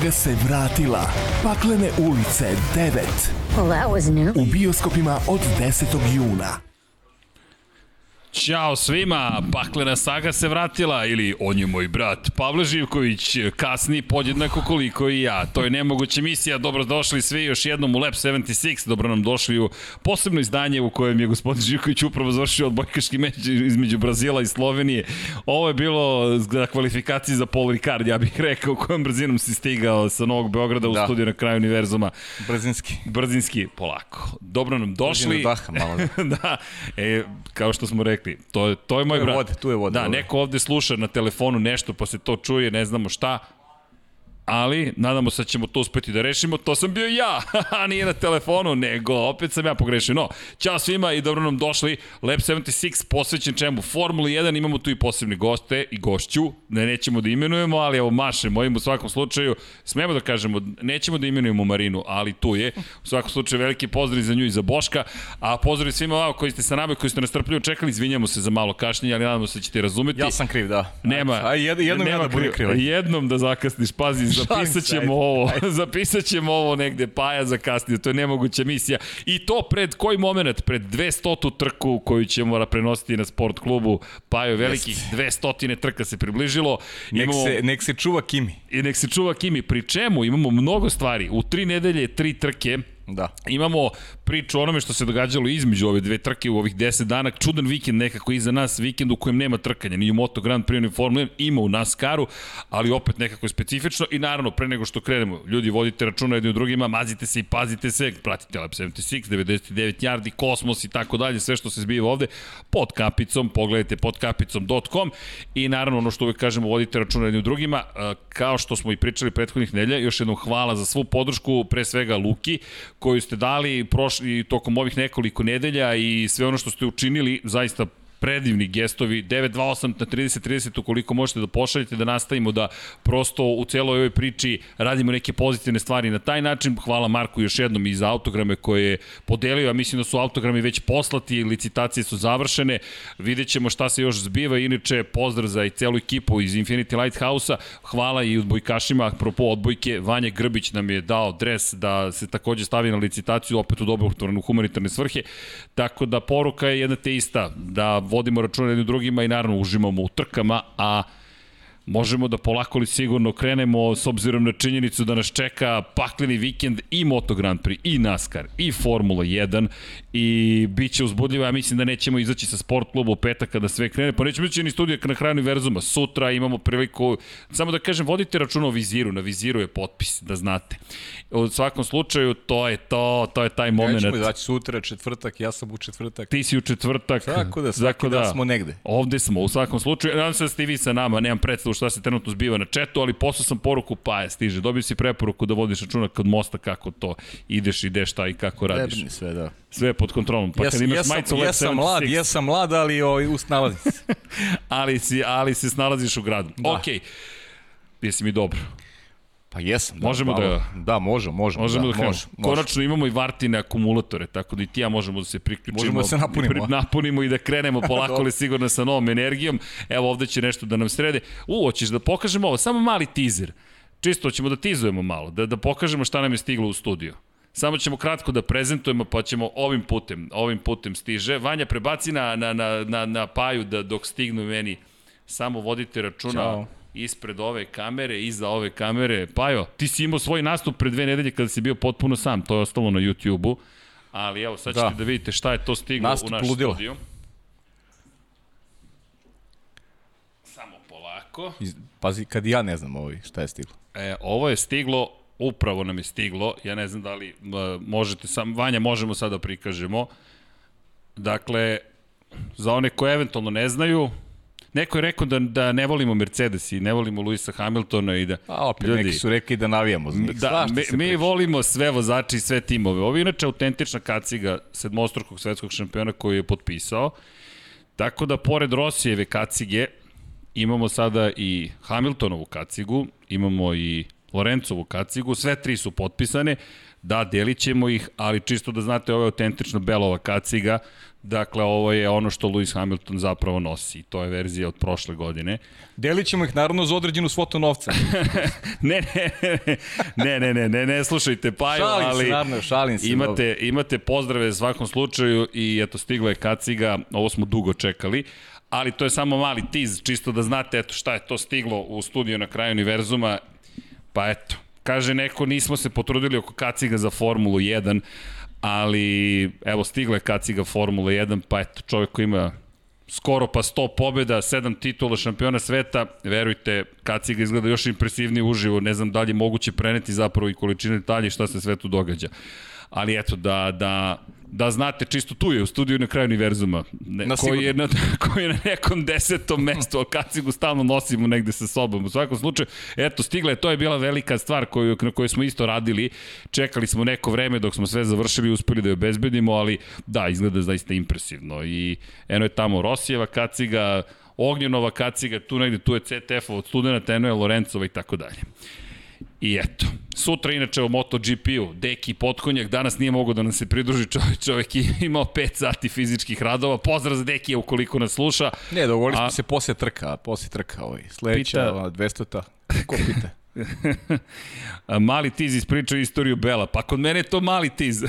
saga se vratila. Paklene ulice 9. Well, that was new. U bioskopima od 10. juna. Ćao svima, paklena saga se vratila ili on je moj brat Pavle Živković, kasni podjednako koliko i ja. To je nemoguća misija, dobrodošli svi još jednom u Lab 76, dobro nam došli u posebno izdanje u kojem je gospodin Živković upravo završio odbojkaški meč između Brazila i Slovenije. Ovo je bilo za kvalifikaciji za Paul Ricard, ja bih rekao kojom brzinom si stigao sa Novog Beograda u Da. studiju na kraju univerzuma. Brzinski. Brzinski, polako. Dobro nam došli. Brzinu daha malo. da, e, kao što smo rekli, to je, to je moj Tu je brat. voda, tu je voda, Da, neko ovde sluša na telefonu nešto, pa se to čuje, ne znamo šta, ali nadamo se da ćemo to uspeti da rešimo. To sam bio ja, nije na telefonu, nego opet sam ja pogrešio. No, ćao svima i dobro nam došli. Lab 76 posvećen čemu? Formuli 1, imamo tu i posebne goste i gošću, ne nećemo da imenujemo, ali evo mašemo im u svakom slučaju. Smemo da kažemo, nećemo da imenujemo Marinu, ali tu je. U svakom slučaju veliki pozdrav za nju i za Boška, a pozdrav svima vama koji ste sa nama, koji ste nas strpljivo čekali, izvinjamo se za malo kašnjenje, ali nadamo se da ćete razumeti. Ja sam kriv, da. Nema. A jed, jednom ja da budem kriv. Jednom da zakasniš, pazi, zapisat ćemo ovo, zapisat ćemo ovo negde, Paja zakasnio, to je nemoguća misija. I to pred koji moment? Pred 200. trku koju ćemo da prenositi na sport klubu Pajo velikih 200 trka se približilo. Nek, se, nek se čuva Kimi. I nek se čuva Kimi, pri čemu imamo mnogo stvari. U tri nedelje, tri trke, Da. Imamo priču o onome što se događalo između ove dve trke u ovih 10 dana. Čudan vikend nekako iza nas, vikend u kojem nema trkanja. Ni u Moto Grand Prix, ni u Formula 1, ima u NASCAR-u, ali opet nekako je specifično. I naravno, pre nego što krenemo, ljudi vodite računa jedni u drugima, mazite se i pazite se, pratite Lab 76, 99 yardi, Kosmos i tako dalje, sve što se zbiva ovde, pod kapicom, pogledajte pod kapicom.com i naravno ono što uvek kažemo, vodite računa jedni u drugima, a, kao što smo i pričali prethodnih nedelja, još jednom hvala za svu podršku, pre svega Luki, koju ste dali prošli tokom ovih nekoliko nedelja i sve ono što ste učinili, zaista predivni gestovi, 928 na 30-30 ukoliko možete da pošaljete, da nastavimo da prosto u celoj ovoj priči radimo neke pozitivne stvari na taj način. Hvala Marku još jednom i za autograme koje je podelio, a mislim da su autogrami već poslati, licitacije su završene, vidjet ćemo šta se još zbiva, inače pozdrav za i celu ekipu iz Infinity Lighthouse-a, hvala i odbojkašima, apropo odbojke, Vanja Grbić nam je dao dres da se takođe stavi na licitaciju, opet u dobrotvornu humanitarne svrhe, tako da poruka je jedna te ista, da vodimo računa jednim drugima i naravno uživamo u trkama, a možemo da polako li sigurno krenemo s obzirom na činjenicu da nas čeka pakleni vikend i Moto Grand Prix, i NASCAR, i Formula 1 i bit će uzbudljivo, ja mislim da nećemo izaći sa sport kluba u petak kada sve krene, pa nećemo izaći ni studija na kraju univerzuma, sutra imamo priliku, samo da kažem, vodite računa o viziru, na viziru je potpis, da znate. U svakom slučaju, to je to, to je taj moment. Nećemo izaći sutra, četvrtak, ja sam u četvrtak. Ti si u četvrtak. Tako da svaki dan smo negde. Ovde smo, u svakom slučaju. Nadam se da ste i vi sa nama, nemam predstavu šta se trenutno zbiva na četu, ali poslao sam poruku, pa je, stiže. Dobio si preporuku da vodiš računa kod mosta kako to ideš, ideš, šta i kako radiš. Trebni sve, da. Sve je pod kontrolom. Pa ja, kad imaš ja, sam, majicu Lab sam mlad, 76, ja sam mlad, ali ovaj, usnalazim se. ali, si, ali se snalaziš u gradu. Da. Okej. Jesi mi dobro? Pa jesam. Da, Možemo malo. da- Da, možemo, možemo. Možemo da, da, krenemo. može, može. Konačno imamo i Vartine akumulatore, tako da i ti ja možemo da se priključimo. Možemo da se napunimo, pri- a? napunimo i da krenemo polako ali sigurno sa novom energijom. Evo ovde će nešto da nam srede. U, hoćeš da pokažemo ovo, samo mali teaser. Čisto ćemo da tizujemo malo, da, da pokažemo šta nam je stiglo u studiju. Samo ćemo kratko da prezentujemo, pa ćemo ovim putem, ovim putem stiže. Vanja, prebaci na, na, na, na, na paju da dok stignu meni. Samo vodite računa Ćao. Ispred ove kamere, iza ove kamere. Pajo, ti si imao svoj nastup pre dve nedelje kada si bio potpuno sam, to je ostalo na YouTube-u. Ali evo, sad ćete da, Da. vidite šta je to stiglo Nastup u naš ludila. studiju. Samo polako. Iz- Pazi, kad ja ne znam ovaj, šta je stiglo. E, ovo je stiglo, upravo nam je stiglo, ja ne znam da li uh, možete sam, Vanja, možemo sada da prikažemo. Dakle, za one koje eventualno ne znaju, neko je rekao da, da ne volimo Mercedes i ne volimo Luisa Hamiltona i da... A opet Ljudi, neki su rekli da navijamo za njih. Da, mi, mi priča. volimo sve vozače i sve timove. Ovo je inače autentična kaciga sedmostrukog svetskog šampiona koji je potpisao. Tako da, pored Rosijeve kacige, imamo sada i Hamiltonovu kacigu, imamo i Lorencovu kacigu, sve tri su potpisane. Da, delit ćemo ih, ali čisto da znate, ovo je autentično Belova kaciga, Dakle, ovo je ono što Lewis Hamilton zapravo nosi. To je verzija od prošle godine. Delit ćemo ih naravno za određenu svotu novca. ne, ne, ne, ne, ne, ne, ne, slušajte, Paju, šalim ali se, naravno, šalim se. imate, imate pozdrave u svakom slučaju i eto, stigla je kaciga, ovo smo dugo čekali, ali to je samo mali tiz, čisto da znate eto šta je to stiglo u studiju na kraju univerzuma, pa eto, kaže neko nismo se potrudili oko kaciga za Formulu 1, ali evo stigla je kaciga Formula 1, pa eto čovjek koji ima skoro pa 100 pobjeda, 7 titula šampiona sveta, verujte, kaciga izgleda još impresivnije uživo, ne znam da li je moguće preneti zapravo i količine detalje šta se sve tu događa. Ali eto, da, da da znate, čisto tu je u studiju na kraju univerzuma, ne, na koji, je na, koji je na nekom desetom mestu, a kacigu stalno nosimo negde sa sobom. U svakom slučaju, eto, stigla je, to je bila velika stvar koju, na kojoj smo isto radili, čekali smo neko vreme dok smo sve završili i uspeli da je obezbedimo, ali da, izgleda zaista impresivno. I eno je tamo Rosijeva kaciga, Ognjenova kaciga, tu negde, tu je CTF od studenta, eno je Lorencova i tako dalje. I eto, sutra inače o MotoGP-u, Deki Potkonjak danas nije mogao da nam se pridruži, čovjek, čovjek je imao 5 sati fizičkih radova, pozdrav za Dekija ukoliko nas sluša. Ne, dogovorili smo se posle trka, posle trka ovaj, sledeća, pita, 200-ta, ko pita? mali tiz ispričao istoriju Bela. Pa kod mene je to mali tiz.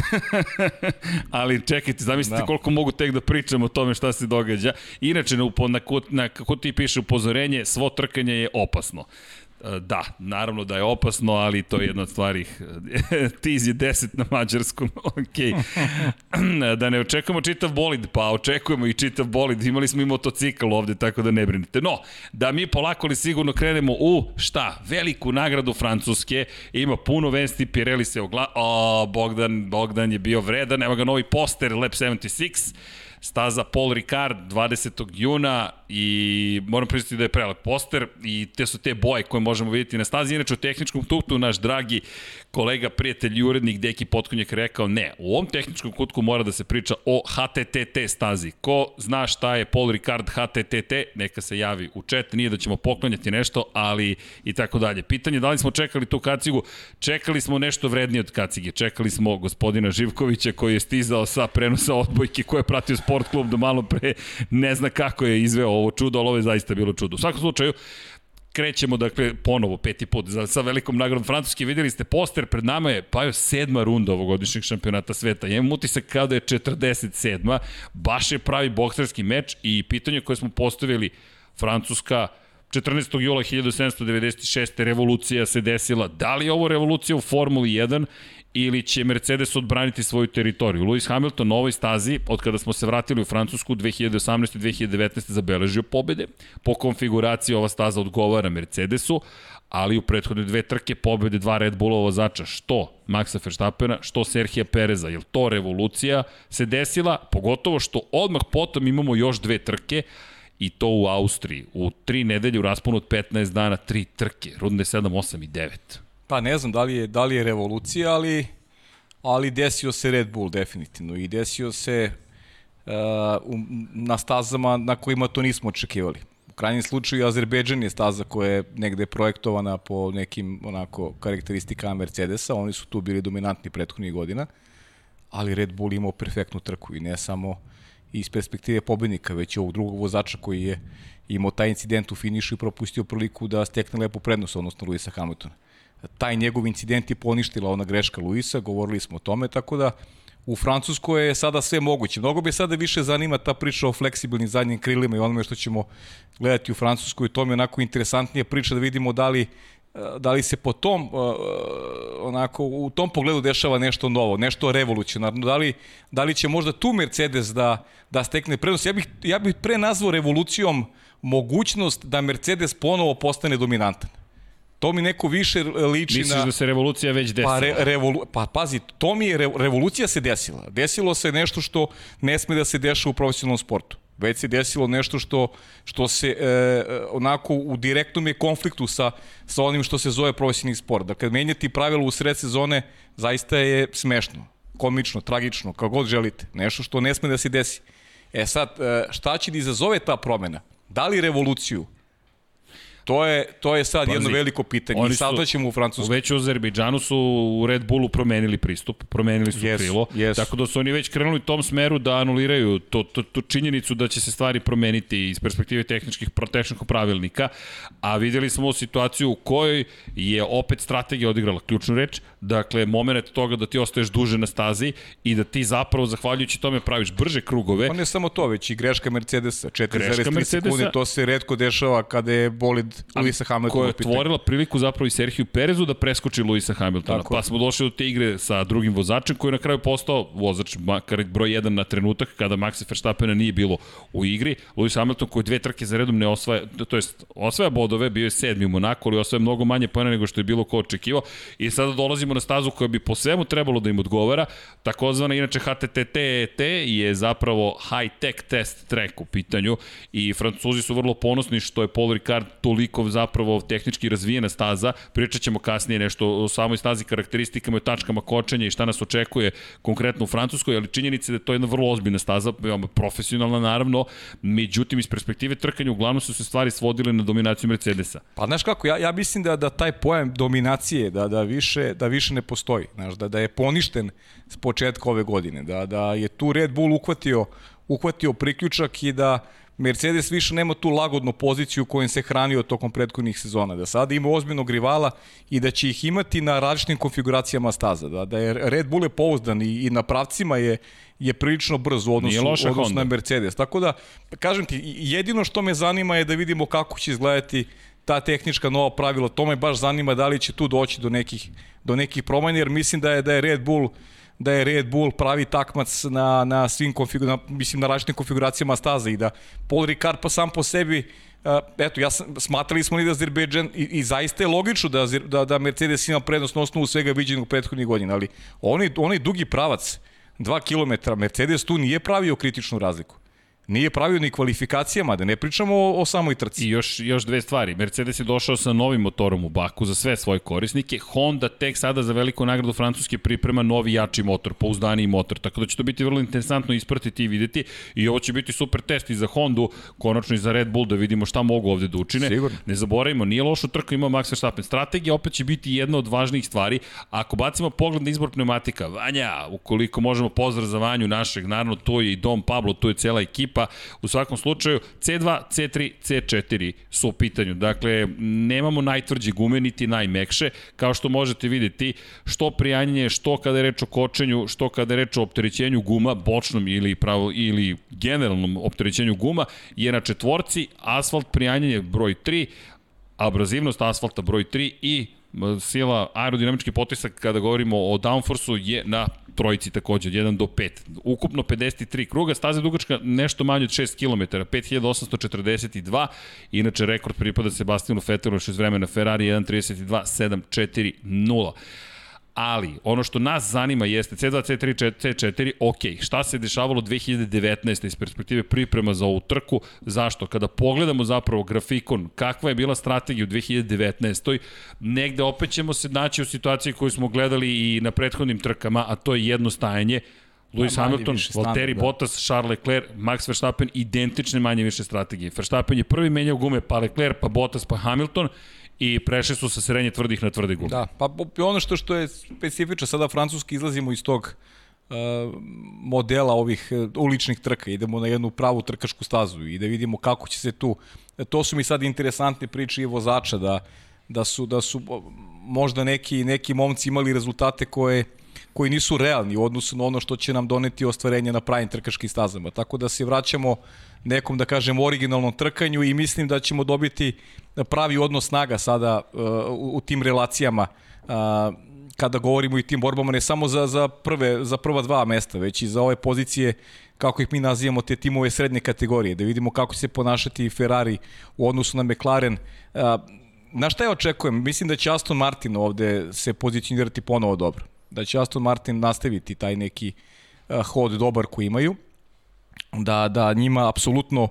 Ali čekajte, zamislite da. koliko mogu tek da pričam o tome šta se događa. Inače, na, na, na, kako ti piše upozorenje, svo trkanje je opasno. E, da, naravno da je opasno, ali to je jedna od stvari. Tiz je 10 na mađarskom, ok. da ne očekujemo čitav bolid, pa očekujemo i čitav bolid. Imali smo i motocikl ovde, tako da ne brinite. No, da mi polako li sigurno krenemo u, šta, veliku nagradu Francuske. Ima puno vesti, Pirelli se ogla... O, Bogdan, Bogdan je bio vredan, evo ga novi poster, Lab 76 staza Paul Ricard 20. juna i moram priznati da je prelep poster i te su te boje koje možemo vidjeti na stazi. Inače u tehničkom tuktu naš dragi kolega, prijatelj i urednik Deki Potkonjak rekao ne, u ovom tehničkom kutku mora da se priča o HTTT stazi. Ko zna šta je Paul Ricard HTTT, neka se javi u chat, nije da ćemo poklonjati nešto, ali i tako dalje. Pitanje da li smo čekali tu kacigu? Čekali smo nešto vrednije od kacige. Čekali smo gospodina Živkovića koji je stizao sa prenosa odbojke koje je pratio sport klub do malo pre ne zna kako je izveo ovo čudo, ali ovo je zaista bilo čudo. U svakom slučaju, krećemo, dakle, ponovo, peti put, za, sa velikom nagradom Francuske, videli ste poster, pred nama je, pa je sedma runda ovogodišnjeg šampionata sveta. Ja imam utisak kao da je 47. Baš je pravi bokserski meč i pitanje koje smo postavili, Francuska, 14. jula 1796. revolucija se desila. Da li je ovo revolucija u Formuli 1 ili će Mercedes odbraniti svoju teritoriju. Lewis Hamilton na ovoj stazi, od kada smo se vratili u Francusku 2018. i 2019. zabeležio pobede. Po konfiguraciji ova staza odgovara Mercedesu, ali u prethodne dve trke pobede dva Red Bullova vozača, što Maxa Verstappena, što Serhija Pereza. Je to revolucija se desila? Pogotovo što odmah potom imamo još dve trke, i to u Austriji. U tri nedelje u rasponu od 15 dana, tri trke, runde 7, 8 i 9. Pa ne znam da li je, da li je revolucija, ali, ali desio se Red Bull definitivno i desio se uh, na stazama na kojima to nismo očekivali. U krajnjem slučaju Azerbejdžan je staza koja je negde projektovana po nekim onako karakteristikama Mercedesa, oni su tu bili dominantni prethodnih godina, ali Red Bull imao perfektnu trku i ne samo iz perspektive pobednika, već i ovog drugog vozača koji je imao taj incident u finišu i propustio priliku da stekne lepu prednost, odnosno Luisa Hamiltona taj njegov incident je poništila ona greška Luisa, govorili smo o tome, tako da u Francuskoj je sada sve moguće. Mnogo bi sada više zanima ta priča o fleksibilnim zadnjim krilima i onome što ćemo gledati u Francuskoj. To mi je onako interesantnija priča da vidimo da li da li se po tom onako u tom pogledu dešava nešto novo, nešto revolucionarno, da li, da li će možda tu Mercedes da, da stekne prednost. Ja bih, ja bih pre nazvao revolucijom mogućnost da Mercedes ponovo postane dominantan. To mi neko više liči Misliš na... da se revolucija već desila? Pa, re, revolu... pa pazi, to mi je re, revolucija se desila. Desilo se nešto što ne sme da se deša u profesionalnom sportu. Već se desilo nešto što, što se e, onako u direktnom je konfliktu sa, sa onim što se zove profesionalni sport. Dakle, menjati pravila u sred sezone zaista je smešno, komično, tragično, kako god želite. Nešto što ne sme da se desi. E sad, e, šta će da izazove ta promena? Da li revoluciju? To je, to je sad Pazi, jedno veliko pitanje. I sad ćemo u Francusku. Već u Azerbejdžanu su u Red Bullu promenili pristup, promenili su Yes, krilo, yes. tako da su oni već krenuli u tom smeru da anuliraju to, to, to činjenicu da će se stvari promeniti iz perspektive tehničkih, tehničkog pravilnika, a videli smo situaciju u kojoj je opet strategija odigrala ključnu reč, dakle, moment toga da ti ostaješ duže na stazi i da ti zapravo, zahvaljujući tome, praviš brže krugove. Pa ne samo to, već i greška Mercedesa. Greška 4,3 Mercedesa. sekunde, to se redko dešava kada je bolid Luisa koja Hamiltona je u pitanju. otvorila priliku zapravo i Serhiju Perezu da preskoči Luisa Hamiltona. Tako. Pa smo došli do te igre sa drugim vozačem koji je na kraju postao vozač makar broj 1 na trenutak kada Maxa Verstappena nije bilo u igri. Lewis Hamilton koji dve trke za redom ne osvaja, to jest osvaja bodove, bio je sedmi u Monaku, ali osvaja mnogo manje pojena nego što je bilo ko očekivao. I sada dolazimo na stazu koja bi po svemu trebalo da im odgovara. Takozvana inače HTTT je zapravo high tech test track u pitanju i Francuzi su vrlo ponosni što je Paul Ricard toliko zapravo tehnički razvijena staza. Pričat ćemo kasnije nešto o samoj stazi, karakteristikama i tačkama kočenja i šta nas očekuje konkretno u Francuskoj, ali činjenica je da je to jedna vrlo ozbiljna staza, veoma profesionalna naravno, međutim iz perspektive trkanja uglavnom su se stvari svodile na dominaciju Mercedesa. Pa znaš kako, ja, ja mislim da, da taj pojam dominacije, da, da, više, da više ne postoji. Znaš, da, da je poništen s početka ove godine. Da, da je tu Red Bull uhvatio, uhvatio priključak i da Mercedes više nema tu lagodnu poziciju kojom se hranio tokom prethodnih sezona. Da sada ima ozbiljnog rivala i da će ih imati na različitim konfiguracijama staza. Da, da je Red Bull je pouzdan i, i na pravcima je je prilično brz u odnosu, odnosu Honda. na Mercedes. Tako da, kažem ti, jedino što me zanima je da vidimo kako će izgledati ta tehnička nova pravila. To me baš zanima da li će tu doći do nekih, do nekih promena, jer mislim da je, da je Red Bull da je Red Bull pravi takmac na, na svim konfigu, na, mislim na različitim konfiguracijama staza i da Paul Ricard pa sam po sebi Uh, eto, ja sam, smatrali smo li da Azerbejdžan i, i zaista je logično da, da, da Mercedes ima prednost na osnovu svega viđenog prethodnih godina, ali onaj, onaj dugi pravac, 2 km, Mercedes tu nije pravio kritičnu razliku. Nije pravio ni kvalifikacijama, da ne pričamo o, o samoj trci. I još, još dve stvari. Mercedes je došao sa novim motorom u Baku za sve svoje korisnike. Honda tek sada za veliku nagradu Francuske priprema novi jači motor, pouzdaniji motor. Tako da će to biti vrlo interesantno ispratiti i videti. I ovo će biti super test i za Hondu, konačno i za Red Bull da vidimo šta mogu ovde da učine. Sigurno. Ne zaboravimo, nije lošu trku imao Max Verstappen. Strategija opet će biti jedna od važnijih stvari. Ako bacimo pogled na izbor pneumatika, Vanja, ukoliko možemo pozdrav za Vanju našeg, naravno tu je i Dom Pablo, tu je cela ekipa. U svakom slučaju, C2, C3, C4 su u pitanju. Dakle, nemamo najtvrđe gume, niti najmekše. Kao što možete videti, što prijanjanje, što kada je reč o kočenju, što kada je reč o opterećenju guma, bočnom ili, pravo, ili generalnom opterećenju guma, je na četvorci, asfalt prijanjanje broj 3, abrazivnost asfalta broj 3 i sila aerodinamički potisak kada govorimo o downforceu je na trojici takođe, od 1 do 5. Ukupno 53 kruga, staza dugačka nešto manje od 6 km, 5842, inače rekord pripada Sebastianu Vetteru još iz vremena Ferrari 1.32.740. Ali, ono što nas zanima jeste C2, C3, C4, ok, šta se dešavalo 2019. iz perspektive priprema za ovu trku, zašto? Kada pogledamo zapravo grafikon, kakva je bila strategija u 2019. Negde opet ćemo se naći u situaciji koju smo gledali i na prethodnim trkama, a to je jedno stajanje, Lewis manje Hamilton, Valtteri da. Bottas, Charles Leclerc, Max Verstappen, identične manje više strategije. Verstappen je prvi menjao gume, pa Leclerc, pa Bottas, pa Hamilton i prešli su sa srednje tvrdih na tvrde gume. Da, pa ono što što je specifično, sada francuski izlazimo iz tog uh, modela ovih uh, uličnih trka, idemo na jednu pravu trkašku stazu i da vidimo kako će se tu, to su mi sad interesantne priče i vozača, da, da su, da su možda neki, neki momci imali rezultate koje koji nisu realni u odnosu na ono što će nam doneti ostvarenje na pravim trkaškim stazama. Tako da se vraćamo nekom, da kažem, originalnom trkanju i mislim da ćemo dobiti pravi odnos snaga sada uh, u, u tim relacijama uh, kada govorimo i tim borbama ne samo za, za, prve, za prva dva mesta, već i za ove pozicije kako ih mi nazivamo, te timove srednje kategorije, da vidimo kako se ponašati Ferrari u odnosu na McLaren. Na šta ja očekujem? Mislim da će Aston Martin ovde se pozicionirati ponovo dobro. Da će Aston Martin nastaviti taj neki uh, hod dobar koji imaju. Da, da njima apsolutno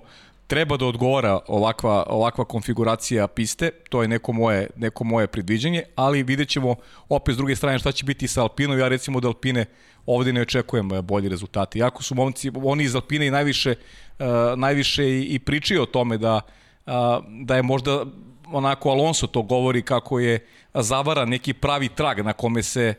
treba da odgovara ovakva, ovakva konfiguracija piste, to je neko moje, neko moje predviđanje, ali vidjet ćemo opet s druge strane šta će biti sa Alpinom, ja recimo od Alpine ovde ne očekujem eh, bolji rezultati. Jako su momci, oni iz Alpine i najviše, uh, najviše i, i pričaju o tome da, da je možda onako Alonso to govori kako je zavara neki pravi trag na kome se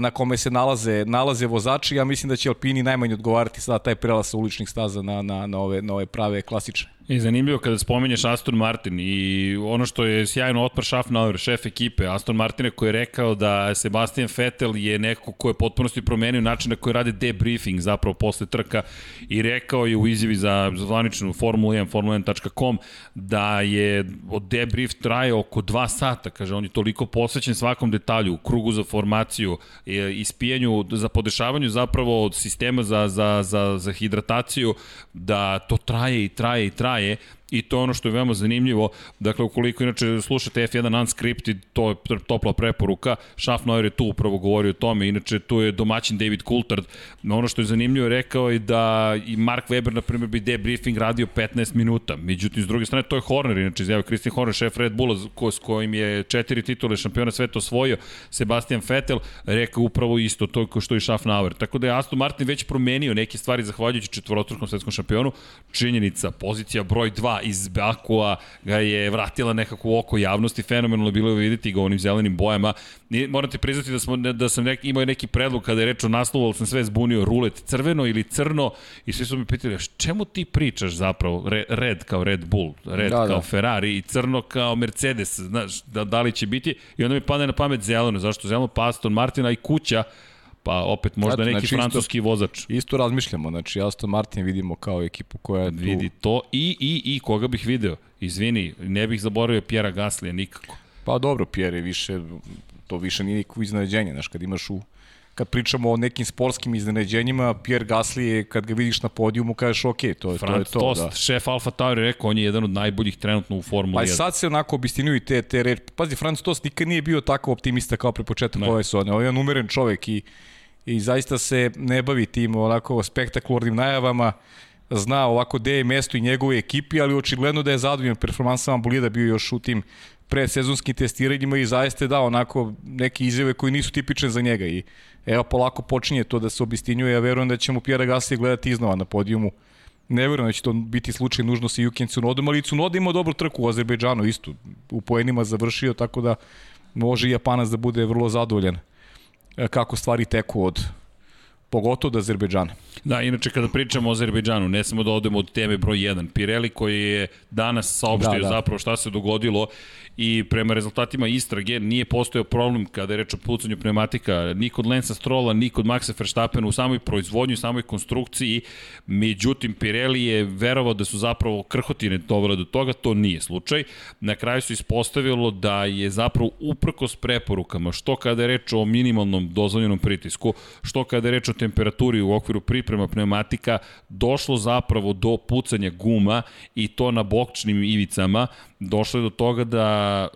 na kome se nalaze nalaze vozači. Ja mislim da će Alpini najmanje odgovarati sada taj prelaz sa uličnih staza na, na, na, ove, na ove prave klasične. I zanimljivo kada spomenješ Aston Martin i ono što je sjajno otpar Schaffnauer, šef ekipe Aston Martina koji je rekao da Sebastian Vettel je neko ko je potpunosti promenio način na koji rade debriefing zapravo posle trka i rekao je u izjavi za zvaničnu Formula 1, formula1.com da je od debrief traje oko 2 sata, kaže on je toliko posvećen svakom detalju, krugu za formaciju, e, ispijanju, za podešavanju zapravo od sistema za, za, za, za hidrataciju, da to traje i traje i traje traje i to je ono što je veoma zanimljivo. Dakle, ukoliko inače slušate F1 Unscripted, to je topla preporuka. Schaffnauer je tu upravo govorio o tome, inače tu je domaćin David Coulthard. Ono što je zanimljivo rekao je da i Mark Webber, na primjer, bi debriefing radio 15 minuta. Međutim, s druge strane, to je Horner, inače izjavio Christian Horner, šef Red Bulla, ko, s kojim je četiri titule šampiona sveta osvojio, Sebastian Vettel, rekao upravo isto, to ko što i Schaffnauer. Tako da je Aston Martin već promenio neke stvari zahvaljujući četvorostrukom svetskom šampionu. Činjenica, pozicija broj 2 iz Bakua ga je vratila nekako u oko javnosti, fenomenalno je bilo videti ga u onim zelenim bojama. I morate priznati da, smo, da sam nek, imao neki predlog kada je reč o naslovu, ali sam sve zbunio, rulet crveno ili crno i svi su mi pitali, čemu ti pričaš zapravo, Re, red kao Red Bull, red da, kao da. Ferrari i crno kao Mercedes, znaš, da, da li će biti i onda mi padne na pamet zeleno, zašto zeleno? Pa Aston Martina i kuća, Pa opet možda Eto, neki znači, francuski isto, vozač. Isto razmišljamo, znači Aston Martin vidimo kao ekipu koja je tu... Vidi to i, i, i koga bih video. Izvini, ne bih zaboravio Pjera Gaslija nikako. Pa dobro, Pjer je više, to više nije nikako iznenađenje, znaš, kad imaš u kad pričamo o nekim sportskim iznenađenjima, Pierre Gasly je, kad ga vidiš na podijumu, kažeš ok, to je, Franz to, je to. Tost, da. šef Alfa Tauri rekao, on je jedan od najboljih trenutno u Formuli 1. Pa sad se onako obistinjuju te, te reči. Pazi, Franz Tost nikad nije bio tako optimista kao pre početak ove sezone. On je jedan umeren čovek i i zaista se ne bavi tim onako spektakularnim najavama, zna ovako gde je mesto i njegove ekipi, ali očigledno da je zadovoljan performansama. Bolida bio još u tim predsezonskim testiranjima i zaista je dao onako neke izjave koji nisu tipične za njega. I evo polako počinje to da se obistinjuje, ja verujem da ćemo Pjera Gasly gledati iznova na podijumu. Ne verujem da će to biti slučaj nužno sa Yukin Tsunodom, ali Tsunoda imao dobru trku u Azerbejdžanu isto, u poenima završio, tako da može i Japanac da bude vrlo zadovoljan kako stvari teku od pogotovo od Azerbejdžana. Da, inače kada pričamo o Azerbejdžanu, ne samo da odemo od teme broj 1. Pirelli koji je danas saopštio da, da. zapravo šta se dogodilo i prema rezultatima istrage nije postojao problem kada je reč o pucanju pneumatika ni kod Lensa Strola, ni kod Maxa Verstappena u samoj proizvodnju, samoj konstrukciji. Međutim, Pirelli je verovao da su zapravo krhotine dovele do toga, to nije slučaj. Na kraju su ispostavilo da je zapravo uprkos preporukama, što kada je reč o minimalnom dozvoljenom pritisku, što kada je reč o temperaturi u okviru priprema pneumatika, došlo zapravo do pucanja guma i to na bokčnim ivicama, došlo je do toga da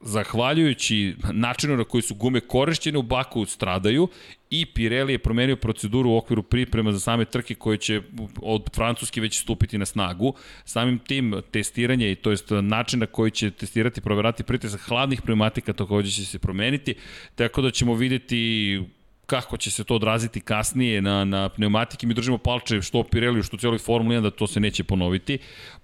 zahvaljujući načinu na koji su gume korišćene u Baku stradaju i Pirelli je promenio proceduru u okviru priprema za same trke koje će od Francuske već stupiti na snagu. Samim tim testiranje i to jest način na koji će testirati i proverati pritisak hladnih pneumatika takođe će se promeniti, tako da ćemo videti kako će se to odraziti kasnije na, na pneumatike. Mi držimo palče što Pirelli, što cijeloj Formuli 1 da to se neće ponoviti.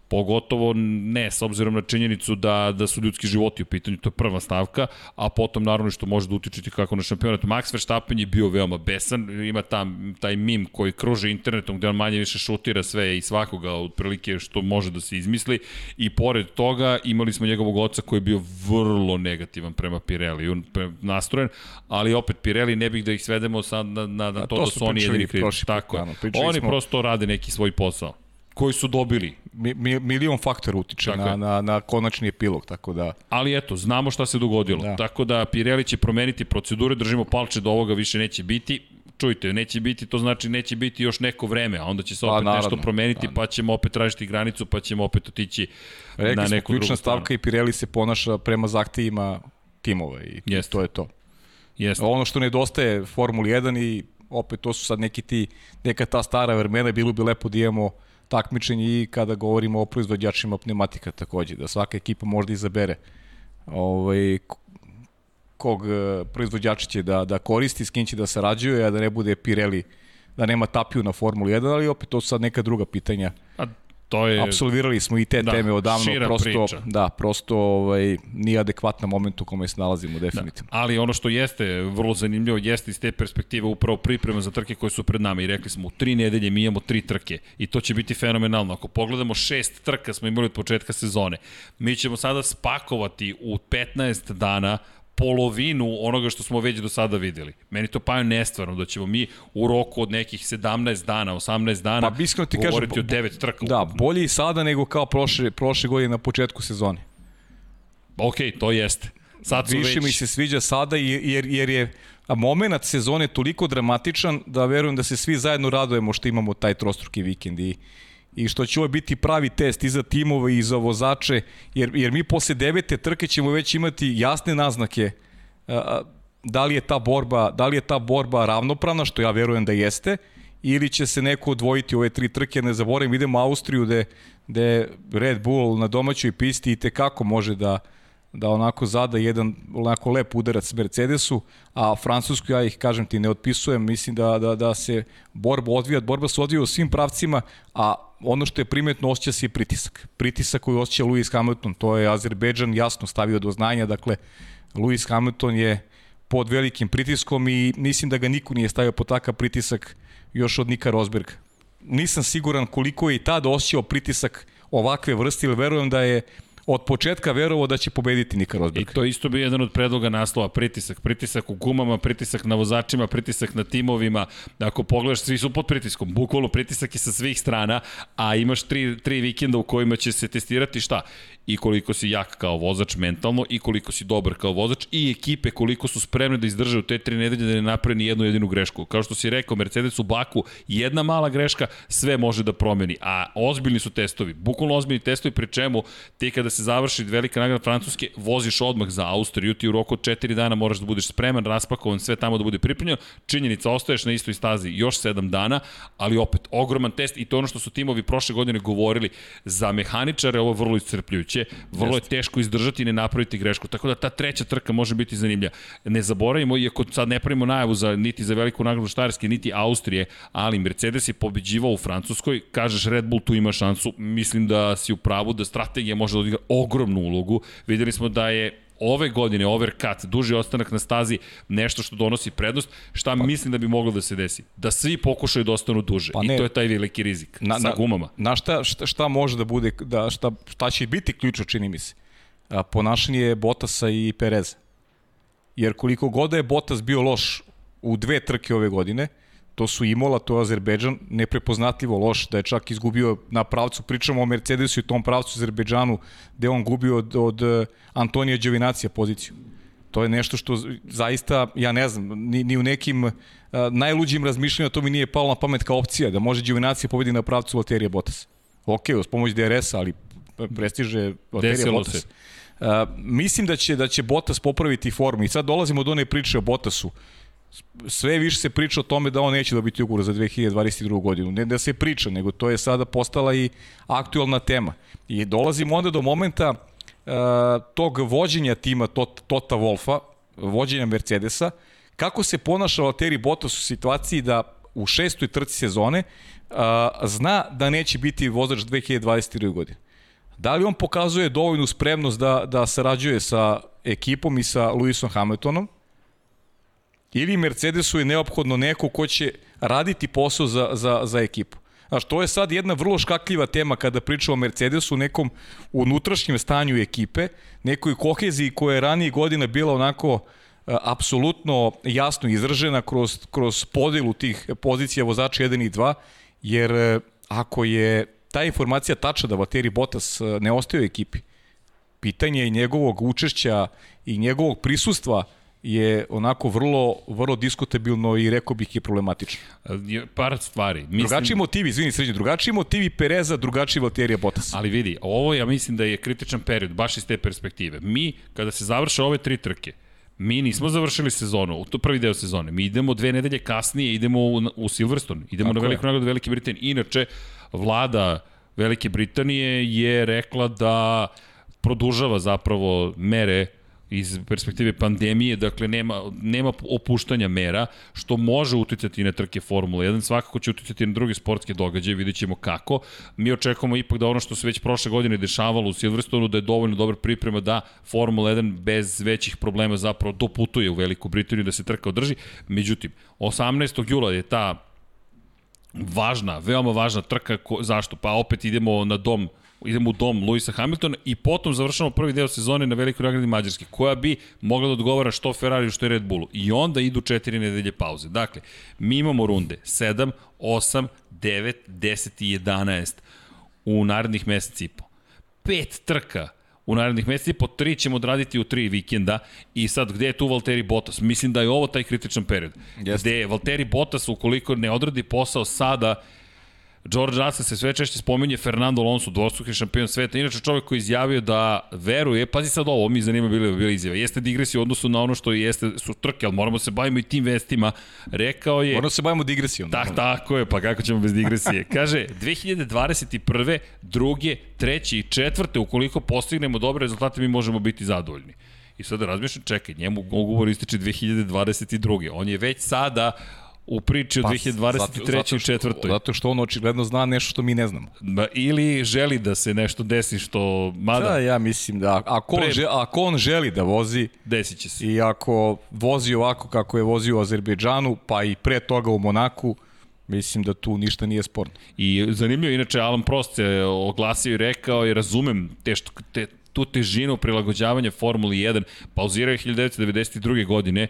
Pogotovo ne, s obzirom na činjenicu da, da su ljudski životi u pitanju, to je prva stavka, a potom naravno što može da utičiti kako na šampionat. Max Verstappen je bio veoma besan, ima tam taj mim koji kruže internetom gde on manje više šutira sve i svakoga otprilike što može da se izmisli i pored toga imali smo njegovog oca koji je bio vrlo negativan prema Pirelli, on nastrojen, ali opet Pirelli ne bih da ih svedemo sad na, na, na to, to da su oni jedini krivi. Tako je. Oni smo... prosto rade neki svoj posao koji su dobili. Mi, mi, milion faktora utiče na, na, na konačni epilog, tako da... Ali eto, znamo šta se dogodilo. Da. Tako da Pirelli će promeniti procedure, držimo palče da ovoga više neće biti. Čujte, neće biti, to znači neće biti još neko vreme, a onda će se pa, opet pa, naravno, nešto promeniti, da. pa ćemo opet tražiti granicu, pa ćemo opet otići Rekli na neku drugu stranu. stavka i Pirelli se ponaša prema zahtevima timova i Jest. to je to. Jeste. Ono što nedostaje Formuli 1 i opet to su sad neki ti, neka ta stara vremena, bilo bi lepo da imamo takmičenje i kada govorimo o proizvođačima pneumatika takođe, da svaka ekipa možda izabere ovaj, kog e, proizvođača će da, da koristi, s kim će da sarađuje, a da ne bude Pirelli, da nema tapiju na Formuli 1, ali opet to su sad neka druga pitanja. A To je... Apsolvirali smo i te Da, teme odavno, šira prosto, priča. da, prosto ovaj, nije adekvatna moment u kome se nalazimo, definitivno. Da. Ali ono što jeste vrlo zanimljivo jeste iz te perspektive upravo priprema za trke koje su pred nama i rekli smo u tri nedelje mi imamo tri trke i to će biti fenomenalno. Ako pogledamo šest trka smo imali od početka sezone, mi ćemo sada spakovati u 15 dana polovinu onoga što smo već do sada videli. Meni to paja nestvarno da ćemo mi u roku od nekih 17 dana, 18 dana Pa, iskreno ti kažem, govoriti o devet trka. Da, bolje i sada nego kao prošle, prošle godine na početku sezone. Ok, to jeste. Sad su Više već... mi se sviđa sada jer, jer je a moment sezone toliko dramatičan da verujem da se svi zajedno radujemo što imamo taj trostruki vikend i i što će ovo biti pravi test i za timove i za vozače, jer, jer mi posle devete trke ćemo već imati jasne naznake da li je ta borba, da li je ta borba ravnopravna, što ja verujem da jeste, ili će se neko odvojiti ove tri trke, ne zaboravim, idemo u Austriju gde, gde Red Bull na domaćoj pisti i tekako može da, da onako zada jedan onako lep udarac Mercedesu, a Francusku ja ih kažem ti ne otpisujem, mislim da, da, da se borba odvija, borba se odvija u svim pravcima, a ono što je primetno osjeća se i pritisak. Pritisak koji osjeća Lewis Hamilton, to je Azerbejdžan jasno stavio do znanja, dakle Lewis Hamilton je pod velikim pritiskom i mislim da ga niko nije stavio pod takav pritisak još od Nika Rosberga. Nisam siguran koliko je i tada osjećao pritisak ovakve vrste, ili verujem da je od početka verovao da će pobediti Nika Rosberg. I to isto bio jedan od predloga naslova, pritisak, pritisak u gumama, pritisak na vozačima, pritisak na timovima. Ako pogledaš, svi su pod pritiskom, bukvalno pritisak je sa svih strana, a imaš tri, tri vikenda u kojima će se testirati šta? I koliko si jak kao vozač mentalno, i koliko si dobar kao vozač, i ekipe koliko su spremne da izdrže u te tri nedelje da ne naprave ni jednu jedinu grešku. Kao što si rekao, Mercedes u Baku, jedna mala greška, sve može da promeni. A ozbiljni su testovi, bukvalno ozbiljni testovi, pri čemu ti kada se završi velika nagrada Francuske, voziš odmah za Austriju, ti u roku od 4 dana moraš da budeš spreman, raspakovan, sve tamo da bude pripremljeno. Činjenica, ostaješ na istoj stazi još 7 dana, ali opet ogroman test i to ono što su timovi prošle godine govorili. Za mehaničare ovo je vrlo iscrpljujuće, vrlo je teško izdržati i ne napraviti grešku. Tako da ta treća trka može biti zanimljiva. Ne zaboravimo, iako sad ne pravimo najavu za, niti za veliku nagradu Štarske, niti Austrije, ali Mercedes je pobeđivao u Francuskoj, kažeš Red Bull tu ima šansu, mislim da si u pravu da strategija može da odigra ogromnu ulogu. Videli smo da je ove godine overcut, duži ostanak na stazi, nešto što donosi prednost, šta pa, mislim da bi moglo da se desi? Da svi pokušaju da ostanu duže pa ne, i to je taj veliki rizik na, sa gumama. Na, na šta, šta, šta može da bude, da, šta, šta će biti ključno čini mi se? A, ponašanje Botasa i Pereza. Jer koliko god da je Botas bio loš u dve trke ove godine, to su Imola, to je Azerbejdžan, neprepoznatljivo loš, da je čak izgubio na pravcu, pričamo o Mercedesu i tom pravcu Azerbejdžanu, gde on gubio od, od Antonija Đevinacija poziciju. To je nešto što zaista, ja ne znam, ni, ni u nekim uh, najluđim razmišljanjima to mi nije palo na pamet kao opcija, da može Đevinacija pobedi na pravcu Valterija Bottas. Ok, uz pomoć DRS-a, ali prestiže Valterija Bottas. Se. Uh, mislim da će da će Bottas popraviti formu i sad dolazimo do one priče o Bottasu sve više se priča o tome da on neće dobiti ugovor za 2022. godinu. Ne da se priča, nego to je sada postala i aktualna tema. I dolazimo onda do momenta uh, tog vođenja tima Tot, Tota Wolfa, vođenja Mercedesa, kako se ponaša Valtteri Bottas u situaciji da u šestoj trci sezone uh, zna da neće biti vozač 2022. godine. Da li on pokazuje dovoljnu spremnost da, da sarađuje sa ekipom i sa Lewisom Hamiltonom, ili Mercedesu je neophodno neko ko će raditi posao za, za, za ekipu. Znaš, to je sad jedna vrlo škakljiva tema kada pričamo o Mercedesu, nekom unutrašnjem stanju ekipe, nekoj koheziji koja je ranije godina bila onako a, apsolutno jasno izražena kroz, kroz podelu tih pozicija vozača 1 i 2, jer a, ako je ta informacija tačna da Valtteri Bottas ne ostaje u ekipi, pitanje je njegovog učešća i njegovog prisustva je onako vrlo, vrlo diskutabilno i rekao bih je problematično. Par stvari. Mislim... Drugačiji motivi, izvini sređe, drugačiji motivi Pereza, drugačiji Valterija Bottas. Ali vidi, ovo ja mislim da je kritičan period, baš iz te perspektive. Mi, kada se završe ove tri trke, mi nismo završili sezonu, u to prvi deo sezone. Mi idemo dve nedelje kasnije, idemo u, u Silverstone, idemo Tako na veliku nagradu Velike Britanije. Inače, vlada Velike Britanije je rekla da produžava zapravo mere iz perspektive pandemije, dakle nema, nema opuštanja mera, što može uticati na trke Formula 1, svakako će uticati na druge sportske događaje, vidjet ćemo kako. Mi očekujemo ipak da ono što se već prošle godine dešavalo u Silverstonu, da je dovoljno dobra priprema da Formula 1 bez većih problema zapravo doputuje u Veliku Britaniju da se trka održi. Međutim, 18. jula je ta važna, veoma važna trka, ko, zašto? Pa opet idemo na dom idemo u dom Luisa Hamiltona i potom završamo prvi deo sezone na velikoj nagradi Mađarske, koja bi mogla da odgovara što Ferrari, što je Red Bullu. I onda idu četiri nedelje pauze. Dakle, mi imamo runde 7, 8, 9, 10 i 11 u narednih mesec i po. Pet trka u narednih meseci, po tri ćemo odraditi u tri vikenda i sad gde je tu Valtteri Bottas? Mislim da je ovo taj kritičan period. Jeste. Gde je Valtteri Bottas, ukoliko ne odradi posao sada, George Russell se sve češće spominje Fernando Alonso, dvostruki šampion sveta. Inače čovjek koji izjavio da veruje, pazi sad ovo, mi zanima bile, bile izjave, jeste digresija u odnosu na ono što jeste, su trke, ali moramo se bavimo i tim vestima. Rekao je... Moramo se bavimo digresijom. Tak, tako je, pa kako ćemo bez digresije. Kaže, 2021. druge, treće i četvrte, ukoliko postignemo dobre rezultate, mi možemo biti zadovoljni. I sada razmišljam, čekaj, njemu ugovor ističe 2022. On je već sada u priči od pa, 2023. i četvrtoj. Zato što on očigledno zna nešto što mi ne znamo. Ba, ili želi da se nešto desi što... Mada, da, ja mislim da ako, pre... on, želi, ako on želi da vozi... Desit će se. I ako vozi ovako kako je vozio u Azerbejdžanu, pa i pre toga u Monaku, Mislim da tu ništa nije sporno. I zanimljivo, inače Alan Prost je oglasio i rekao i razumem te, što, te, tu težinu prilagođavanja Formuli 1, pauzirao je 1992. godine,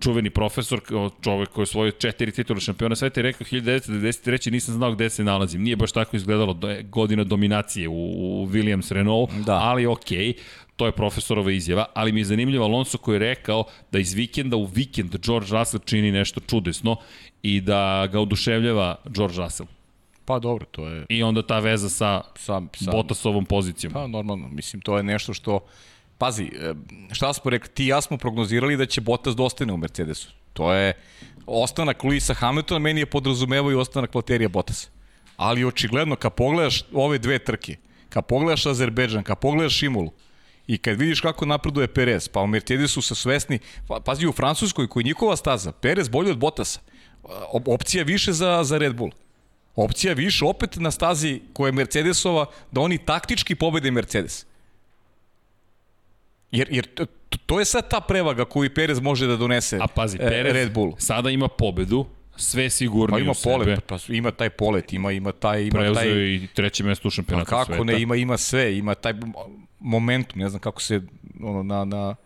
čuveni profesor, čovek koji je svojio četiri titula šampiona sveta i rekao 1993. nisam znao gde se nalazim. Nije baš tako izgledalo da je godina dominacije u, u Williams Renault, da. ali okej. Okay to je profesorova izjava, ali mi je zanimljivo Alonso koji je rekao da iz vikenda u vikend George Russell čini nešto čudesno i da ga oduševljava George Russell. Pa dobro, to je... I onda ta veza sa, sa, sa Bottasovom pozicijom. Pa normalno, mislim, to je nešto što... Pazi, e, šta smo rekli, ti i ja smo prognozirali da će Bottas dostane da u Mercedesu. To je ostanak Luisa Hamiltona, meni je podrazumevao i ostanak Valterija Bottasa. Ali očigledno, kad pogledaš ove dve trke, kad pogledaš Azerbejdžan, kad pogledaš Imulu, I kad vidiš kako napreduje Perez, pa u Mercedesu sa svesni, pa, pazi u Francuskoj koji je njihova staza, Perez bolje od Bottasa. Opcija više za, za Red Bull opcija više opet na stazi koja je Mercedesova da oni taktički pobede Mercedes. Jer, jer to, je sad ta prevaga koju Perez može da donese A pazi, e, Perez Red Bull. sada ima pobedu, sve sigurno pa ima polet, pa ima taj polet, ima ima taj ima Preuzeo taj i treće mesto u šampionatu pa kako sveta. ne, ima ima sve, ima taj momentum, ne znam kako se ono na na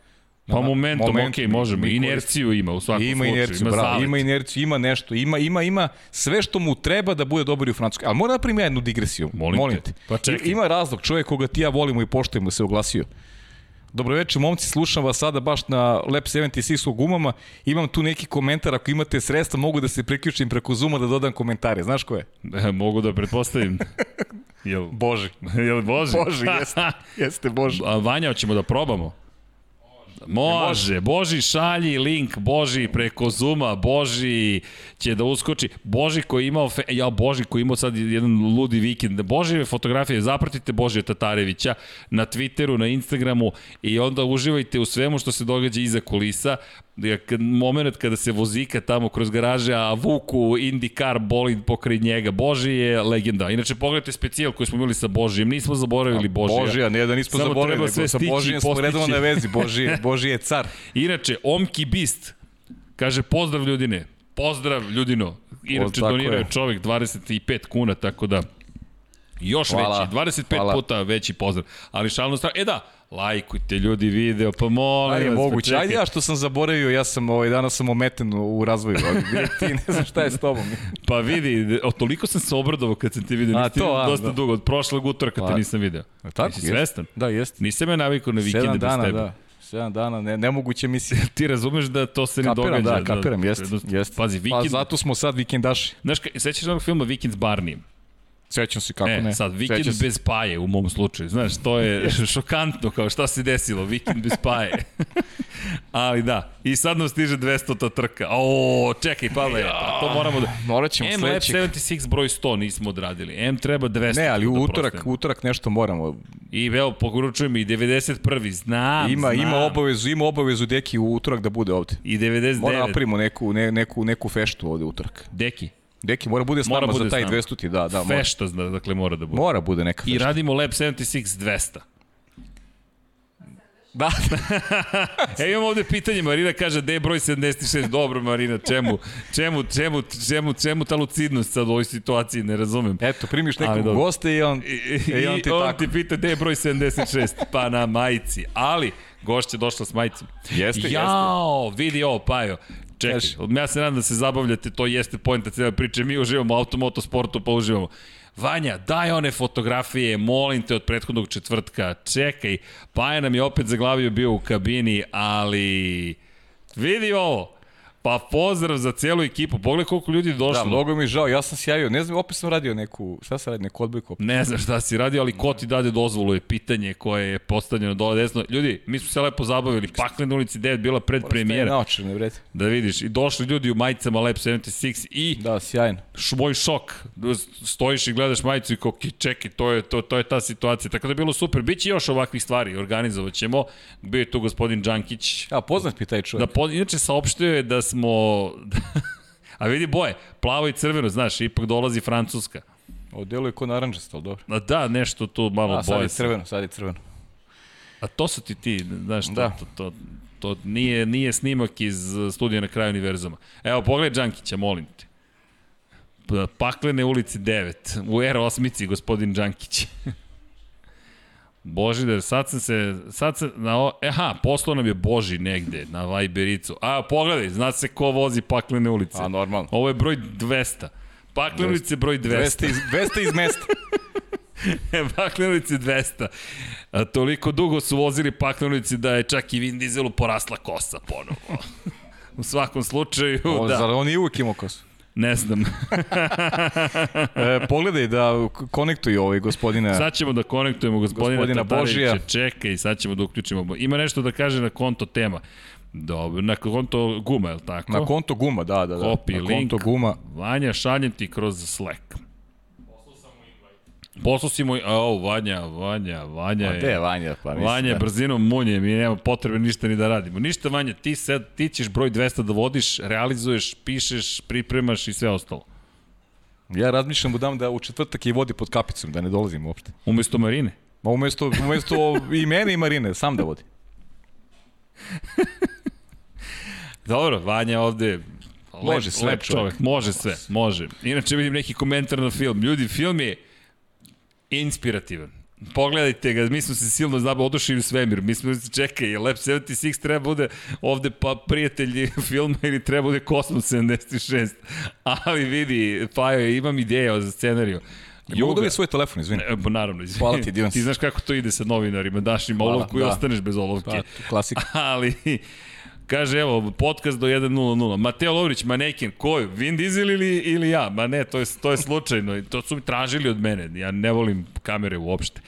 Pa momentum, moment, ok, možemo. Inerciju ima u svakom ima slučaju. Inerciju, ima bravo, ima inerciju, ima nešto. Ima, ima, ima sve što mu treba da bude dobar u Francuskoj. Ali mora da primi jednu digresiju. Molim, Molim te. Pa čekaj. Ima razlog, čovjek koga ti ja volimo i poštujemo se oglasio. Dobro večer, momci, slušam vas sada baš na Lab 76 u gumama. Imam tu neki komentar, ako imate sredstva, mogu da se priključim preko Zuma da dodam komentare. Znaš ko je? E, mogu da pretpostavim. Jel, Boži. Jel Boži? Boži, jeste. jeste Boži. A Vanja, hoćemo da probamo? Može, Boži šalji link, Boži preko Zuma, Boži će da uskoči. Boži koji imao, fe, ja Boži koji imao sad jedan ludi vikend. Boži fotografije, zapratite Božija Tatarevića na Twitteru, na Instagramu i onda uživajte u svemu što se događa iza kulisa moment kada se vozika tamo kroz garaže, a vuku IndyCar bolid pokraj njega. Boži je legenda. Inače, pogledajte specijal koji smo imali sa Božijem. Nismo zaboravili Božija. Božija, ne da nismo Samo zaboravili, nego sa Božijem smo redovno na vezi. Boži, Boži je car. Inače, Omki Bist kaže pozdrav ljudine. Pozdrav ljudino. Inače, donirao je čovek 25 kuna, tako da još hvala, veći, 25 hvala. puta veći pozdrav. Ali šalno strano, e da, Lajkujte ljudi video, pa molim Ajde, vas. moguće. Ajde ja što sam zaboravio, ja sam ovaj danas sam ometen u razvoju. Ali ti ne znam šta je s tobom. pa vidi, o, toliko sam se obradovao kad sam te vidio. A, to, a, dosta da. dugo, od prošlog utorka te pa, nisam video. A, tako, Nisi svestan? Da, jeste. Nisam ja navikao na vikende bez dana, tebe. Da. 7 dana, ne, nemoguće misije. Ti razumeš da to se ne kapiram, događa. Da, kapiram, da, jeste. Jest. Pazi, vikend... Pa zato smo sad vikendaši. Znaš, sećaš onog filma Vikend s Barnijem? Sećam se kako e, ne. sad, vikend Sećam se. bez paje u mom slučaju. Znaš, to je šokantno kao šta se desilo, vikend bez paje. Ali da, i sad nam stiže 200 ta trka. O, čekaj, Pavle, pa to moramo da... Morat ćemo M sledećeg. 76 broj 100 nismo odradili. M treba 200. Ne, ali u da utorak, prostimo. utorak nešto moramo. I evo, poručujem i 91. Znam, Ima, znam. ima obavezu, ima obavezu Deki u utorak da bude ovde. I 99. Mora napravimo neku, ne, neku, neku feštu ovde utorak. Deki. Deki mora bude s Mora nama bude za taj nama. 200 da, da, mora. Fešta, zna, dakle, mora da bude. Mora bude neka I fešta. radimo Lab 76 200. Da, E, imamo ovde pitanje, Marina kaže, gde je broj 76? Dobro, Marina, čemu, čemu, čemu, čemu, čemu ta lucidnost sad u ovoj situaciji, ne razumem. eto, primiš Ali nekog dobro. gosta i on, I, i, i on ti on tako. ti pita gde je broj 76? Pa na majici. Ali, gošća došla s majicom. Jeste, Jao, vidi ovo, Pajo. Čekaj, Kaži. ja se nadam da se zabavljate, to jeste pojenta cijela priče, mi uživamo u automotosportu, pa uživamo. Vanja, daj one fotografije, molim te, od prethodnog četvrtka. Čekaj, Paja nam je opet zaglavio bio u kabini, ali... Vidi ovo. Pa pozdrav za cijelu ekipu. Pogledaj koliko ljudi je došlo. Da, mnogo mi je žao, ja sam se javio, ne znam, opet sam radio neku, šta sam radio, neku odbojku. Ne znam šta si radio, ali ko ti dade dozvolu je pitanje koje je postavljeno dole desno. Ljudi, mi smo se lepo zabavili. Paklen ulici 9 bila pred premijera. Naočar, ne vredi. Da vidiš, i došli ljudi u majicama Lab 76 i Da, sjajno. moj šok. Stojiš i gledaš majicu i kao, "Ki, čekaj, to je, to, to je ta situacija. Tako da je bilo super. Biće još ovakvih stvari, organizovat ćemo. Bio je tu gospodin Đankić. A, poznat mi taj Da, čovjek. po, inače, saopštio je da smo... A vidi boje, plavo i crveno, znaš, ipak dolazi Francuska. O, deluje ko naranđasto, ali dobro. A da, nešto tu malo A, sad boje je crveno, sad je crveno. A to su ti ti, znaš, to, Da. to, to, to nije, nije snimak iz studija na kraju univerzuma. Evo, pogledaj Đankića, molim te. Paklene ulici 9, u R8-ici, gospodin Đankić. Božidar, sad sam se, sad se, na o, aha, poslao nam je Boži negde, na Vibericu. A, pogledaj, zna se ko vozi Paklene ulice. A, normalno. Ovo je broj 200. Paklene ulice broj 200. 200 iz, 200 iz mesta. Paklenici 200. A, toliko dugo su vozili paklenici da je čak i Vin Dieselu porasla kosa ponovo. U svakom slučaju, O, da, Zar on i uvijek imao kosu? Ne znam. E, pogledaj da k- konektuju ovaj gospodina. Sad ćemo da konektujemo gospodina, Gospodina. Božija. Čekaj, sad ćemo da uključimo. Ima nešto da kaže na konto tema. Dobro, na konto guma, je li tako? Na konto guma, da, da, da. Copy, na konto link. guma. Vanja, šaljem ti kroz Slack. Poslao si mu, a o, Vanja, Vanja, Vanja A je... gde je Vanja? Pa mislim, Vanja, da. brzinom munje, mi nema potrebe ništa ni da radimo. Ništa, Vanja, ti, sad, ti ćeš broj 200 da vodiš, realizuješ, pišeš, pripremaš i sve ostalo. Ja razmišljam da dam da u četvrtak je vodi pod kapicom, da ne dolazim uopšte. Umesto Marine. Ma umesto, umesto i mene i Marine, sam da vodi. Dobro, Vanja ovde Može lep, sve, lep čovjek. čovjek. Može sve, može. Inače vidim neki komentar na film. Ljudi, film je inspirativan. Pogledajte ga, mi smo se silno znamo odušili u svemir. Mi smo se čekaj, Lab 76 treba bude ovde pa prijatelji filma ili treba bude Kosmos 76. Ali vidi, Pajo, imam ideja za scenariju. Mogu da li svoj telefon, izvini? E, pa naravno, izvini. Hvala ti, divan Ti znaš kako to ide sa novinarima, daš im Hvala, olovku i da. ostaneš bez olovke. Pa, klasika. Ali, kaže, evo, podcast do 1.00. Mateo Lovrić, maneken, koju? Vin Diesel ili, ili ja? Ma ne, to je, to je slučajno. I To su mi tražili od mene. Ja ne volim kamere uopšte.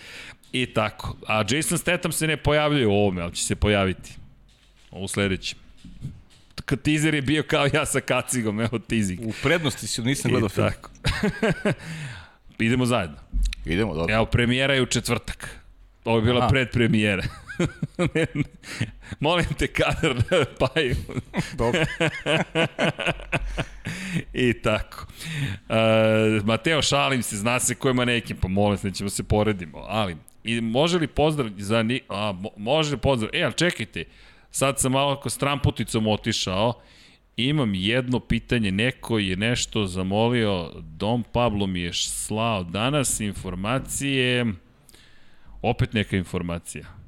I tako. A Jason Statham se ne pojavljuje u ovome, ali će se pojaviti. U sledećem. Teaser je bio kao ja sa kacigom, evo teasing. U prednosti si, nisam gledao film. tako. Idemo zajedno. Idemo, dobro. Evo, premijera je u četvrtak. Ovo je bila Aha. predpremijera. Ne, ne. Molim te, kadar paju. dobro. I tako. Uh, Mateo, šalim se, zna se ko je manekin, pa molim se, nećemo se poredimo. Ali, i može li pozdrav za... Ni, a, mo, može pozdrav... E, ali čekajte, sad sam malo ako s tramputicom otišao, imam jedno pitanje, neko je nešto zamolio, Dom Pablo mi je slao danas informacije, opet neka informacija.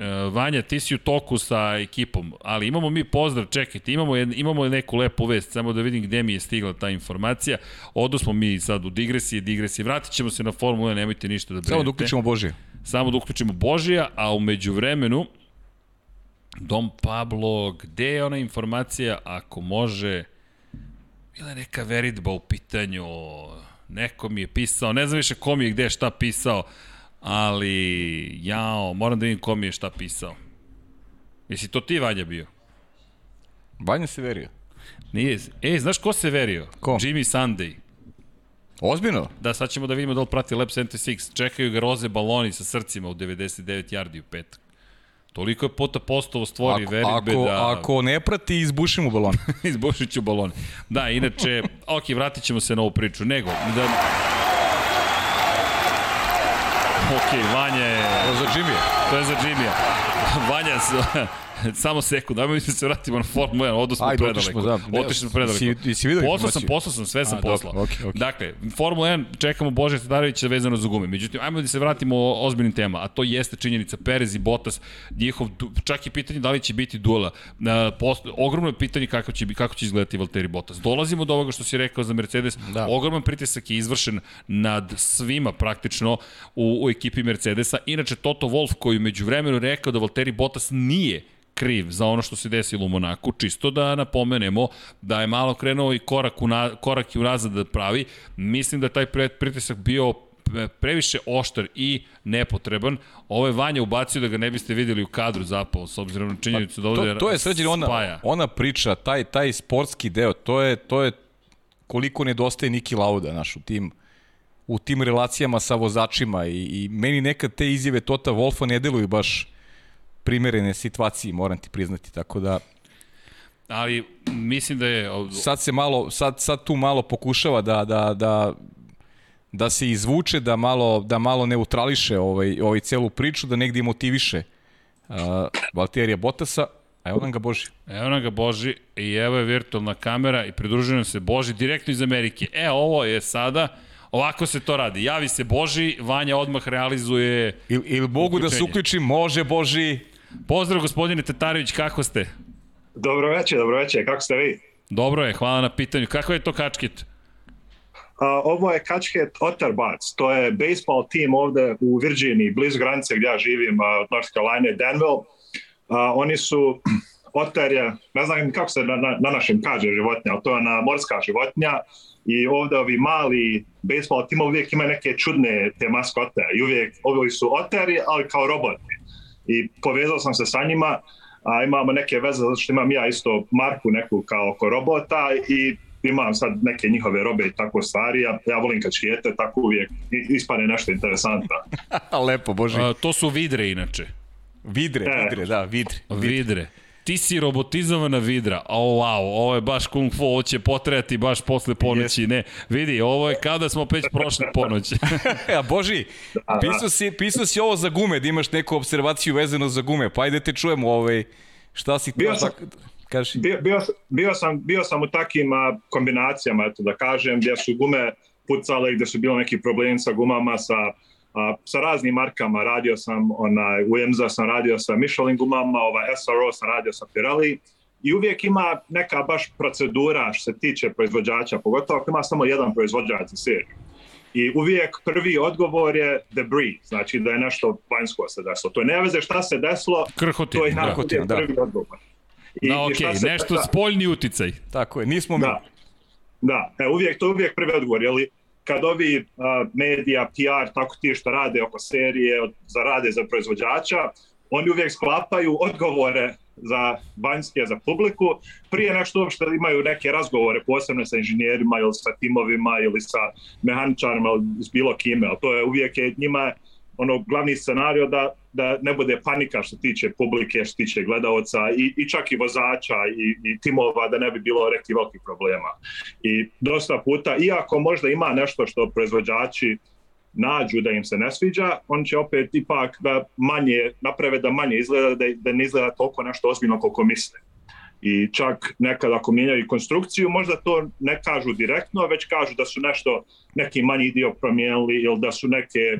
E, Vanja, ti si u toku sa ekipom, ali imamo mi pozdrav, čekajte, imamo, jed, imamo neku lepu vest, samo da vidim gde mi je stigla ta informacija. Odo smo mi sad u digresije, digresije, vratit ćemo se na Formula 1, nemojte ništa da brinete. Samo da uključimo Božije. Samo da uključimo Božija, a umeđu vremenu, Dom Pablo, gde je ona informacija, ako može, bila je neka veritba u pitanju, neko mi je pisao, ne znam više ko mi je gde šta pisao, ali jao, moram da vidim ko mi je šta pisao. Jesi to ti, Vanja, bio? Banja se verio. Nije. E, znaš ko se verio? Ko? Jimmy Sunday. Ozbiljno? Da, sad ćemo da vidimo da li prati Lab 76. Čekaju ga roze baloni sa srcima u 99 yardi u petak. Toliko je puta postovo stvori Ako, veritbe ako, da... ako ne prati, izbušim u balon. Izbušit ću balone. Da, inače, ok, vratit ćemo se na ovu priču. Nego, da... Ok, Vanja je... Za Jimmy. To je za Jimmy-a. Vanja, samo sekund, ajmo mi se vratimo na Formula 1, odnosno Ajde, predaleko. otišli smo, da. Otišli smo predaleko. si- jesi vidio Poslao sam, poslao sam, sve sam A, poslao. dobro, okej, okej. Dakle, Formula 1, čekamo Bože Tadarevića vezano za gume. Međutim, ajmo da se vratimo o ozbiljnim tema, a to jeste činjenica Perez i Bottas, njihov, čak i pitanje da li će biti duela. Na, post, ogromno je pitanje kako će, kako će izgledati Valtteri Bottas. Dolazimo do ovoga što si rekao za Mercedes, Da. ogroman pritisak je izvršen nad svima praktično u, u ekipi Mercedesa. Inače, Toto Wolff koji među vremenu rekao da Valtteri Bottas nije kriv za ono što se desilo u Monaku, čisto da napomenemo da je malo krenuo i korak, una, korak i unazad da pravi. Mislim da taj pritisak bio previše oštar i nepotreban. Ovo je Vanja ubacio da ga ne biste videli u kadru zapravo, s obzirom na činjenicu da ovde To, to je sređen ona, ona priča, taj, taj sportski deo, to je, to je koliko nedostaje Niki Lauda, naš, u tim, u tim relacijama sa vozačima i, i meni nekad te izjave Tota Wolfa ne deluju baš primerene situaciji, moram ti priznati, tako da Ali mislim da je... sad se malo, sad, sad tu malo pokušava da, da, da, da se izvuče, da malo, da malo neutrališe ovaj, ovaj celu priču, da negdje motiviše uh, Valterija Bottasa, a evo nam ga Boži. Evo nam ga Boži i evo je virtualna kamera i pridružuje nam se Boži direktno iz Amerike. E, ovo je sada, ovako se to radi. Javi se Boži, Vanja odmah realizuje... Il, il mogu da se Uključenje. uključim? Može, Boži. Pozdrav gospodine Tatarević, kako ste? Dobro večer, dobro večer, kako ste vi? Dobro je, hvala na pitanju. Kako je to kačkit? A, ovo je Kačket Otterbots, to je baseball tim ovde u Virginiji, blizu granice gdje ja živim, od North Carolina, Danville. A, oni su, otter je, ne znam kako se na, na, na našem kaže životinja, ali to je ona morska životinja i ovde ovi mali baseball timovi uvijek imaju neke čudne te maskote i uvijek ovi su oteri, ali kao roboti. I povezao sam se sa njima, a imamo neke veze zato što imam ja isto marku neku kao oko robota i imam sad neke njihove robe i tako stvari, ja, ja volim kačkijete, tako uvijek i- ispane nešto interesantno. Lepo, Boži. A, to su vidre inače. Vidre, E. vidre, da, vidre. Vidre. Ti si robotizovana vidra. O, wow, ovo je baš kung fu, ovo će potrejati baš posle ponoći. Ne, vidi, ovo je kao da smo već prošli ponoć. A Boži, pisao si, pisao si ovo za gume, da imaš neku observaciju vezano za gume, pa ajde te čujemo ovaj, šta si Bio sam- tak... Kaži. Bio, bio, bio, sam, bio sam u takim a, kombinacijama, eto da kažem, gdje su gume pucale, gdje su bilo neki problemi sa gumama, sa, a, sa raznim markama. Radio sam, onaj, u EMZA sam radio sa Michelin gumama, ovaj, SRO sam radio sa Pirelli. I uvijek ima neka baš procedura što se tiče proizvođača, pogotovo ako ima samo jedan proizvođač za seriju. I uvijek prvi odgovor je debris, znači da je nešto vanjsko se desilo. To je ne veze šta se desilo, Krhotin, to je da. Krhotin, da. prvi odgovor. I, Da, okej, se- nešto da- spoljni uticaj. Tako je, nismo mi. Da, da. E, uvijek, to je uvijek prvi odgovor, jeli, kad ovi medija, PR, tako ti što rade oko serije, od, za rade za proizvođača, oni uvijek sklapaju odgovore za vanjske, za publiku, prije nešto uopšte imaju neke razgovore, posebno sa inženjerima ili sa timovima ili sa mehaničarima ili s bilo kime, ali to je uvijek je njima ono glavni scenario da, da ne bude panika što tiče publike, što tiče gledaoca i, i čak i vozača i, i timova da ne bi bilo rekli velikih problema. I dosta puta, iako možda ima nešto što proizvođači nađu da im se ne sviđa, on će opet ipak da manje, naprave da manje izgleda, da, da ne izgleda toliko nešto ozbiljno koliko misle. I čak nekad ako mijenjaju konstrukciju, možda to ne kažu direktno, već kažu da su nešto, neki manji dio promijenili ili da su neke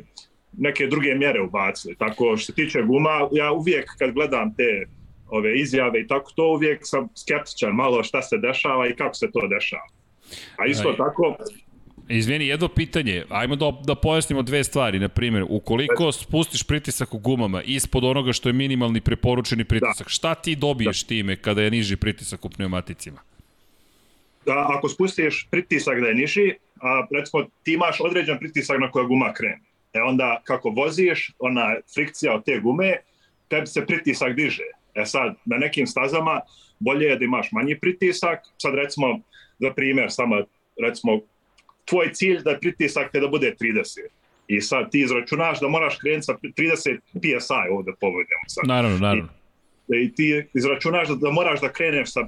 neke druge mjere ubacili. Tako što se tiče guma, ja uvijek kad gledam te ove izjave i tako to uvijek sam skeptičan malo šta se dešava i kako se to dešava. A isto Aj. tako, Izvini, jedno pitanje. Ajmo da, da pojasnimo dve stvari. Na primjer, ukoliko spustiš pritisak u gumama ispod onoga što je minimalni preporučeni pritisak, šta ti dobiješ time kada je niži pritisak u pneumaticima? da ako spustiš pritisak da je niži, a, recimo ti imaš određen pritisak na koja guma krene. E onda kako voziš, ona frikcija od te gume, tebi se pritisak diže. E sad, na nekim stazama bolje je da imaš manji pritisak. Sad recimo, za primjer, samo recimo, tvoj cilj da je pritisak te da bude 30. I sad ti izračunaš da moraš krenuti sa 30 PSI ovde povedemo sad. Naravno, naravno. I, i ti izračunaš da, da moraš da kreneš sa 19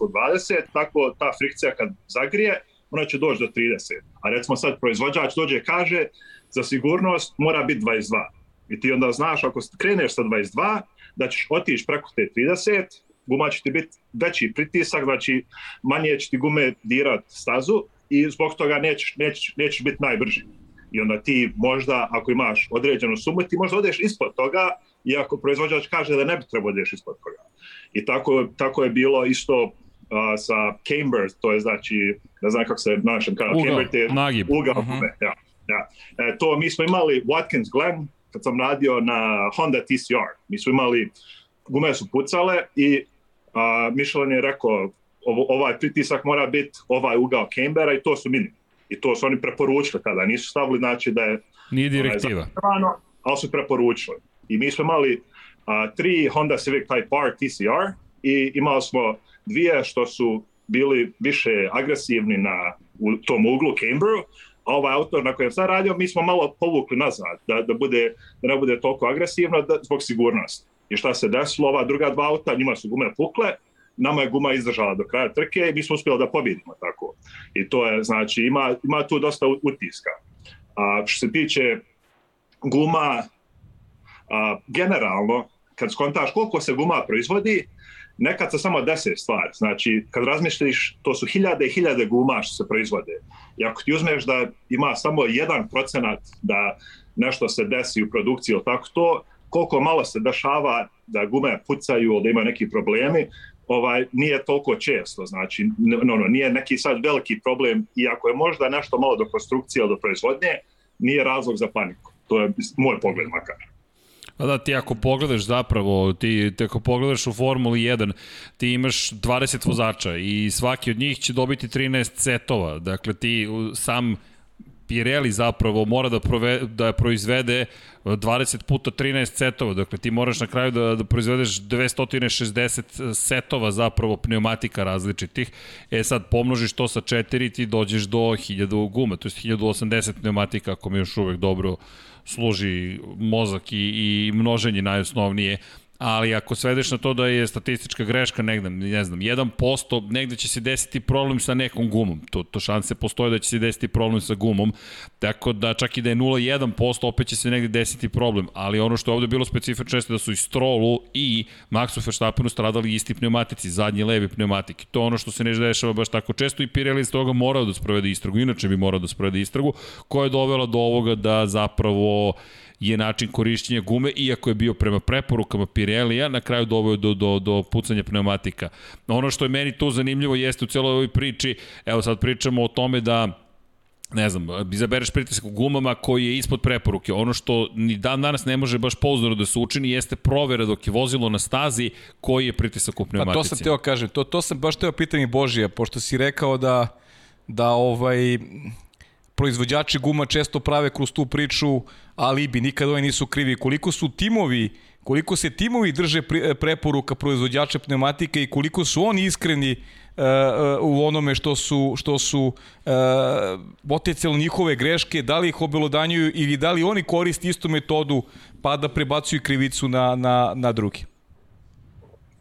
od 20, tako ta frikcija kad zagrije, ona će doći do 30. A recimo sad proizvođač dođe i kaže za sigurnost mora biti 22. I ti onda znaš ako kreneš sa 22, da ćeš otići preko te 30, guma će ti biti veći pritisak, znači manje će ti gume dirat stazu i zbog toga nećeš, nećeš, nećeš biti najbrži. I onda ti možda, ako imaš određenu sumu, ti možda odeš ispod toga, iako proizvođač kaže da ne bi trebao odeš ispod toga. I tako, tako je bilo isto uh, sa camber, to je znači, ne znam kako se na našem kanalu, Ugao, camber je nagib. ugao, uh -huh. ja, ja. E, to mi smo imali Watkins Glen, kad sam radio na Honda TCR, mi smo imali, gume su pucale i a, Michelin je rekao ovo, ovaj pritisak mora biti ovaj ugao Cambera i to su minimum. I to su oni preporučili tada, nisu stavili znači da je Nije direktiva. Onaj, ali su preporučili. I mi smo imali a, tri Honda Civic Type R TCR i imali smo dvije što su bili više agresivni na u tom uglu a ovaj auto na kojem sam radio, mi smo malo povukli nazad, da, da, bude, da ne bude toliko agresivno da, zbog sigurnosti. I šta se desilo, ova druga dva auta, njima su gume pukle, nama je guma izdržala do kraja trke i mi smo uspjeli da pobjedimo tako. I to je, znači, ima, ima tu dosta utiska. A što se tiče guma, a, generalno, kad skontaš koliko se guma proizvodi, nekad se samo dese stvari. Znači, kad razmišljaš, to su hiljade i hiljade guma što se proizvode. I ako ti uzmeš da ima samo jedan procenat da nešto se desi u produkciji ili tako to, koliko malo se dešava da gume pucaju ili da imaju neki problemi, ovaj nije toliko često, znači no, no, nije neki sad veliki problem i ako je možda nešto malo do konstrukcije ili do proizvodnje, nije razlog za paniku. To je moj pogled makar. A da, ti ako pogledaš zapravo, ti, ti ako pogledaš u Formuli 1, ti imaš 20 vozača i svaki od njih će dobiti 13 setova. Dakle, ti sam Pirelli zapravo mora da, prove, da proizvede 20 puta 13 setova, dakle ti moraš na kraju da, da proizvedeš 260 setova zapravo pneumatika različitih, e sad pomnožiš to sa 4 ti dođeš do 1000 guma, to je 1080 pneumatika ako mi još uvek dobro služi mozak i, i množenje najosnovnije, ali ako svedeš na to da je statistička greška negde, ne znam, 1%, negde će se desiti problem sa nekom gumom. To, to šanse postoje da će se desiti problem sa gumom, tako da čak i da je 0,1%, opet će se negde desiti problem. Ali ono što je ovde bilo specifično jeste da su i Strolu i Maxu Verstappenu stradali isti pneumatici, zadnji levi pneumatiki. To je ono što se ne dešava baš tako često i Pirelli iz toga morao da sprovede istragu, inače bi morao da sprovede istragu, koja je dovela do ovoga da zapravo je način korišćenja gume, iako je bio prema preporukama Pirelija, na kraju doveo do, do, do pucanja pneumatika. Ono što je meni tu zanimljivo jeste u celoj ovoj priči, evo sad pričamo o tome da ne znam, izabereš pritisak u gumama koji je ispod preporuke. Ono što ni dan danas ne može baš pouzdano da se učini jeste provera dok je vozilo na stazi koji je pritisak u pneumatici. Pa to sam teo kažem, to, to sam baš teo pitanje Božija, pošto si rekao da, da ovaj, proizvođači guma često prave kroz tu priču alibi, nikad oni nisu krivi. Koliko su timovi, koliko se timovi drže preporuka proizvođača pneumatike i koliko su oni iskreni uh, u onome što su, što su uh, njihove greške, da li ih obelodanjuju ili da li oni koriste istu metodu pa da prebacuju krivicu na, na, na drugi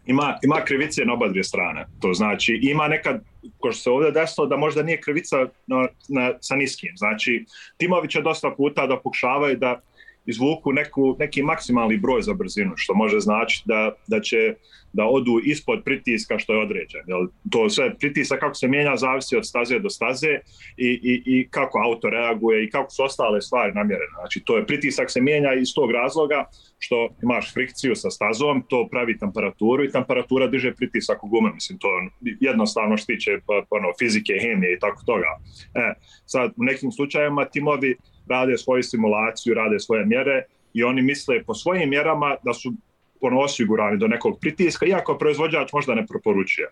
ima, ima krivice na oba dvije strane. To znači, ima nekad, ko što se ovde desilo, da možda nije krivica na, na, sa niskim. Znači, timovi će dosta puta da pokušavaju da izvuku neku, neki maksimalni broj za brzinu, što može znači da, da će da odu ispod pritiska što je određen. Jel, to sve pritisak kako se mijenja zavisi od staze do staze i, i, i kako auto reaguje i kako su ostale stvari namjerene. Znači, to je pritisak se mijenja iz tog razloga što imaš frikciju sa stazom, to pravi temperaturu i temperatura diže pritisak u gume. Mislim, to jednostavno što tiče pa, pa, ono, fizike, hemije i tako toga. E, sad, u nekim slučajevima timovi rade svoju simulaciju, rade svoje mjere i oni misle po svojim mjerama da su ono osigurani do nekog pritiska, iako proizvođač možda ne proporučuje.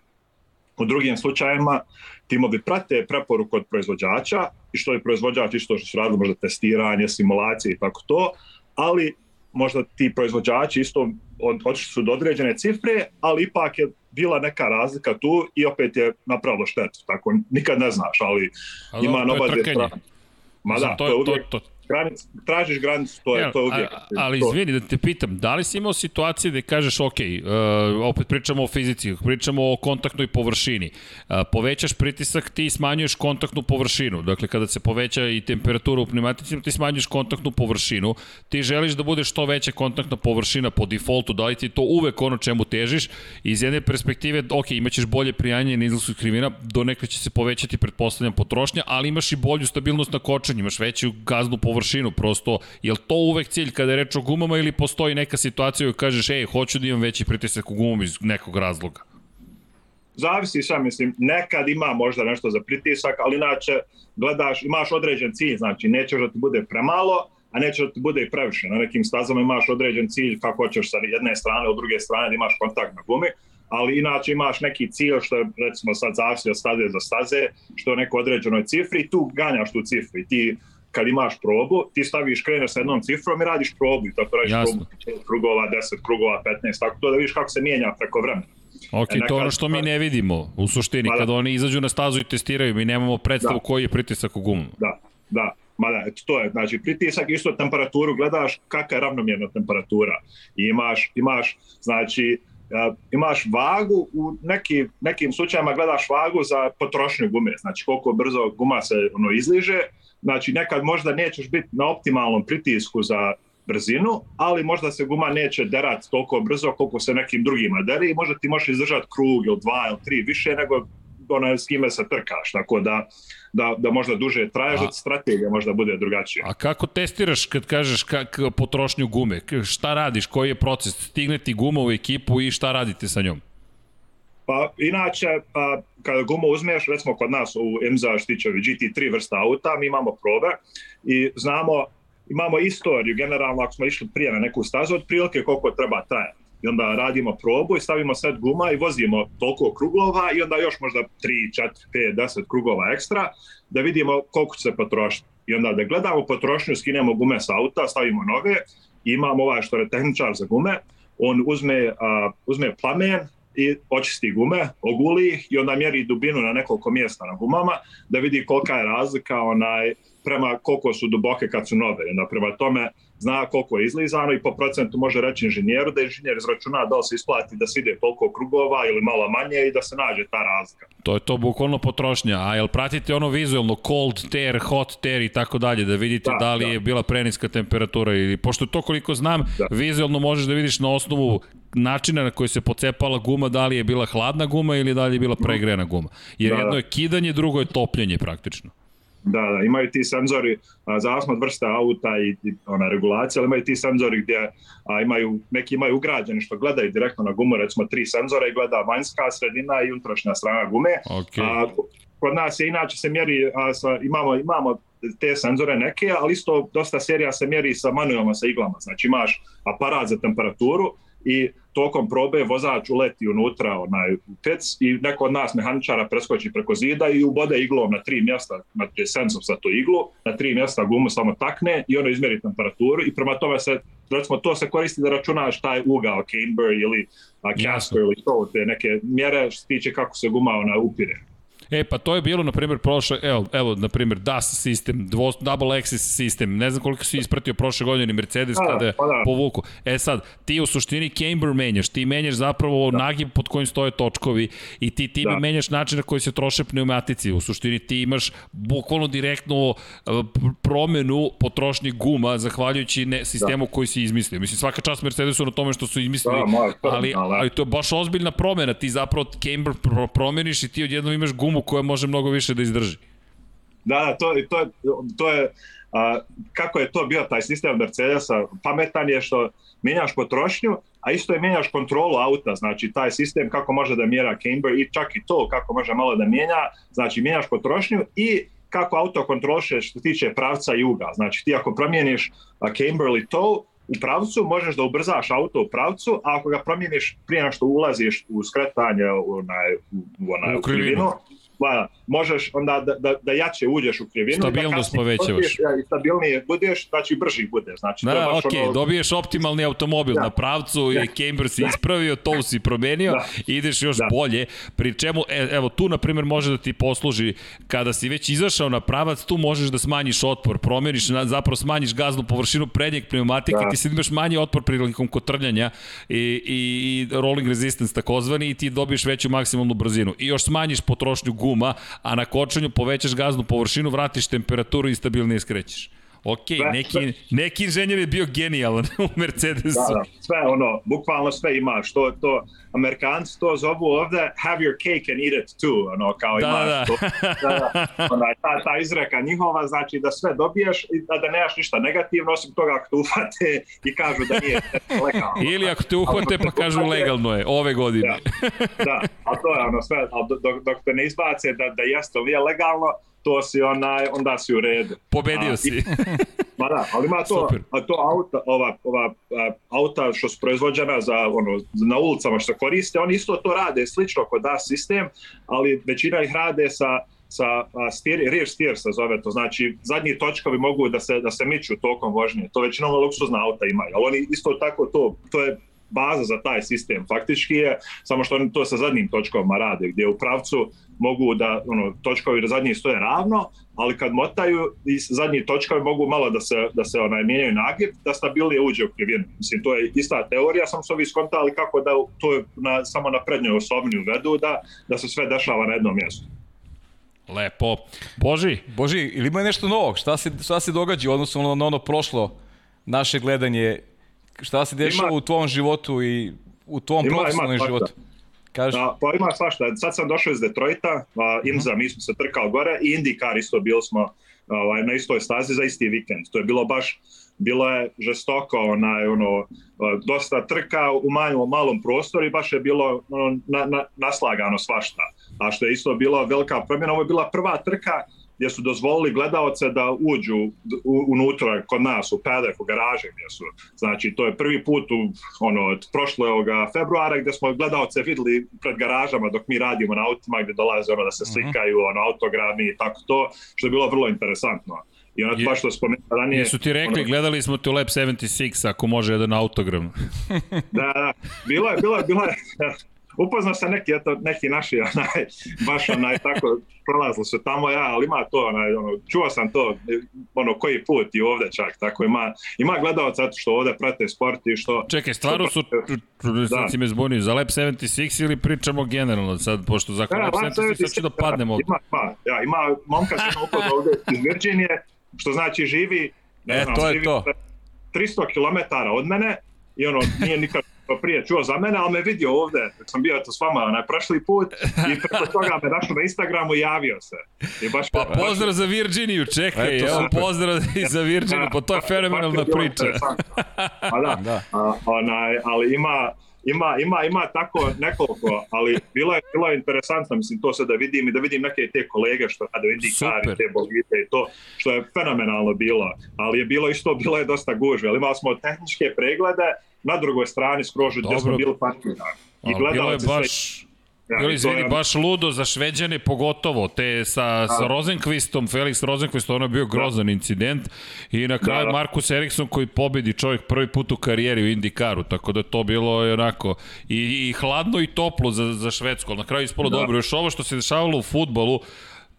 U drugim slučajevima timovi prate preporuku od proizvođača i što je proizvođač isto što su radili možda testiranje, simulacije i tako to, ali možda ti proizvođači isto od, otišli su do određene cifre, ali ipak je bila neka razlika tu i opet je napravilo štetu. Tako nikad ne znaš, ali Ali ima nova trkanje. Ma da, to je- to- to- granic, tražiš granicu, to je, Jel, to je uvijek. a- ali izvini da te pitam, da li si imao situacije gde kažeš, ok, uh, opet pričamo o fizici, pričamo o kontaktnoj površini, uh, povećaš pritisak, ti smanjuješ kontaktnu površinu, dakle kada se poveća i temperatura u pneumaticima, ti smanjuješ kontaktnu površinu, ti želiš da bude što veća kontaktna površina po defaultu, da li ti to uvek ono čemu težiš, iz jedne perspektive, ok, imaćeš bolje prijanje na izlazu krivina, do nekada će se povećati, pretpostavljam, potrošnja, ali imaš i bolju stabilnost na kočenju, imaš veću gaznu površinu, prosto, je li to uvek cilj kada je reč o gumama ili postoji neka situacija u kažeš, ej, hoću da imam veći pritisak u gumama iz nekog razloga? Zavisi šta mislim, nekad ima možda nešto za pritisak, ali inače gledaš, imaš određen cilj, znači nećeš da ti bude premalo, a neće da ti bude i previše. Na nekim stazama imaš određen cilj kako hoćeš sa jedne strane, od druge strane da imaš kontakt na gumi, ali inače imaš neki cilj što je recimo sad zavisi od staze do staze, što je neko određenoj cifri tu ganjaš tu cifru i ti kad imaš probu, ti staviš, kreneš sa jednom cifrom i radiš probu i tako radiš Jasno. probu 5 krugova, 10 krugova, 15, tako to da vidiš kako se mijenja preko vremena. Ok, E, to je ono nekad- što mi ne vidimo u suštini, Pa da. kada oni izađu na stazu i testiraju, mi nemamo predstavu Da. koji je pritisak u gumama. Da, da. Ma da, eto, to je, znači pritisak, isto temperaturu gledaš kakva je ravnomjerna temperatura. I imaš, imaš znači, uh, imaš vagu, u neki, nekim slučajima gledaš vagu za potrošnju gume, znači koliko brzo guma se ono izliže, znači nekad možda nećeš biti na optimalnom pritisku za brzinu, ali možda se guma neće derati toliko brzo koliko se nekim drugima deri i možda ti možeš izdržati krug ili dva ili tri više nego ona s kime se trkaš, tako da, da, da možda duže traješ, da strategija možda bude drugačija. A kako testiraš kad kažeš kak, potrošnju gume? Šta radiš? Koji je proces? Stigne ti guma u ekipu i šta radite sa njom? Pa inače, pa, kada gumu uzmeš, recimo kod nas u IMSA Štićevi GT3 vrsta auta, mi imamo probe i znamo, imamo istoriju, generalno ako smo išli prije na neku stazu, otprilike koliko treba trajati. I onda radimo probu i stavimo set guma i vozimo toliko krugova i onda još možda 3, 4, 5, 10 krugova ekstra da vidimo koliko će se potrošiti. I onda da gledamo potrošnju, skinemo gume sa auta, stavimo nove, imamo ovaj što je tehničar za gume, on uzme, a, uzme plamen i očisti gume, oguli ih i onda mjeri dubinu na nekoliko mjesta na gumama da vidi kolika je razlika onaj, prema koliko su duboke kad su nove. Onda prema tome zna koliko je izlizano i po procentu može reći inženjeru da inženjer izračuna da li se isplati da se ide toliko krugova ili malo manje i da se nađe ta razlika. To je to bukvalno potrošnja. A jel pratite ono vizualno cold tear, hot tear i tako dalje, da vidite da, Da, li da. je bila preniska temperatura ili pošto to koliko znam. Da. vizualno možeš da vidiš na osnovu načina na koji se pocepala guma, da li je bila hladna guma ili da li je bila pregrena guma. Jer Da, jedno da. je kidanje, drugo je topljenje praktično. Da, da, imaju ti senzori, a, zavisno od vrste auta i, i ona regulacija, ali imaju ti senzori gdje a, imaju, neki imaju ugrađeni što gledaju direktno na gumu, recimo tri senzora i gleda vanjska sredina i unutrašnja strana gume. Ok. A, kod nas je inače se mjeri, a, sa, imamo, imamo te senzore neke, ali isto dosta serija se mjeri sa manualno sa iglama. Znači imaš aparat za temperaturu i tokom probe vozač uleti unutra onaj u pec i neko od nas mehaničara preskoči preko zida i ubode iglom na tri mjesta, znači senzor za tu iglu, na tri mjesta gumu samo takne i ono izmjeri temperaturu i prema tome se, recimo to se koristi da računaš taj ugao camber ili a. Casper ili to, te neke mjere što se tiče kako se guma ona upire. E, pa to je bilo, na primjer, prošle, evo, evo, na primjer, DAS sistem, dvo, double axis sistem, ne znam koliko si ispratio prošle godine Mercedes Da, kada je pa da. povuku. E sad, ti u suštini camber menjaš, ti menjaš zapravo da. nagib pod kojim stoje točkovi i ti time da. Da. menjaš način na koji se troše pneumatici. U suštini ti imaš bukvalno direktnu pr- promenu potrošnje guma zahvaljujući ne, sistemu da. koji si izmislio. Mislim, svaka čast Mercedesu na tome što su izmislili, Da, moj, to, ali, ali- ali to je baš ozbiljna promena. Ti zapravo camber pro promeniš i ti odjednom imaš gumu koja može mnogo više da izdrži. Da, da, to, to, je- to je, a, kako je to bio taj sistem Mercedesa, pametan je što mijenjaš potrošnju, a isto je mijenjaš kontrolu auta, znači taj sistem kako može da mjera camber i čak i to kako može malo da mijenja, znači mijenjaš potrošnju i kako auto kontroliše što tiče pravca i uga. Znači ti ako promijeniš camber ili tow, u pravcu, možeš da ubrzaš auto u pravcu, a ako ga promijeniš prije nego što ulaziš u skretanje u, onaj, u, onaj, U u krivinu. Krivinu, da, možeš onda da, da, da jače uđeš u krivinu. Stabilnost da povećavaš. budeš, I stabilnije budeš, znači brži budeš. Znači, to je Da, baš ok, ono, dobiješ optimalni automobil Da. na pravcu i Camber si ispravio, to si promenio, Da. ideš još Da. bolje, pri čemu, e, evo tu na primjer može da ti posluži, kada si već izašao na pravac, tu možeš da smanjiš otpor, promeniš, zapravo smanjiš gaznu površinu prednjeg pneumatike, Da. ti sad imaš manji otpor prilikom kotrljanja i, i, i rolling resistance takozvani i ti dobiješ veću maksimalnu brzinu. I još smanjiš potrošnju guma, a na kočanju povećaš gaznu površinu, vratiš temperaturu i stabilnije skrećeš. Ok, Sve, neki, sve. neki inženjer je bio genijalan u Mercedesu. Da, da, sve ono, bukvalno sve imaš, to, to, Amerikanci to zovu ovde have your cake and eat it too, ono, kao Da, imaš da. to, da, da, onaj, ta, ta izreka njihova, znači da sve dobiješ i da, da nemaš ništa negativno, osim toga ako te ufate i kažu da nije legalno. Ili ako te uhvate pa kažu legalno je, ove godine. Da, da, a to je ono sve, dok, dok te ne izbace da, da jeste ovo je legalno, to si onaj, onda si u redu. Pobedio A, si. i- Ma da, ali ima to, Super. a to auta, ova, ova a, auta što su proizvođena za, ono, na ulicama što koriste, oni isto to rade slično kod DAS sistem, ali većina ih rade sa sa a, steer, rear steer se zove to, znači zadnji točkovi mogu da se, da se miču tokom vožnje, to većinom luksuzna auta imaju, ali oni isto tako to, to je baza za taj sistem faktički je, samo što oni to sa zadnjim točkovima rade, gdje u pravcu mogu da, ono, točkovi zadnji stoje ravno, ali kad motaju i zadnji točkovi mogu malo da se, da se onaj, mijenjaju nagib, da stabilnije uđe u krivinu. Mislim, to je ista teorija, sam se ovi skontali kako da to je na, samo na prednjoj osobini uvedu, da, da se sve dešava na jednom mjestu. Lepo. Boži, Boži, ili ima nešto novog? Šta se, šta se događa u odnosu na, na ono prošlo naše gledanje? Šta se dešava Ima- u tvom životu i u tvom Ima- ima profesionalnom svašta. životu? Kaži. Da, pa ima svašta. Sad sam došao iz Detroita, a, Imza, mi smo se trkali gore i IndyCar isto bili smo ovaj, na istoj stazi za isti vikend. To je bilo baš, bilo je žestoko, onaj, ono, dosta trka u manjom, malom prostoru i baš je bilo ono, na, na, naslagano svašta. A što je isto bila velika promjena, ovo je bila prva trka gdje su dozvolili gledaoce da uđu u, unutra kod nas u paddock, u garaže gdje su. Znači, to je prvi put u, ono, od prošloga februara gdje smo gledaoce videli pred garažama dok mi radimo na autima gdje dolaze ono da se slikaju, ono, autogrami i tako to, što je bilo vrlo interesantno. I ono, Je- baš što spomenuo ranije... jesu ti rekli, ono, gledali smo te u Lab 76, ako može jedan autogram. Da, da, bilo je, bilo je, bilo je, upoznao sam neki, eto, neki naši, onaj, baš onaj, tako, prolazili su tamo, ja, ali ima to, onaj, ono, čuo sam to, ono, koji put i ovde čak, tako, ima, ima gledalaca eto, što ovde prate sport i što... Čekaj, stvarno su, Da. si me zbunio, za Lab 76 ili pričamo generalno sad, pošto za Lab 76 sad ću da padnemo. Ima, ima, ja, ima momka se ima upoznao ovde iz Virginije, što znači živi, ne E, znam, to je živi to. 300 km od mene i ono, nije nikad prije čuo za mene, ali me vidio ovde, dok sam bio to s vama na prošli put i preko toga me našao na Instagramu i javio se. I baš, Pa pozdrav za Virginiju, čekaj, Eto, evo pozdrav i za Virginiju, pa to je fenomenalna Baš je bilo priča. Pa da, Da. A, onaj, ali ima, ima, ima, ima tako nekoliko, ali bilo je, bilo je interesantno, mislim, to sad da vidim i da vidim neke te kolege što kada vidi Super. kar i te bolite i to, što je fenomenalno bilo, ali je bilo isto, bilo je dosta gužve, ali imali smo tehničke preglede na drugoj strani skroz gdje smo bili partneri. I Ali bilo je gledalci sve- baš, Ja, to izvini, je- baš ludo za šveđane pogotovo, te sa, sa Rosenkvistom, Felix Rosenkvist, ono je bio grozan incident i na kraju da. Markus Eriksson koji pobedi čovjek prvi put u karijeri u IndyCaru, tako da to bilo je onako i, i hladno i toplo za, za Švedsku, ali na kraju ispalo Da. dobro. Još ovo što se dešavalo u futbolu,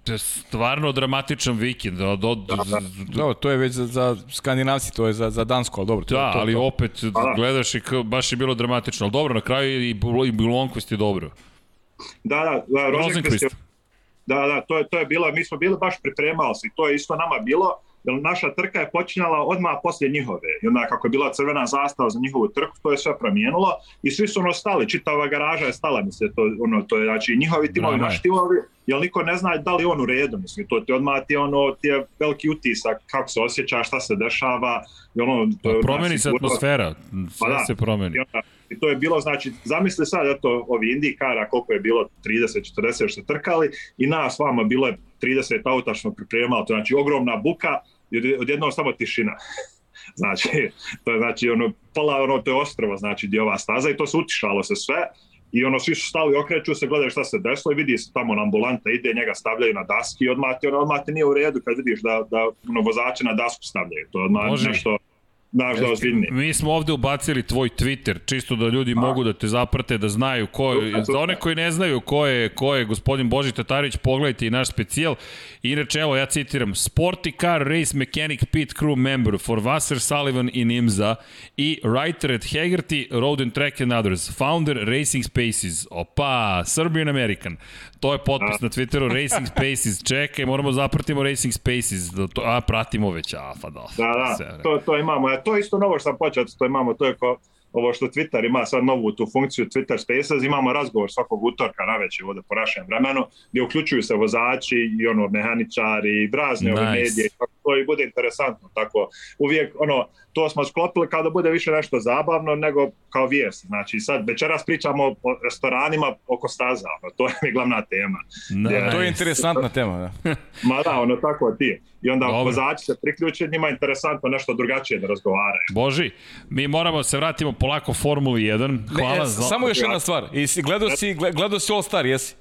to je stvarno dramatičan vikend. Od, od, da, da. Dobro, to je već za, za skandinavci, to je za, za Dansko, ali dobro. To, Da, to, ali to. opet da. gledaš i k- baš je bilo dramatično. Ali dobro, na kraju i, i Bulonquist je dobro. Da, da, da Rosenqvist. Da, da, to je, to je bilo, mi smo bili baš pripremali se i to je isto nama bilo, jer naša trka je počinjala odmah poslije njihove. I onda kako je bila crvena zastava za njihovu trku, to je sve promijenilo i svi su ono stali, čitava garaža je stala, mislim, to, ono, to je, znači, njihovi timovi, Drama je. naši timovi, jer niko ne zna da li on u redu, mislim, to ti odmah ti ono, ti je veliki utisak, kako se osjeća, šta se dešava, i ono, to, Pa Promeni se sigurno- atmosfera, sve Pa da. se promeni. I, onda, I to je bilo, znači, zamisli sad, eto, ovi indikara, koliko je bilo, 30-40 što trkali, i nas vama bilo je 30 auta što smo pripremali, to znači ogromna buka i od- odjednom samo tišina. Znači, to je znači ono, pola ono, to je ostrovo, znači, gdje je ova staza i to se utišalo se sve i ono svi su stali, okreću se, gledaju šta se desilo i vidi se tamo na ambulanta ide, njega stavljaju na daski i odmah ti, ono, odmah ti nije u redu kad vidiš da, da ono, vozače na dasku stavljaju. To je odmah Može. nešto, znaš da ozbiljnije. Mi smo ovde ubacili tvoj Twitter, čisto da ljudi mogu da te zaprate, da znaju ko je. Za one koji ne znaju ko je, ko je gospodin Boži Tatarić, pogledajte i naš specijal. Inače, evo, ja citiram, Sporty Car Race Mechanic Pit Crew Member for Wasser, Sullivan i Nimza i Writer at Hegarty, Road and Track and Others, Founder Racing Spaces. Opa, Serbian American. To je potpis na Twitteru, Racing Spaces. Čekaj, moramo zapratimo Racing Spaces. Da A, pratimo već, a, pa da. Da, da, to, to imamo. E, to je isto novo što sam počeo, to imamo, to je ko, ovo što Twitter ima sad novu tu funkciju Twitter Spaces, imamo razgovor svakog utorka na večer ovde po našem vremenu, gdje uključuju se vozači i ono mehaničari i razne ove Nice. medije, tako to i bude interesantno, tako uvijek ono, to smo sklopili kao da bude više nešto zabavno nego kao vijest, znači sad večeras pričamo o restoranima oko staza, ono, to je mi glavna tema. Nice. To je interesantna tema, da. Ma da, ono tako ti. I onda Dobro. vozači se priključe, njima je interesantno nešto drugačije da razgovaraju. Boži, mi moramo da se vratimo polako Formuli 1. Hvala ne, za... Samo još jedna stvar. I si, gledao, si, gle- gledao si All Star, jesi?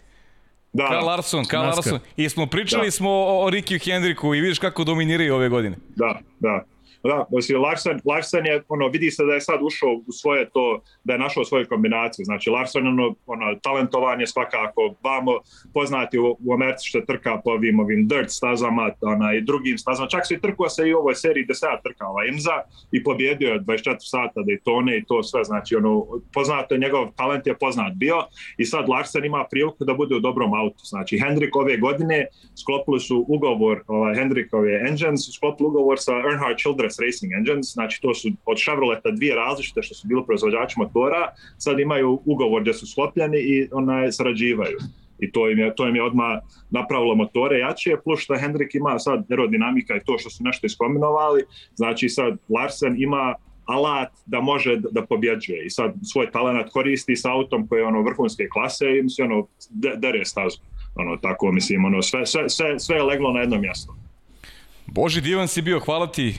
Da, Kyle da. Larson, Kyle NASCAR. Larson. I smo pričali Da. smo o, o Rikiju Hendriku i vidiš kako dominiraju ove godine. Da, da. Da, znači Larsen, Larsen je, ono, vidi se da je sad ušao u svoje to, da je našao svoju kombinaciju. Znači, Larsen, ono, ono talentovan je svakako, vamo poznati u, u Americi što trka po ovim, ovim dirt stazama, ona, i drugim stazama. Čak se i trkao se i u ovoj seriji 10 trka, ova Imza, i pobjedio je 24 sata Daytone i to sve. Znači, ono, poznato je, njegov talent je poznat bio i sad Larsen ima priliku da bude u dobrom autu. Znači, Hendrik ove godine sklopili su ugovor, ovaj, Hendrikove Engines, sklopili ugovor sa Earnhardt Childress Racing Engines, znači to su od Chevroleta dvije različite što su bili proizvođači motora, sad imaju ugovor gdje su sklopljeni i onaj sarađivaju. I to im je, to im je odmah napravilo motore jače, plus što Hendrik ima sad aerodinamika i to što su nešto iskombinovali, znači sad Larsen ima alat da može da, pobjeđuje i sad svoj talent koristi sa autom koji je ono vrhunske klase i mislim ono de- dere stazu. Ono tako mislim ono sve sve sve sve je leglo na jedno mjesto. Boži divan si bio, hvala ti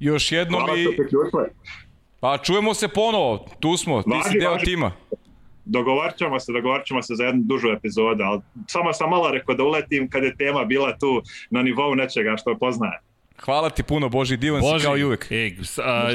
još jednom Hvala i... Pa čujemo se ponovo, tu smo, ti si Važi, deo važi. tima. Dogovarat ćemo se, dogovarat ćemo se za jednu dužu epizodu, ali samo sam malo rekao da uletim kad je tema bila tu na nivou nečega što poznaje. Hvala ti puno, Boži divan si kao i uvek. E, a,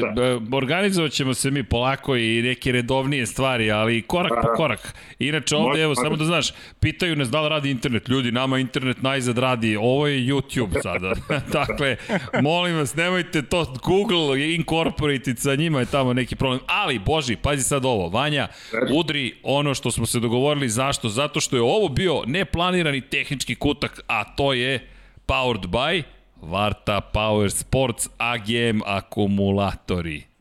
organizovat ćemo se mi polako i neke redovnije stvari, ali korak po korak. Inače ovde, evo, samo da znaš, pitaju nas da li radi internet. Ljudi, nama internet najzad radi. Ovo je YouTube sada. dakle, molim vas, nemojte to, Google incorporated sa njima je tamo neki problem. Ali, Boži, pazi sad ovo, Vanja, udri ono što smo se dogovorili. Zašto? Zato što je ovo bio neplanirani tehnički kutak, a to je powered by Varta Power Sports AGM akumulatori.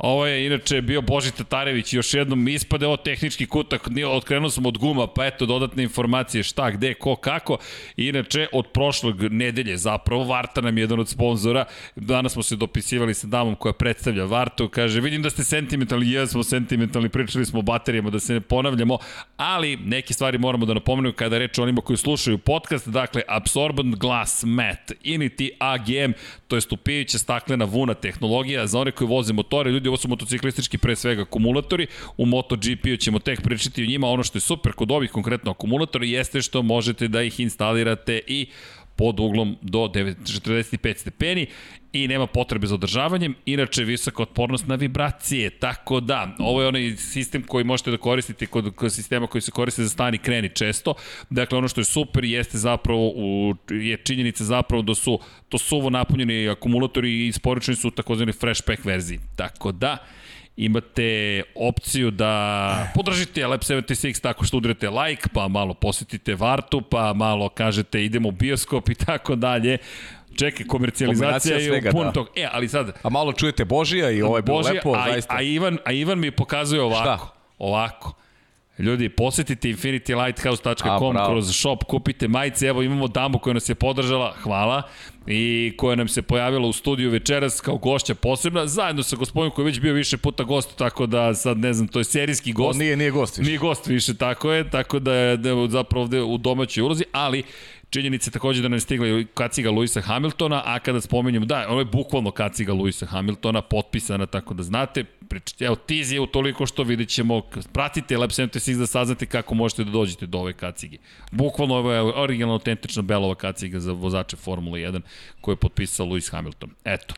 Ovo je inače bio Boži Tatarević, još jednom ispade ovo tehnički kutak, otkrenuo sam od guma, pa eto dodatne informacije šta, gde, ko, kako. Inače, od prošlog nedelje zapravo, Varta nam je jedan od sponzora, danas smo se dopisivali sa damom koja predstavlja Vartu, kaže, vidim da ste sentimentalni, jesmo sentimentalni, pričali smo o baterijama, da se ne ponavljamo, ali neke stvari moramo da napomenemo kada je reč o onima koji slušaju podcast, dakle, Absorbent Glass Mat, Initi AGM, to je stupijuća staklena vuna tehnologija, za one koji voze motore, ljudi, ovo su motociklistički pre svega akumulatori, u MotoGP-u ćemo tek pričati o njima, ono što je super kod ovih konkretno akumulatora jeste što možete da ih instalirate i pod uglom do 9 45 stepeni i nema potrebe za održavanjem, inače visoka otpornost na vibracije, tako da, ovo je onaj sistem koji možete da koristite kod, kod sistema koji se koriste za stani kreni često, dakle ono što je super jeste zapravo, u, je činjenica zapravo da su to suvo napunjeni akumulatori i isporučeni su u takozvani fresh pack verziji, tako da, imate opciju da podržite Lab 76 tako što udarete like, pa malo posetite Vartu, pa malo kažete idemo u bioskop i tako dalje. Čekaj, komercijalizacija je svega, u puno da. tog. E, ali sad, A malo čujete Božija i ovo je bilo lepo, a, zaista. a, Ivan, a Ivan mi pokazuje ovako. Šta? Ovako. Ljudi, posetite infinitylighthouse.com kroz shop, kupite majice, evo imamo damu koja nas je podržala, hvala, i koja nam se pojavila u studiju večeras kao gošća posebna, zajedno sa gospodinom koji je već bio više puta gost, tako da sad ne znam, to je serijski On gost. nije, nije gost više. Nije gost više, tako je, tako da je zapravo ovde u domaćoj ulozi, ali činjenica je takođe da nam je stigla i kaciga Luisa Hamiltona, a kada spomenjem, da, ono je bukvalno kaciga Luisa Hamiltona, potpisana, tako da znate, pričate, evo, tiz je u toliko što vidjet ćemo, pratite Lab 76 da saznate kako možete da dođete do ove kacige. Bukvalno ovo je originalno autentična belova kaciga za vozače Formule 1 koju je potpisao Lewis Hamilton. Eto.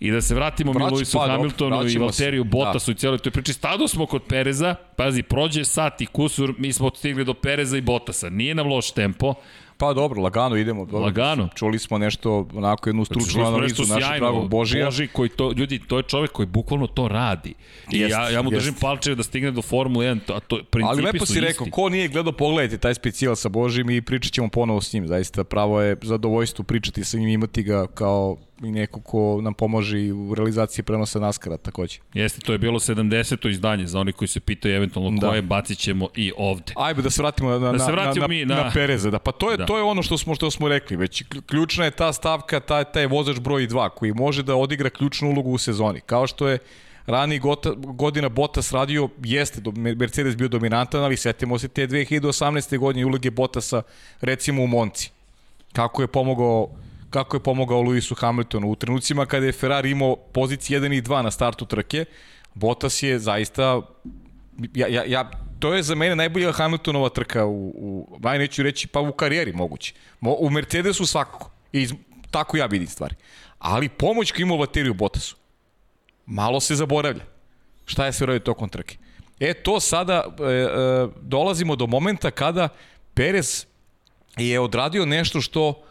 I da se vratimo mi Vraća- Lewisu pa, Hamiltonu i. Valteriju Bottasu i cijeloj toj priči. Stado smo kod Pereza, pazi, prođe sat i kusur, mi smo stigli do Pereza i Bottasa. Nije nam loš tempo, Pa dobro, lagano idemo. Dobro. Lagano. Čuli smo nešto, onako jednu stručnu Čuli smo analizu našeg dragog Božija. Boži koji to, ljudi, to je čovek koji bukvalno to radi. I Jest, ja, ja mu držim palčeve da stigne do Formule 1, to, a to, principi Ali lepo si isti. rekao, ko nije gledao, pogledajte taj specijal sa Božim i pričat ćemo ponovo s njim. Zaista pravo je zadovoljstvo pričati sa njim, imati ga kao i neko ko nam pomože i u realizaciji prenosa Naskara takođe. Jeste, to je bilo 70. izdanje, za oni koji se pitaju eventualno Da. koje, bacit ćemo i ovde. Ajde da se vratimo na, na, Da se vratimo na, mi na, na- na Pereza. Da, pa to je, Da. to je ono što smo, što smo rekli. Već ključna je ta stavka, taj, taj vozač broj 2 koji može da odigra ključnu ulogu u sezoni. Kao što je rani gota, godina Bottas radio, jeste Mercedes bio dominantan, ali setimo se te 2018. godine uloge Bottasa recimo u Monci. Kako je pomogao kako je pomogao Lewisu Hamiltonu u trenucima kada je Ferrari imao pozicije 1 i 2 na startu trke, Bottas je zaista ja, ja, ja, to je za mene najbolja Hamiltonova trka u, u aj neću reći, pa u karijeri moguće. Mo, u Mercedesu svakako. I tako ja vidim stvari. Ali pomoć koju ima Vateriju Bottasu, malo se zaboravlja. Šta je sve radio tokom trke? E, to sada e, e, dolazimo do momenta kada Perez je odradio nešto što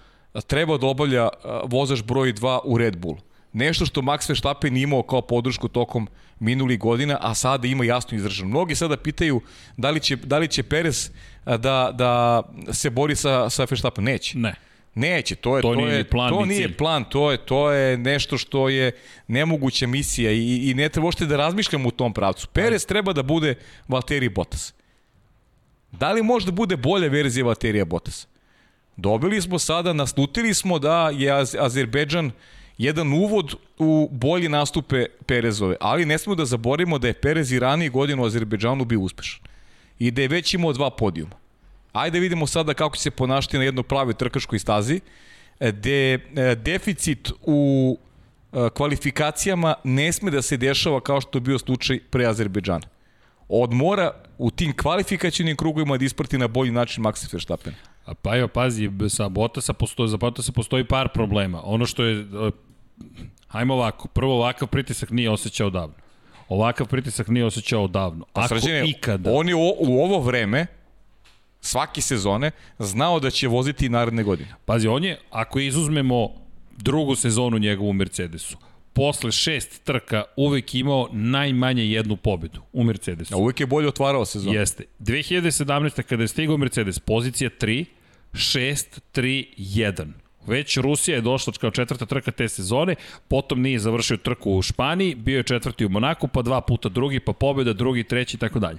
treba da obavlja a, vozač broj 2 u Red Bull. Nešto što Max Verstappen imao kao podršku tokom minulih godina, a sada ima jasno izraženo. Mnogi sada pitaju da li će, da li će Perez da, da se bori sa, sa Verstappen. Neće. Ne. Neće, to je To to, nije je plan, to ni nije cilj. plan, to je to je nešto što je nemoguća misija i i ne treba uopšte da razmišljamo u tom pravcu. Perez treba da bude Valtteri Bottas. Da li može da bude bolja verzija Valterija Bottas? Dobili smo sada, naslutili smo da je Az Azerbejdžan jedan uvod u bolje nastupe Perezove, ali ne smemo da zaborimo da je Perez i ranije godinu u Azerbejdžanu bio uspešan i da je već imao dva podijuma. Ajde vidimo sada kako će se ponašati na jednoj pravoj trkaškoj stazi, gde e, deficit u e, kvalifikacijama ne sme da se dešava kao što je bio slučaj pre Azerbejdžana. Od mora u tim kvalifikacijnim krugovima da isprati na bolji način Max Verstappen. A pa evo, pazi, sa Bottasa postoji, za Bottasa postoji par problema. Ono što je, e, hajmo ovako, prvo ovakav pritisak nije osjećao davno. Ovakav pritisak nije osjećao davno. Ako Srđane, ikada, On je u, u ovo vreme svake sezone znao da će voziti naredne godine. pazi, on je, ako izuzmemo drugu sezonu njegovu Mercedesu, posle šest trka uvek imao najmanje jednu pobedu u Mercedesu. A uvijek je bolje otvarao sezonu. Jeste. 2017. kada je stigao Mercedes, pozicija 3, 6, 3, 1. Već Rusija je došla kao četvrta trka te sezone, potom nije završio trku u Španiji, bio je četvrti u Monaku, pa dva puta drugi, pa pobjeda, drugi, treći i tako dalje.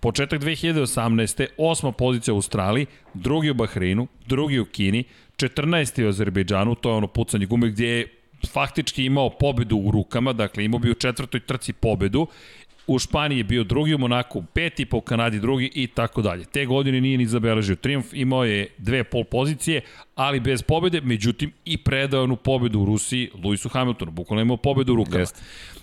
Početak 2018. osma pozicija u Australiji, drugi u Bahreinu, drugi u Kini, 14. u Azerbejdžanu, to je ono pucanje gume gdje je faktički imao pobedu u rukama, dakle imao bi u četvrtoj trci pobedu, u Španiji je bio drugi u Monaku, peti po Kanadi drugi i tako dalje. Te godine nije ni zabeležio triumf, imao je dve pol pozicije, ali bez pobede, međutim i predao onu pobedu u Rusiji Luisu Hamiltonu, bukvalno imao pobedu u rukama. Jeste.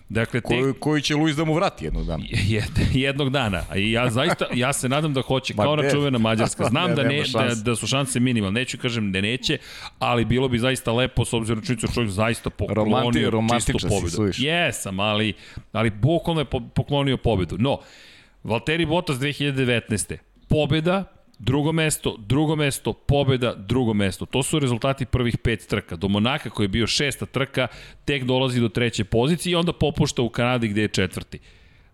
Dakle, te, Koju, koju će Luis da mu vrati jednog dana. Jed, jednog dana. A i ja zaista, ja se nadam da hoće, Ma kao na čuvena Mađarska. Znam Ne, da, ne, da, da su šanse minimalne. Neću kažem da neće, ali bilo bi zaista lepo s obzirom na činjenicu da čovjek zaista poklonio Romanti- čistu pobedu. Jesam, ali, ali bukvalno je po, poklonio pobedu. No, Valtteri Bottas 2019. Pobeda, drugo mesto, drugo mesto, pobeda, drugo mesto. To su rezultati prvih pet trka. Do Monaka koji je bio šesta trka, tek dolazi do treće pozicije i onda popušta u Kanadi gde je četvrti.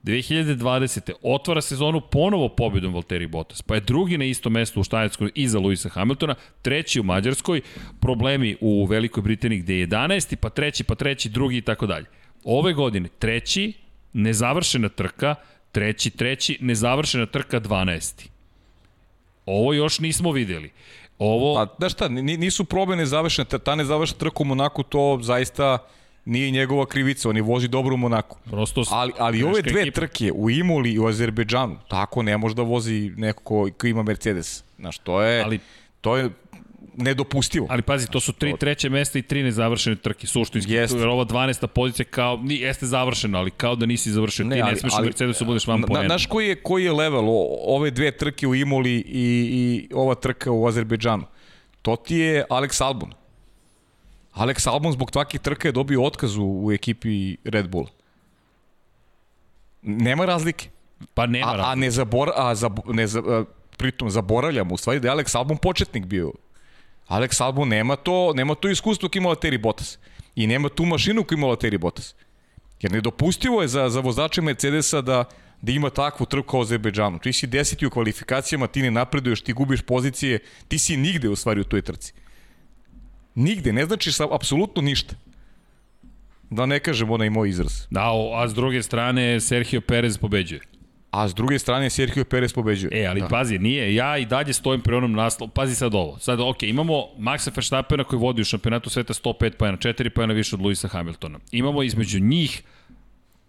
2020. otvara sezonu ponovo pobedom Valtteri Bottas, pa je drugi na isto mesto u Štajerskoj iza Luisa Hamiltona, treći u Mađarskoj, problemi u Velikoj Britaniji gde je 11. pa treći, pa treći, drugi i tako dalje. Ove godine treći, nezavršena trka, treći, treći, nezavršena trka 12. Ovo još nismo videli. Ovo, Pa, da šta, ni- nisu probe nezavršene, ta- nezavršena trka u Monaku, to zaista nije njegova krivica, on je vozi dobro u Monaku. prosto... Ali, ali ove dve ekipe. trke u Imoli i u Azerbejdžanu, tako ne može da vozi neko ko, ko ima Mercedes. Znaš, to je, Ali- to je nedopustivo. Ali pazi, to su tri treće mesta i tri nezavršene trke, suštinski. Jeste. Jer ova 12. pozicija kao, ni, jeste završena, ali kao da nisi završen. Ne, Ti ne smeš u Mercedesu budeš van na- poena. Znaš koji je, koji je level o, ove dve trke u Imoli i, i ova trka u Azerbejdžanu? To ti je Alex Albon. Alex Albon zbog takvih trka je dobio otkaz u, u ekipi Red Bulla. Nema razlike. Pa nema A, a razlike. ne zabor, a, zab, ne za, a, pritom zaboravljamo u stvari da je Alex Albon početnik bio. Alex Albon nema to, nema to iskustvo koje ima Valtteri Bottas. I nema tu mašinu koju ima Valtteri Bottas. Jer nedopustivo je za, za vozače Mercedesa da, da ima takvu trku u Azerbejdžanu. Ti si deseti u kvalifikacijama, ti ne napreduješ, ti gubiš pozicije, ti si nigde u stvari u toj trci. Nigde, ne znači sa apsolutno ništa. Da ne kažem onaj moj izraz. Da, a s druge strane Sergio Perez pobeđuje. A s druge strane Sergio Perez pobeđuje. E, ali da. pazi, nije, ja i dalje stojim pri onom naslovu. Pazi sad ovo. Sad, ok, imamo Maxa Verstappena koji vodi u šampionatu sveta 105 pojena, 4 pojena više od Luisa Hamiltona. Imamo između njih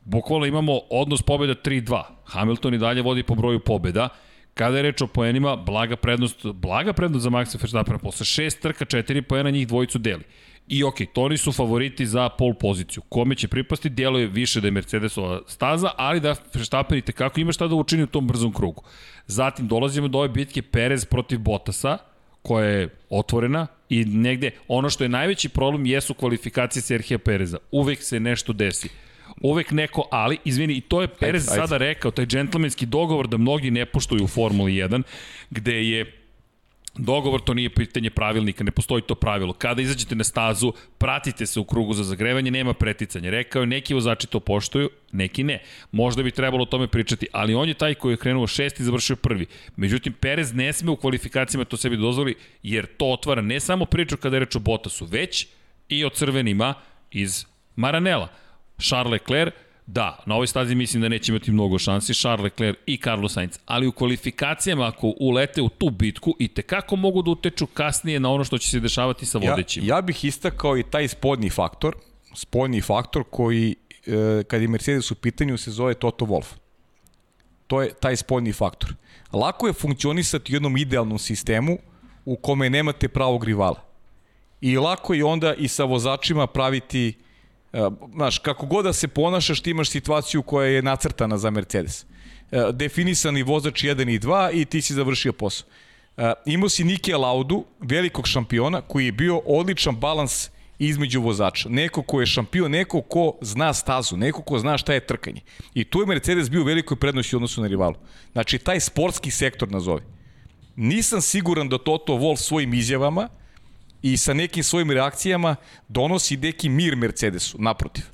bukvalno imamo odnos pobjeda 3-2. Hamilton i dalje vodi po broju pobjeda. Kada je reč o poenima, blaga prednost, blaga prednost za Maxa Verstappena. Posle šest trka, četiri poena njih dvojicu deli. I ok, to oni su favoriti za pol poziciju. Kome će pripasti, djeluje više da je Mercedesova staza, ali da Verstappen i tekako ima šta da učini u tom brzom krugu. Zatim dolazimo do ove bitke Perez protiv Bottasa, koja je otvorena i negde ono što je najveći problem jesu kvalifikacije Serhija Pereza. Uvek se nešto desi. Uvek neko, ali, izvini, i to je Perez Ajde, ajde. sada rekao, taj džentlmenski dogovor da mnogi ne poštuju u Formuli 1, gde je Dogovor to nije pitanje pravilnika, ne postoji to pravilo. Kada izađete na stazu, pratite se u krugu za zagrevanje, nema preticanja. Rekao je, neki vozači to poštuju, neki ne. Možda bi trebalo o tome pričati, ali on je taj koji je krenuo šest i završio prvi. Međutim, Perez ne sme u kvalifikacijama to sebi dozvoli, jer to otvara ne samo priču kada je reč o Bottasu, već i o crvenima iz Maranela. Charles Leclerc, Da, na ovoj stazi mislim da neće imati mnogo šansi Charles Leclerc i Carlos Sainz, ali u kvalifikacijama ako ulete u tu bitku i tekako mogu da uteču kasnije na ono što će se dešavati sa vodećim. Ja, ja bih istakao i taj spodnji faktor, spodnji faktor koji, e, kad je Mercedes u pitanju, se zove Toto Wolff. To je taj spodnji faktor. Lako je funkcionisati u jednom idealnom sistemu u kome nemate pravog rivala. I lako je onda i sa vozačima praviti znaš, kako god da se ponašaš, ti imaš situaciju koja je nacrtana za Mercedes. E, definisani vozač 1 i 2 i ti si završio posao. E, imao si Nike Laudu, velikog šampiona, koji je bio odličan balans između vozača. Neko ko je šampion, neko ko zna stazu, neko ko zna šta je trkanje. I tu je Mercedes bio u velikoj prednosti u odnosu na rivalu. Znači, taj sportski sektor nazovi. Nisam siguran da Toto Wolff svojim izjavama i sa nekim svojim reakcijama donosi neki mir Mercedesu, naprotiv.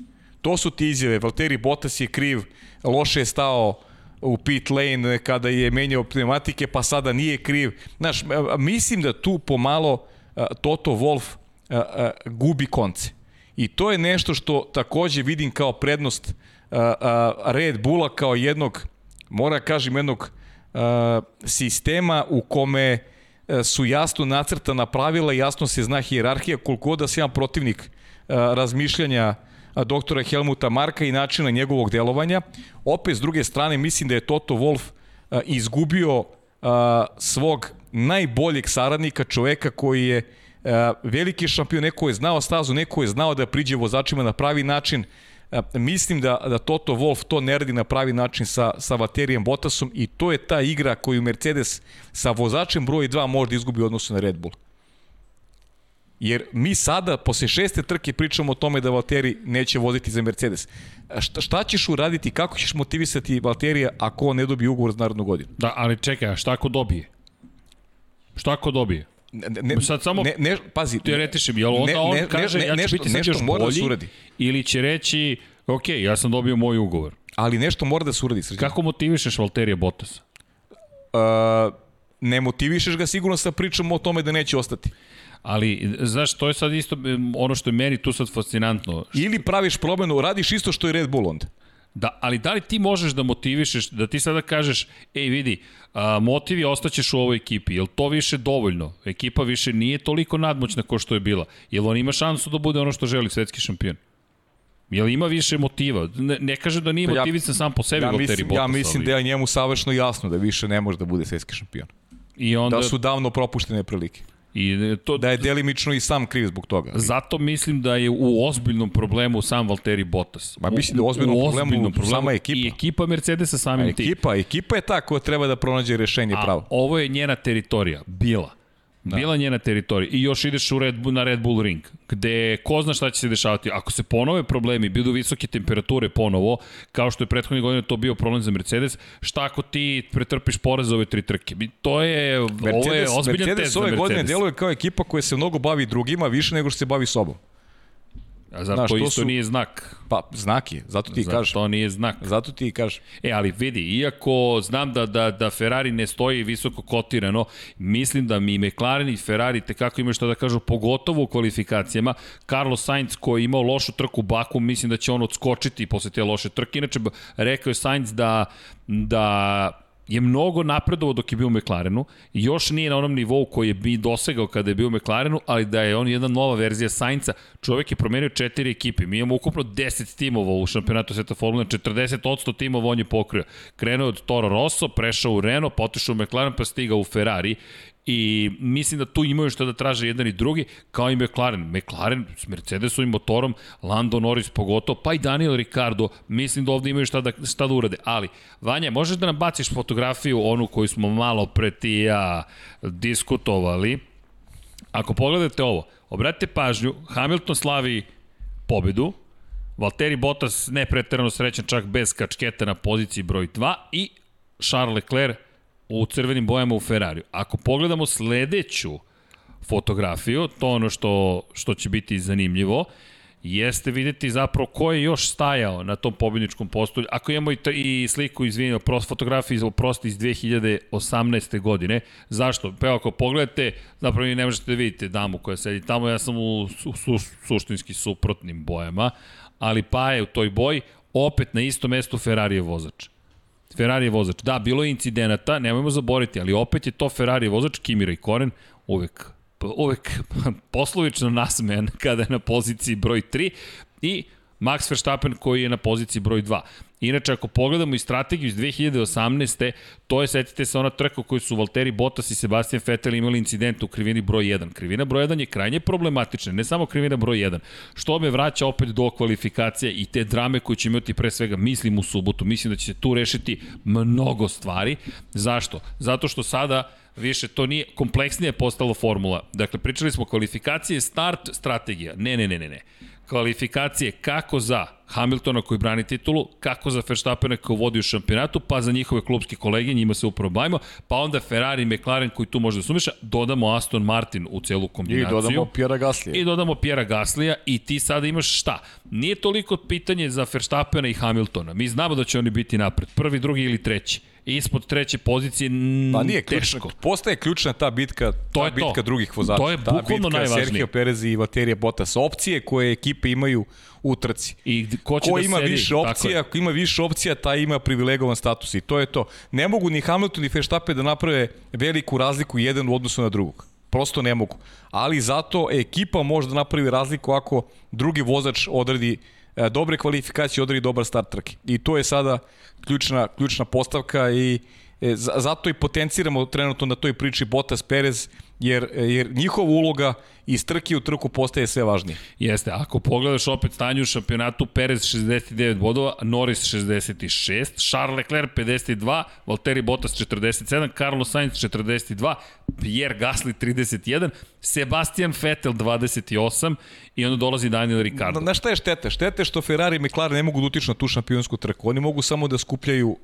To su ti izjave. Valtteri Bottas je kriv, loše je stao u pit lane kada je menjao pneumatike, pa sada nije kriv. Znaš, mislim da tu pomalo Toto a, gubi konce. I to je nešto što takođe vidim kao prednost Red Bulla kao jednog, mora da kažem, jednog sistema u kome su jasno nacrtana pravila, jasno se zna hijerarhija, koliko god da se jedan protivnik a, razmišljanja a, doktora Helmuta Marka i načina njegovog delovanja. Opet, s druge strane, mislim da je Toto Wolff a, izgubio svog najboljeg saradnika, čoveka koji je veliki šampion, neko je znao stazu, neko je znao da priđe vozačima na pravi način. A, mislim da, da Toto Wolff to ne radi na pravi način sa, sa Valterijem Bottasom i to je ta igra koju Mercedes sa vozačem broj 2 može da izgubi u odnosu na Red Bull. Jer mi sada, posle šeste trke, pričamo o tome da Valtteri neće voziti za Mercedes. Šta, šta ćeš uraditi, kako ćeš motivisati Valterija ako on ne dobije ugovor za narodnu godinu? Da, ali čekaj, a šta ako dobije? Šta ako dobije? Ne, ne, Sad samo ne, ne, pazi, Teoretišem, jel onda ne, on ne, kaže ne, ja ću nešto, biti sad nešto još mora da bolji uradi. ili će reći ok, ja sam dobio moj ugovor. Ali nešto mora da se uradi, srđan. Kako motivišeš Valterija Bottasa? Uh, ne motivišeš ga sigurno sa pričom o tome da neće ostati. Ali, znaš, to je sad isto ono što je meni tu sad fascinantno. Ili praviš promenu, radiš isto što je Red Bull onda. Da, ali da li ti možeš da motivišeš, da ti sada kažeš, ej vidi, a, motiv je ostaćeš u ovoj ekipi, je to više dovoljno? Ekipa više nije toliko nadmoćna kao što je bila. Jel on ima šansu da bude ono što želi svetski šampion? Jel ima više motiva? Ne, ne kaže da nije Pa ja- sam po sebi Ja Valtteri mislim, Bottas, ja mislim ali... da je njemu savršeno jasno da više ne može da bude svetski šampion. I onda, Da su davno propuštene prilike. I to, Da je delimično i sam kriv zbog toga. ali- Zato mislim da je u ozbiljnom problemu sam Valtteri Bottas. Ma mislim da je u ozbiljnom problemu sama ekipa. I ekipa Mercedesa samim tim. ekipa, ekipa je ta koja treba da pronađe rešenje A pravo. ovo je njena teritorija, bila. Da. Bila njena teritorija. I još ideš u Red Bull, na Red Bull ring, gde ko zna šta će se dešavati. Ako se ponove problemi, budu visoke temperature ponovo, kao što je prethodne godine to bio problem za Mercedes, šta ako ti pretrpiš poraz za ove tri trke? To je, ovo je Mercedes, ozbiljan Mercedes test za ove Mercedes. godine deluje kao ekipa koja se mnogo bavi drugima više nego što se bavi sobom. A zar Znaš, to to isto su- nije znak? Pa, znak je, zato ti Zar kažeš. to nije znak? Zato ti kažeš. E, ali vidi, iako znam da, da, da Ferrari ne stoji visoko kotirano, mislim da mi McLaren i Ferrari tekako imaju što da kažu, pogotovo u kvalifikacijama. Carlos Sainz koji je imao lošu trku u Baku, mislim da će on odskočiti posle te loše trke. Inače, rekao je Sainz da, da je mnogo napredovao dok je bio u McLarenu još nije na onom nivou koji je bi dosegao kada je bio u McLarenu, ali da je on jedna nova verzija Sainca. Čovek je promenio četiri ekipe. Mi imamo ukupno 10 timova u šampionatu sveta Formule, 40% timova on je pokrio. Krenuo od Toro Rosso, prešao u Renault, potišao u McLaren, pa stigao u Ferrari i mislim da tu imaju što da traže jedan i drugi, kao i McLaren. McLaren s Mercedesovim motorom, Lando Norris pogotovo, pa i Daniel Ricardo, mislim da ovde imaju šta da, šta da urade. Ali, Vanja, možeš da nam baciš fotografiju, onu koju smo malo pre ti ja diskutovali. Ako pogledate ovo, obratite pažnju, Hamilton slavi pobedu, Valtteri Bottas ne preterano srećan čak bez kačketa na poziciji broj 2 i Charles Leclerc u crvenim bojama u Ferrariju. Ako pogledamo sledeću fotografiju, to ono što, što će biti zanimljivo, jeste videti zapravo ko je još stajao na tom pobjedničkom postolju. Ako imamo i, i sliku, izvinjamo, prost, fotografiju prosto iz 2018. godine. Zašto? Pa ako pogledate, zapravo vi ne možete da vidite damu koja sedi tamo, ja sam u su, su, suštinski suprotnim bojama, ali pa je u toj boji opet na istom mestu Ferrari je vozač. Ferrari je vozač. Da, bilo je incidenata, nemojmo zaboriti, ali opet je to Ferrari vozač, Kimi Raikkonen, uvek uvek poslovično nasmejan kada je na poziciji broj 3 i Max Verstappen koji je na poziciji broj 2. Inače, ako pogledamo i strategiju iz 2018. To je, setite se, ona trka u kojoj su Valtteri Bottas i Sebastian Vettel imali incident u krivini broj 1. Krivina broj 1 je krajnje problematična, ne samo krivina broj 1. Što me vraća opet do kvalifikacije i te drame koje će imati pre svega, mislim u subotu. Mislim da će se tu rešiti mnogo stvari. Zašto? Zato što sada više to nije kompleksnije postalo formula. Dakle, pričali smo kvalifikacije, start, strategija. Ne, ne, ne, ne, ne. Kvalifikacije kako za Hamiltona koji brani titulu, kako za Verstappena koji vodi u šampionatu, pa za njihove klubske kolege, njima se upravo bavimo, pa onda Ferrari i McLaren koji tu može da sumiša, dodamo Aston Martin u celu I kombinaciju. dodamo Pjera Gaslija. I dodamo Pjera Gaslija i ti sada imaš šta? Nije toliko pitanje za Verstappena i Hamiltona. Mi znamo da će oni biti napred. Prvi, drugi ili treći. Ispod treće pozicije Pa nije teško. ključna, postaje ključna ta bitka, To ta je to. bitka drugih vozača. To je ta bitka najvažnije. Sergio Perez i Valtteri Bottas. Opcije koje ekipe imaju u trci. I ko će Ko da ima sedi? više opcija, ako ima više opcija, taj ima privilegovan status i to je to. Ne mogu ni Hamilton ni Verstappen da naprave veliku razliku jedan u odnosu na drugog. Prosto ne mogu. Ali zato ekipa može da napravi razliku ako drugi vozač odradi e, dobre kvalifikacije, odradi dobar start trke. I to je sada ključna, ključna postavka i e, za- zato i potenciramo trenutno na toj priči Bottas Perez, jer, jer njihova uloga iz trke u trku postaje sve važnije. Jeste, ako pogledaš opet stanje u šampionatu, Perez 69 bodova, Norris 66, Charles Leclerc 52, Valtteri Bottas 47, Carlos Sainz 42, Pierre Gasly 31, Sebastian Vettel 28 i onda dolazi Daniel Ricciardo. Na, na šta je? Šteta je što Ferrari i McLaren ne mogu da utiču na tu šampionsku trku. Oni mogu samo da skupljaju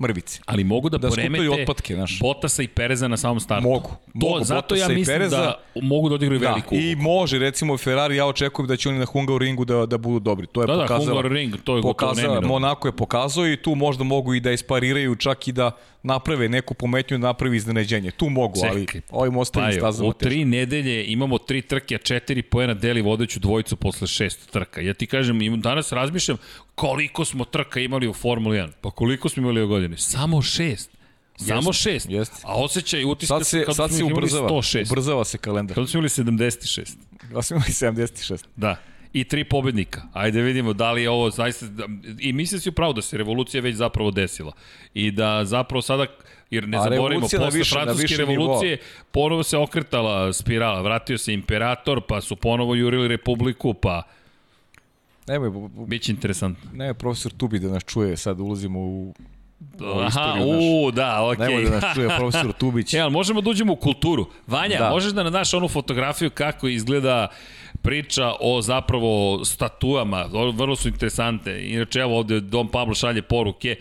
mrvice. Ali mogu da, Da da poremete otpatke, znaš. Botasa i Pereza na samom startu. Mogu. To, Mogu, zato Bottasa ja mislim Pereza. da mogu da odigraju Da, veliku i može, recimo Ferrari, ja očekujem da će oni na Hungaroringu da, da budu dobri. To je Da, da, pokazala, Hungaroring, to je pokazala. Monako je pokazao i tu možda mogu i da ispariraju, čak i da naprave neku pometnju, da napravi iznenađenje. Tu mogu, ali Čekaj. ovim ostalim Pa stazama u teško. tri nedelje imamo tri trke, a četiri poena deli vodeću dvojicu posle šest trka. Ja ti kažem, danas razmišljam koliko smo trka imali u Formuli 1? Pa koliko smo imali u godini? Samo šest. Samo šest. jeste. A osjećaj i utisak Sad se, kad sad smo imali ubrzava. 106. Ubrzava se kalendar. Kada smo imali 76. Kad smo imali 76. Da. I tri pobednika. Ajde vidimo da li je ovo zaista... I mislim si upravo da se revolucija već zapravo desila. I da zapravo sada jer ne A zaboravimo, posle više- francuske revolucije ponovo se okretala spirala, vratio se imperator, pa su ponovo jurili republiku, pa Nemoj, biće interesantno. nemoj profesor Tubi da nas čuje, sad ulazimo u Aha, istoriju u, da, okej. Nemoj da nas čuje profesor Tubić. E, ali možemo da uđemo u kulturu. Vanja, da. Možeš da nam daš onu fotografiju kako izgleda priča o zapravo statuama, vrlo su interesante. Inače, evo ovde Dom Pablo šalje poruke.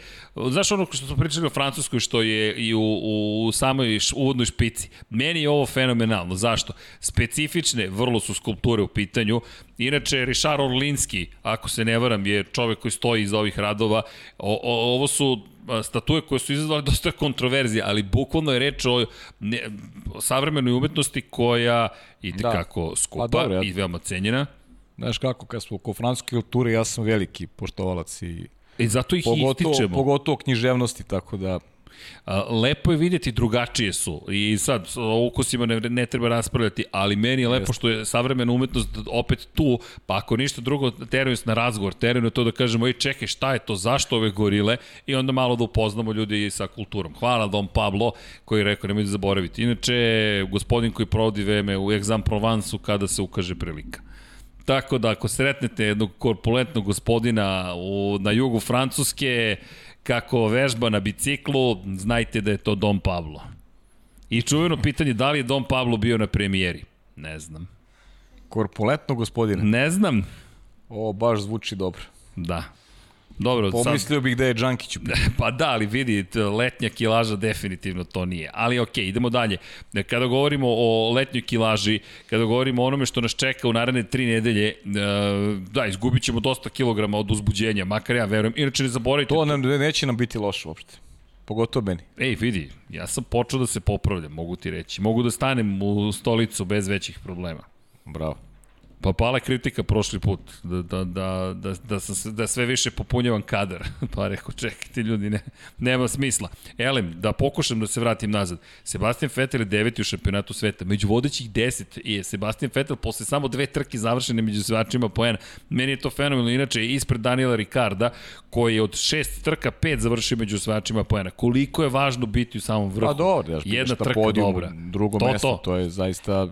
Znaš ono što smo pričali o Francuskoj, što je i u, u samoj š, uvodnoj špici. Meni je ovo fenomenalno. Zašto? Specifične, vrlo su skulpture u pitanju. Inače, Richard Orlinski, ako se ne varam, je čovek koji stoji iza ovih radova. O, o, ovo su statue koje su izazvale dosta kontroverzije, ali bukvalno je reč o, ne, o savremenoj umetnosti koja i tekako da. skupa Pa dobro, ja- i veoma cenjena. Znaš kako, kad smo oko francuske kulture, ja sam veliki poštovalac i I zato ih pogotovo, ističemo. pogotovo književnosti, tako da lepo je vidjeti drugačije su i sad o ukusima ne, ne treba raspravljati, ali meni je lepo što je savremena umetnost opet tu, pa ako ništa drugo teraju na razgovor, teraju na to da kažemo ej čekaj šta je to, zašto ove gorile i onda malo da upoznamo ljudi sa kulturom. Hvala Dom Pablo koji je rekao nemojte zaboraviti. Inače, gospodin koji provodi vreme u Exam Provence-u kada se ukaže prilika. Tako da ako sretnete jednog korpulentnog gospodina u, na jugu Francuske, kako vežba na biciklu, znajte da je to Dom Pablo. I čuveno pitanje, da li je Dom Pablo bio na premijeri? Ne znam. korpulentno gospodine. Ne znam. Ovo baš zvuči dobro. Da. Dobro, sad, Pomislio bih da je Džankić u pa da, ali vidi, letnja kilaža definitivno to nije. Ali okej, idemo dalje. Kada govorimo o letnjoj kilaži, kada govorimo o onome što nas čeka u naredne tri nedelje, e, da, izgubit ćemo dosta kilograma od uzbuđenja, makar ja verujem. Inače, ne zaboravite, To nam, neće nam biti loše uopšte. Pogotovo meni. Ej, vidi, ja sam počeo da se popravljam, mogu ti reći. Mogu da stanem u stolicu bez većih problema. Bravo. Pa pala kritika prošli put, da, da, da, da, da, sam, da sve više popunjavam kadar. Pa rekao, čekajte ljudi, ne, nema smisla. Elem, da pokušam da se vratim nazad. Sebastian Vettel je deveti u šampionatu sveta. Među vodećih deset je Sebastian Vettel posle samo dve trke završene među svačima poena. Meni je to fenomenalno. Inače, ispred Daniela Ricarda, koji je od šest trka pet završio među svačima poena. Koliko je važno biti u samom vrhu? Pa dobro, ja Jedna trka podijum, dobra. drugo To, mesto, to. to je zaista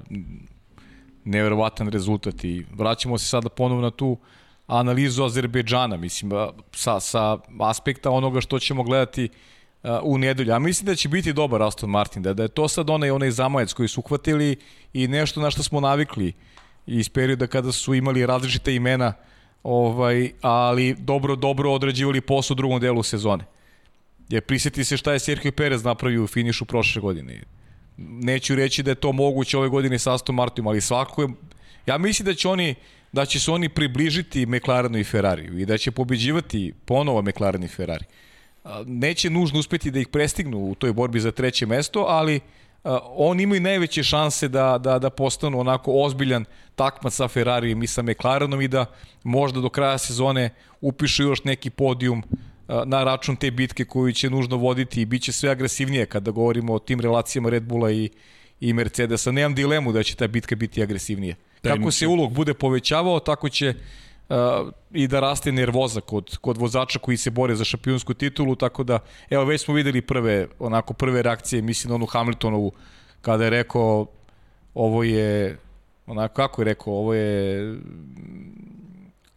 neverovatan rezultat i vraćamo se sada ponovo na tu analizu Azerbejdžana, mislim, sa, sa aspekta onoga što ćemo gledati u nedelju. A mislim da će biti dobar Aston Martin, da, da je to sad onaj, onaj zamajac koji su uhvatili i nešto na što smo navikli iz perioda kada su imali različite imena, ovaj, ali dobro, dobro odrađivali posao u drugom delu sezone. Jer prisjeti se šta je Sergio Perez napravio u finišu prošle godine. Neću reći da je to moguće ove godine sa Aston Martinom, ali svako je... Ja mislim da će oni da će se oni približiti McLarenu i Ferrariju i da će pobeđivati ponovo McLaren i Ferrari. Neće nužno uspeti da ih prestignu u toj borbi za treće mesto, ali oni imaju najveće šanse da, da, da postanu onako ozbiljan takmac sa Ferrarijem i sa McLarenom i da možda do kraja sezone upišu još neki podijum a, na račun te bitke koju će nužno voditi i bit će sve agresivnije kada govorimo o tim relacijama Red Bulla i, i Mercedesa. Nemam dilemu da će ta bitka biti agresivnije. Kako se ulog bude povećavao, tako će uh, i da raste nervoza kod, kod vozača koji se bore za šampionsku titulu, tako da, evo, već smo videli prve, onako, prve reakcije, mislim na onu Hamiltonovu, kada je rekao, ovo je, onako, kako je rekao, ovo je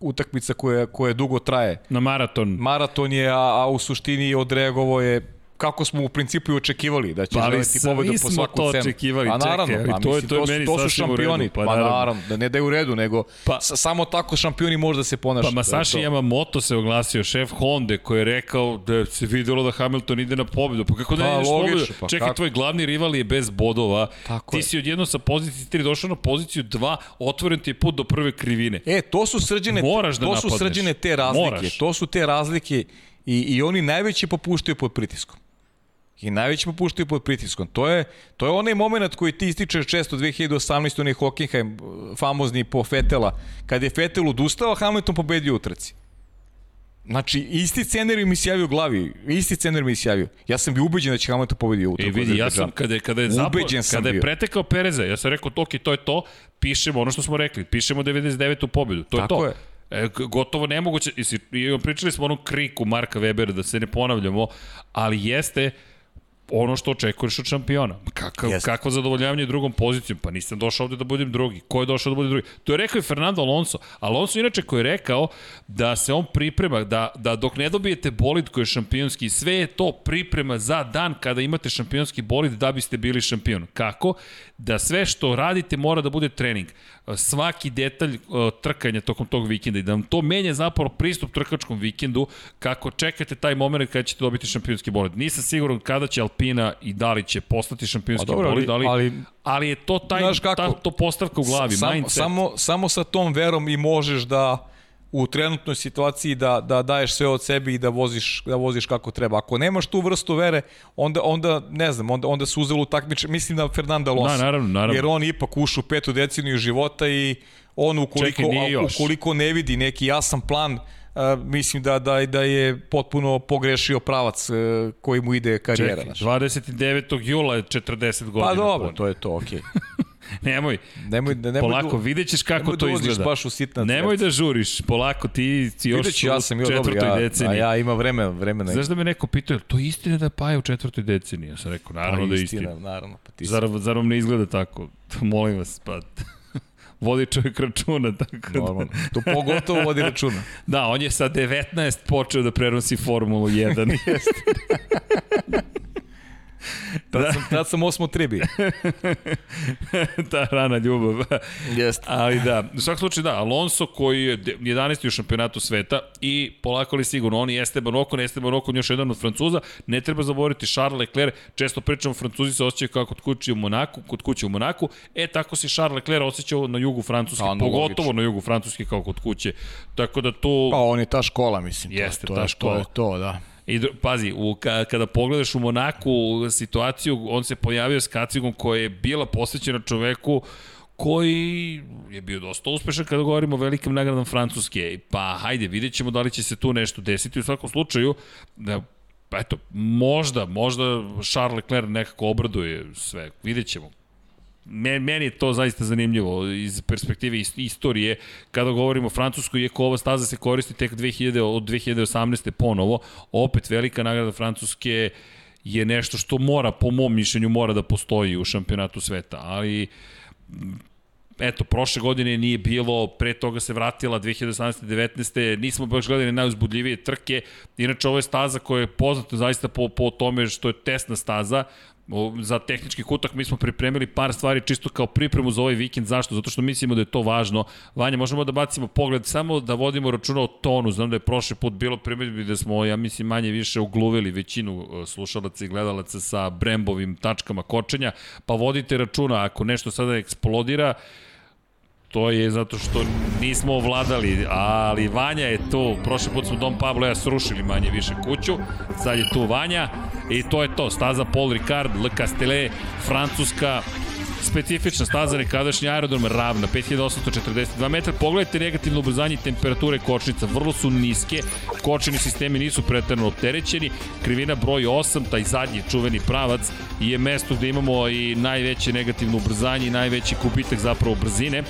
utakmica koja, koja dugo traje. Na maraton. Maraton je, a, a u suštini odreagovo je kako smo u principu i očekivali da će Pa, želiti pobedu po smo svaku to cenu. očekivali, a naravno, čekaj, pa, to je- to je su- meni to su šampioni, redu, pa pa, naravno. naravno, da ne da je u redu, nego Pa- pa, samo tako šampioni može da se ponaša. Pa Masashi To to. Yamamoto se oglasio, šef Honda, koji je rekao da se videlo da Hamilton ide na pobedu. Pa kako da Pa, ne ideš logično, pobedu? pa Čekaj, kako? tvoj glavni rival je bez bodova. Tako ti je. si odjedno sa pozicije 3 došao na poziciju 2, otvoren ti je put do prve krivine. E, to su srđene, Moraš da to su srđene te razlike. Moraš. To su te razlike i, i oni najveće popuštaju pod pritiskom. I najveće popuštaju pod pritiskom. To je, to je onaj moment koji ti ističeš često 2018. onaj Hockenheim, famozni po Fetela. Kad je Fetel odustao, Hamilton pobedio u trci. Znači, isti scenarij mi se javio u glavi, isti scenarij mi se javio. Ja sam bio ubeđen da će Hamilton pobedi u E trku vidi, ja sam kada je, kada je, zapo, kada je bio. pretekao Pereza, ja sam rekao, ok, to je to, pišemo ono što smo rekli, pišemo 99. pobedu, to Tako je je. to. E, g- gotovo nemoguće, i, i pričali smo o onom kriku Marka Webera, da se ne ponavljamo, ali jeste ono što očekuješ od šampiona. Kakav, Jeste. kakvo zadovoljavanje drugom pozicijom? Pa nisam došao ovde da budem drugi. Ko je došao da bude drugi? To je rekao i Fernando Alonso. Alonso inače koji je rekao da se on priprema, da, da dok ne dobijete bolid koji je šampionski, sve je to priprema za dan kada imate šampionski bolid da biste bili šampion. Kako? Da sve što radite mora da bude trening. Svaki detalj trkanja tokom tog vikenda i da vam to menja zapravo pristup trkačkom vikendu kako čekate taj moment kada ćete dobiti šampionski bolid. Nisam siguran kada će Alpina i da li će postati šampionski Pa dobro, bolid, ali, ali, ali- je to taj, kako? ta, to postavka u glavi, Sam, mindset. samo, samo sa tom verom i možeš da u trenutnoj situaciji da, da daješ sve od sebe i da voziš, da voziš kako treba. Ako nemaš tu vrstu vere, onda, onda ne znam, onda, onda se uzelo takmiče, mislim na Fernanda Alonso. Da, naravno, naravno. Jer on ipak ušu petu deceniju života i on ukoliko, Čekaj, ukoliko ne vidi neki jasan plan, a, mislim da, da, da je potpuno pogrešio pravac e, koji mu ide karijera. Čekaj, znaš. 29. jula je 40 godina. Pa dobro, pune. to je to, okej. Nemoj, Nemoj, da- nemoj polako, da- vidjet ćeš kako nemoj to da izgleda. baš u sitna Nemoj da žuriš, polako, ti si još Vidjet ću, ja sam u četvrtoj ja, a deceniji. ja imam vremena, vremena. Znaš da me neko pitao, je to istina da je Paja u četvrtoj deceniji? Ja sam rekao, naravno da je istina. Naravno, pa ti. Zar, zar vam ne izgleda tako? Molim vas, pa vodi čovjek računa, tako da... Normalno. To pogotovo vodi računa. Da, on je sa 19 počeo da prenosi Formulu 1. Tad sam, tad sam osmo tribi. Ta rana ljubav. Jeste. Ali da, u svakom slučaju da, Alonso koji je de- 11. u šampionatu sveta i polako li sigurno, on i Esteban Ocon, Esteban Ocon još jedan od Francuza, ne treba zaboraviti Charles Leclerc, često pričamo Francuzi se osjećaju kao kod kuće u Monaku, kod kuće u Monaku, e tako se Charles Leclerc osjećao na jugu Francuske, A, no, pogotovo logično. na jugu Francuske kao kod kuće. Tako da tu... Pa on je ta škola, mislim. to je- Jeste to, ta je, škola. To je to, da. I pazi, u, ka, kada pogledaš u Monaku situaciju, on se pojavio s kacigom koja je bila posvećena čoveku koji je bio dosta uspešan kada govorimo o velikim nagradama Francuske. Pa hajde, vidjet ćemo da li će se tu nešto desiti. U svakom slučaju, da, eto, možda, možda Charles Leclerc nekako obraduje sve. Vidjet ćemo. Me- Meni je to zaista zanimljivo iz perspektive is- istorije kada govorimo o Francuskoj, iako ova staza se koristi tek 2000, od 2018. ponovo, opet velika nagrada Francuske je nešto što mora, po mom mišljenju, mora da postoji u šampionatu sveta, ali eto, prošle godine nije bilo, pre toga se vratila 2018. 19. Nismo baš gledali najuzbudljivije trke. Inače, ovo je staza koja je poznata zaista po, po tome što je tesna staza. Za tehnički kutak mi smo pripremili par stvari čisto kao pripremu za ovaj vikend. Zašto? Zato što mislimo da je to važno. Vanja, možemo da bacimo pogled, samo da vodimo računa o tonu. Znam da je prošli put bilo primjedbi da smo, ja mislim, manje više ugluvili većinu e, slušalaca i gledalaca sa brembovim tačkama kočenja, pa vodite računa, ako nešto sada eksplodira, To je zato što nismo ovladali, ali Vanja je tu. Prošli put smo Dom Pablo ja srušili manje više kuću. Sad je tu Vanja. I to je to. Staza Paul Ricard, Le Castellet, Francuska, specifična staza nekadašnji aerodrom ravna 5842 metra. Pogledajte negativno ubrzanje temperature kočnica. Vrlo su niske. Kočeni sistemi nisu preterano opterećeni. Krivina broj 8 taj zadnji čuveni pravac je mesto gde imamo i najveće negativno ubrzanje i najveći kubitak zapravo brzine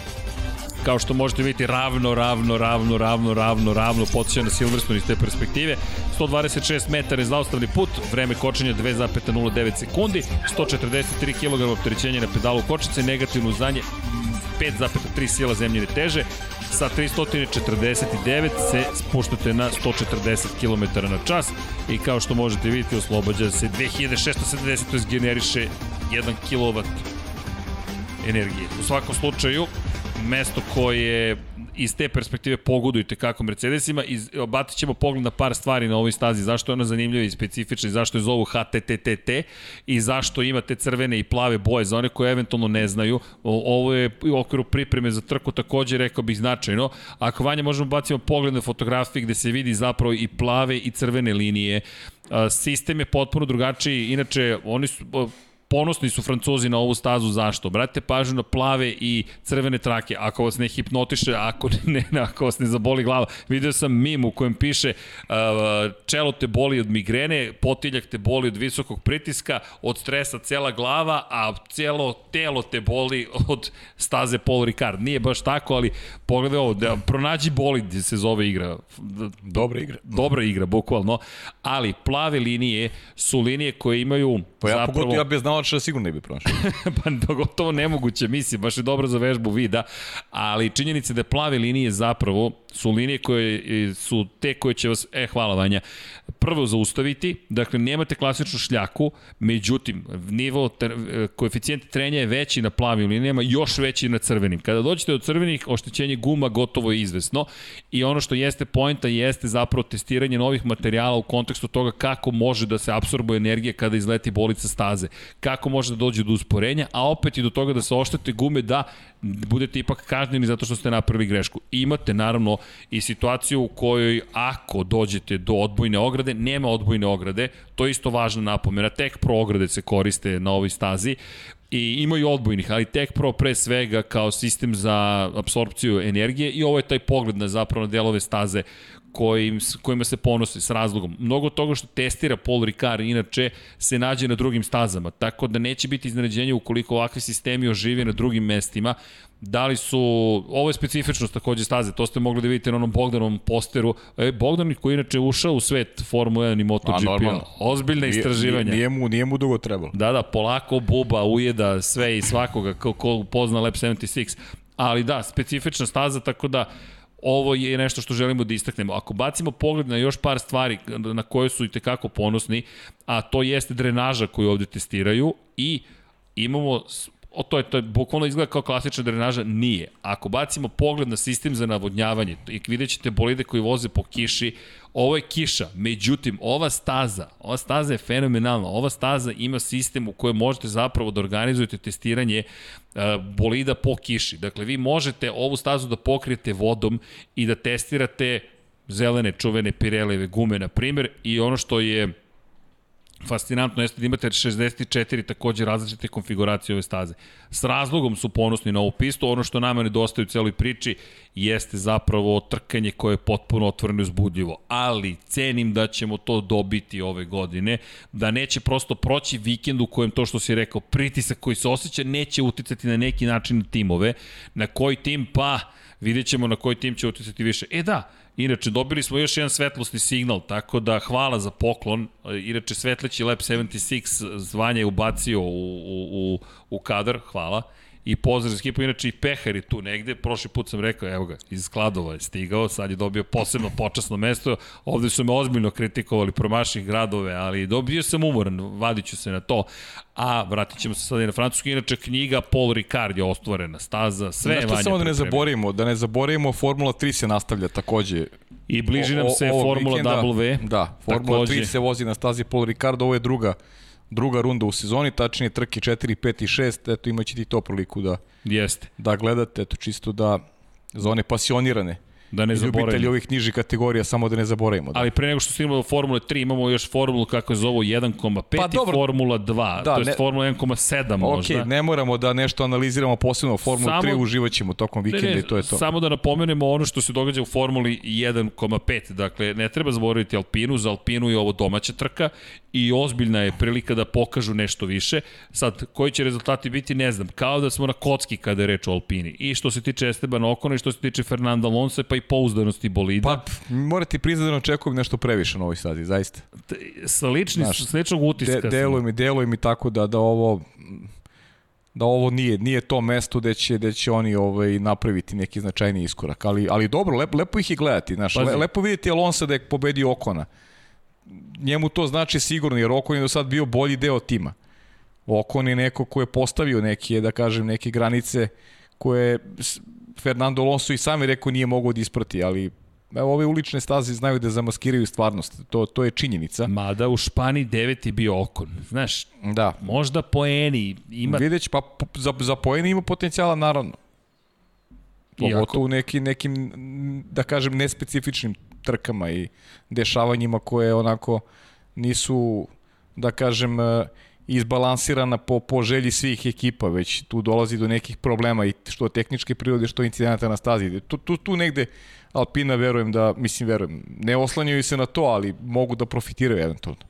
kao što možete vidjeti ravno, ravno, ravno, ravno, ravno, ravno, podsjeća na Silverstone iz te perspektive. 126 metara je zaustavni put, vreme kočenja 2,09 sekundi, 143 kg opterećenja na pedalu kočnice, negativno uzdanje 5,3 sila zemljine teže, sa 349 se spuštate na 140 km na čas i kao što možete vidjeti oslobađa se 2670, to je generiše 1 kW energije. U svakom slučaju, mesto koje iz te perspektive pogodujete kako Mercedesima i batit ćemo pogled na par stvari na ovoj stazi, zašto je ona zanimljiva i specifična i zašto je zovu HTTTT i zašto ima te crvene i plave boje za one koje eventualno ne znaju. Ovo je u okviru pripreme za trku takođe rekao bih značajno. Ako vanje možemo bacimo pogled na fotografije gde se vidi zapravo i plave i crvene linije. Sistem je potpuno drugačiji, inače oni su Ponosni su Francuzi na ovu stazu, zašto? Brate pažnju na plave i crvene trake, ako vas ne hipnotiše, ako ne, ne ako vas ne zaboli glava. Video sam mim u kojem piše uh, čelo te boli od migrene, potiljak te boli od visokog pritiska, od stresa cela glava, a celo telo te boli od staze Paul Ricard. Nije baš tako, ali pogledaj ovo, da, pronađi bolid se zove igra. Dobra igra. Dobra igra, bukvalno. Ali plave linije su linije koje imaju Pa ja zapravo... pogotovo ja bez znalača sigurno ne bi pronašao. pa gotovo nemoguće, mislim, baš je dobro za vežbu vida, ali činjenica da plave linije zapravo su linije koje su te koje će vas, e, hvala Vanja, prvo zaustaviti, dakle, nemate klasičnu šljaku, međutim, nivo, ter, koeficijent trenja je veći na plavim linijama, još veći na crvenim. Kada dođete do crvenih, oštećenje guma gotovo je izvesno i ono što jeste poenta jeste zapravo testiranje novih materijala u kontekstu toga kako može da se absorbuje energija kada izleti bolica staze, kako može da dođe do usporenja, a opet i do toga da se oštete gume da budete ipak kažnjeni zato što ste napravili grešku. Imate naravno i situaciju u kojoj ako dođete do odbojne ograde, nema odbojne ograde, to je isto važna napomena, tek pro ograde se koriste na ovoj stazi, i imaju odbojnih, ali Tech Pro pre svega kao sistem za apsorpciju energije i ovo je taj pogled na zapravo na delove staze kojim, kojima se ponosi s razlogom. Mnogo toga što testira Paul Ricard inače se nađe na drugim stazama, tako da neće biti iznenađenje ukoliko ovakvi sistemi ožive na drugim mestima. Da li su, ovo je specifičnost takođe staze, to ste mogli da vidite na onom Bogdanovom posteru. E, Bogdan koji inače ušao u svet Formula 1 i MotoGP, ozbiljne istraživanja. Nije, nije, mu, nije mu dugo trebalo. Da, da, polako buba, ujeda sve i svakoga ko, ko pozna Lab 76. Ali da, specifična staza, tako da ovo je nešto što želimo da istaknemo. Ako bacimo pogled na još par stvari na koje su i tekako ponosni, a to jeste drenaža koju ovde testiraju i imamo o to je to je bukvalno izgleda kao klasična drenaža, nije. Ako bacimo pogled na sistem za navodnjavanje i vidjet ćete bolide koji voze po kiši, ovo je kiša, međutim, ova staza, ova staza je fenomenalna, ova staza ima sistem u kojem možete zapravo da organizujete testiranje uh, bolida po kiši. Dakle, vi možete ovu stazu da pokrijete vodom i da testirate zelene čuvene Pireleve gume, na primjer, i ono što je fascinantno jeste da imate 64 takođe različite konfiguracije ove staze. S razlogom su ponosni na ovu pistu, ono što nama nedostaje u celoj priči jeste zapravo trkanje koje je potpuno otvoreno i uzbudljivo. Ali cenim da ćemo to dobiti ove godine, da neće prosto proći vikend u kojem to što si rekao, pritisak koji se osjeća neće uticati na neki način na timove. Na koji tim? Pa, vidjet ćemo na koji tim će uticati više. E da, Inače, dobili smo još jedan svetlosni signal, tako da hvala za poklon. Inače, svetleći Lab 76 zvanje je ubacio u, u, u, u kadar, hvala i pozdrav za ekipu, inače i Pehar je tu negde, prošli put sam rekao, evo ga, iz Skladova je stigao, sad je dobio posebno počasno mesto, ovde su me ozbiljno kritikovali promaših gradove, ali dobio sam umoran, vadit ću se na to, a vratit ćemo se sad i na francusku, inače knjiga Paul Ricard je ostvorena, staza, sve je vanja. samo da ne zaboravimo, da ne zaboravimo, Formula 3 se nastavlja takođe. I bliži nam se o, o, Formula vikenda, W. Da, Formula takođe. 3 se vozi na stazi Paul Ricard, ovo je druga druga runda u sezoni, tačnije trke 4, 5 i 6, eto imaće ti to priliku da, Jeste. da gledate, eto čisto da za one pasionirane Da ne zaboravimo. Ljubitelji ovih nižih kategorija, samo da ne zaboravimo. Da. Ali pre nego što stignemo do Formule 3, imamo još formulu kako je zovu 1,5 pa, i Formula 2, da, to je ne, Formula 1,7 možda. Ok, ne moramo da nešto analiziramo posebno Formulu samo, 3, uživat ćemo tokom vikenda ne, ne, i to je to. Samo da napomenemo ono što se događa u Formuli 1,5, dakle ne treba zaboraviti Alpinu, za Alpinu je ovo domaća trka i ozbiljna je prilika da pokažu nešto više. Sad, koji će rezultati biti, ne znam, kao da smo na kocki kada je reč o Alpini. I što se tiče Esteban Okona i što se tiče Fernanda Alonso, pa i pouzdanosti bolida. Pa, morate priznati da očekujem nešto previše na ovoj stazi, zaista. Sa lični, Znaš, sličnog utiska. De, deluje mi, deluje mi tako da, da ovo da ovo nije nije to mesto gde će gde će oni ovaj napraviti neki značajni iskorak, ali ali dobro, lepo lepo ih je gledati, znaš, le, lepo videti Alonso da je pobedio Okona. Njemu to znači sigurno jer Okon je do sad bio bolji deo tima. Okon je neko ko je postavio neke, da kažem, neke granice koje Fernando Alonso i sami rekao nije mogao da isprati, ali Evo, ove ulične staze znaju da zamaskiraju stvarnost. To, to je činjenica. Mada u Španiji devet je bio Okon. Znaš, da. možda poeni ima... Videć, pa za, za poeni ima potencijala, naravno. Pogotovo u neki, nekim, da kažem, nespecifičnim trkama i dešavanjima koje onako nisu, da kažem, izbalansirana po, po želji svih ekipa, već tu dolazi do nekih problema i što tehničke prirode, što incidenata na stazi. Tu, tu, tu negde Alpina verujem da, mislim verujem, ne oslanjaju se na to, ali mogu da profitiraju eventualno.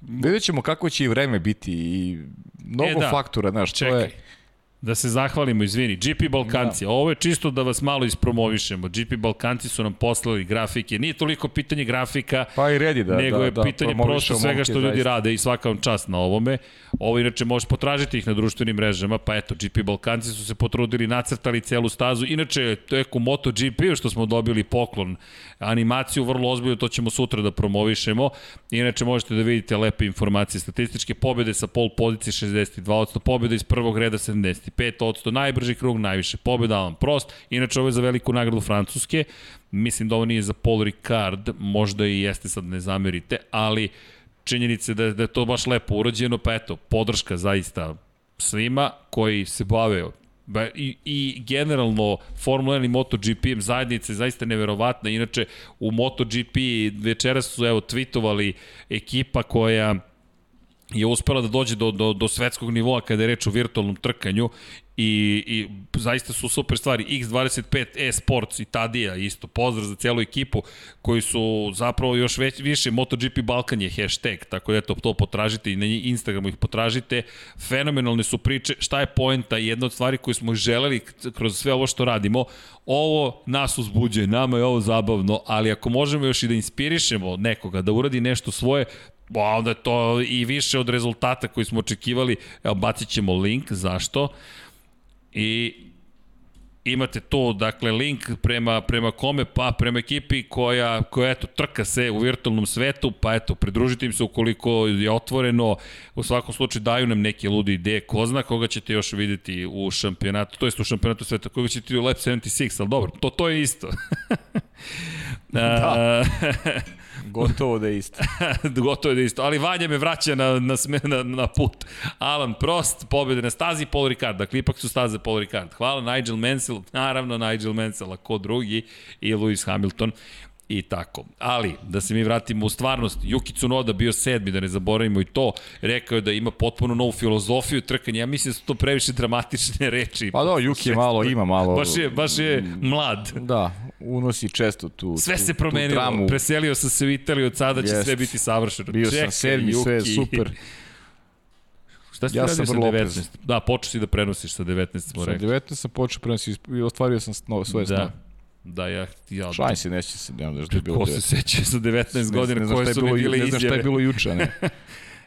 Vidjet ćemo kako će i vreme biti i mnogo E, da. faktora, znaš, to Čekaj. je... Da se zahvalimo, izvini, GP Balkanci, da. ovo je čisto da vas malo ispromovišemo. GP Balkanci su nam poslali grafike, nije toliko pitanje grafika, Pa i redi da, nego da, je da, pitanje promovišemo prosto svega što ljudi zaista. rade i svaka vam čast na ovome. Ovo inače možeš potražiti ih na društvenim mrežama, pa eto, GP Balkanci su se potrudili, nacrtali celu stazu. Inače, to je u MotoGP što smo dobili poklon, animaciju vrlo ozbiljno, to ćemo sutra da promovišemo. Inače, možete da vidite lepe informacije, statističke pobjede sa pol pozicije 62%, pobjede iz prvog reda 75%, najbrži krug, najviše pobjeda, Alan Prost. Inače, ovo je za veliku nagradu Francuske. Mislim da ovo nije za Paul Ricard, možda i jeste sad ne zamerite, ali činjenice da, da je to baš lepo urađeno, pa eto, podrška zaista svima koji se bave Ba, i, I generalno Formula 1 i MotoGP zajednica je zaista neverovatna. Inače, u MotoGP večeras su evo tweetovali ekipa koja je uspela da dođe do, do, do svetskog nivoa kada je reč o virtualnom trkanju i, i zaista su super stvari. X25 e-sports i Tadija isto, pozdrav za celu ekipu koji su zapravo još već, više MotoGP Balkan je hashtag, tako da eto, to potražite i na Instagramu ih potražite. Fenomenalne su priče, šta je poenta, jedna od stvari koju smo želeli kroz sve ovo što radimo, ovo nas uzbuđuje, nama je ovo zabavno, ali ako možemo još i da inspirišemo nekoga da uradi nešto svoje, Ba, onda to i više od rezultata koji smo očekivali. Evo, bacit ćemo link, zašto? I imate to, dakle, link prema, prema kome, pa prema ekipi koja, koja eto, trka se u virtualnom svetu, pa eto, pridružite im se ukoliko je otvoreno, u svakom slučaju daju nam neke lude ideje, ko zna koga ćete još videti u šampionatu, to jest u šampionatu sveta, koga ćete u Lab 76, ali dobro, to, to je isto. da. Gotovo da je isto. Gotovo da je isto. Ali Vanja me vraća na, na, na, na put. Alan Prost, pobjede na stazi Paul Ricard. Dakle, ipak su staze Paul Ricard. Hvala Nigel Mansell, naravno Nigel Mansell, a ko drugi, i Lewis Hamilton i tako. Ali, da se mi vratimo u stvarnost, Yuki Tsunoda bio sedmi, da ne zaboravimo i to, rekao je da ima potpuno novu filozofiju trkanja. Ja mislim da su to previše dramatične reči. Pa da, Yuki je malo, ima malo... Baš je, baš je mlad. Da, unosi često tu Sve tu, se promenilo, tramu. preselio sam se u Italiju, od sada će Jest. sve biti savršeno. Bio Čekaj, sam sedmi, sve je super. Šta si Ja radio sa vrlo 19? oprezan. Da, počeo si da prenosiš sa 19, smo Sa rekli. 19 sam počeo prenosi i ostvario sam sno, svoje Da. snove. Da, ja, ja Šajn se, neće se, ne znam da je bilo Ko se 19. seća sa 19 Ne godina ne koje je su bilo bile Ne znam šta je izjave. bilo juče, a ne.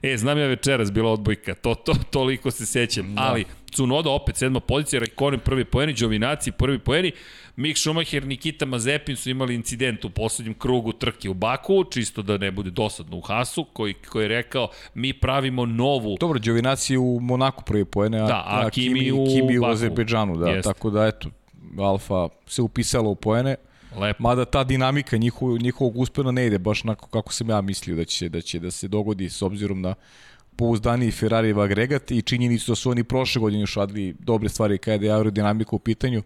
E, znam ja večeras bila odbojka, to, to, toliko se sećam. Da. Ali, Cunoda opet sedma pozicija, Raikkonen prvi poeni, Đovinaci prvi poeni, Mick Schumacher, Nikita Mazepin su imali incident u poslednjem krugu trke u Baku, čisto da ne bude dosadno u Hasu, koji, koji je rekao mi pravimo novu Dobro, Đovinaci u Monaku prvi poene, a, Da, a Kimi u Kimi u. Azerbejdžanu, da, Jeste. tako da eto, Alfa se upisala u poene, lepo. mada ta dinamika njihov, njihovog uspena ne ide baš onako kako sam ja mislio da će, da će da se dogodi s obzirom na pouzdaniji Ferrarijev agregat i činjenicu da su oni prošle godine još radili dobre stvari kada je aerodinamika u pitanju,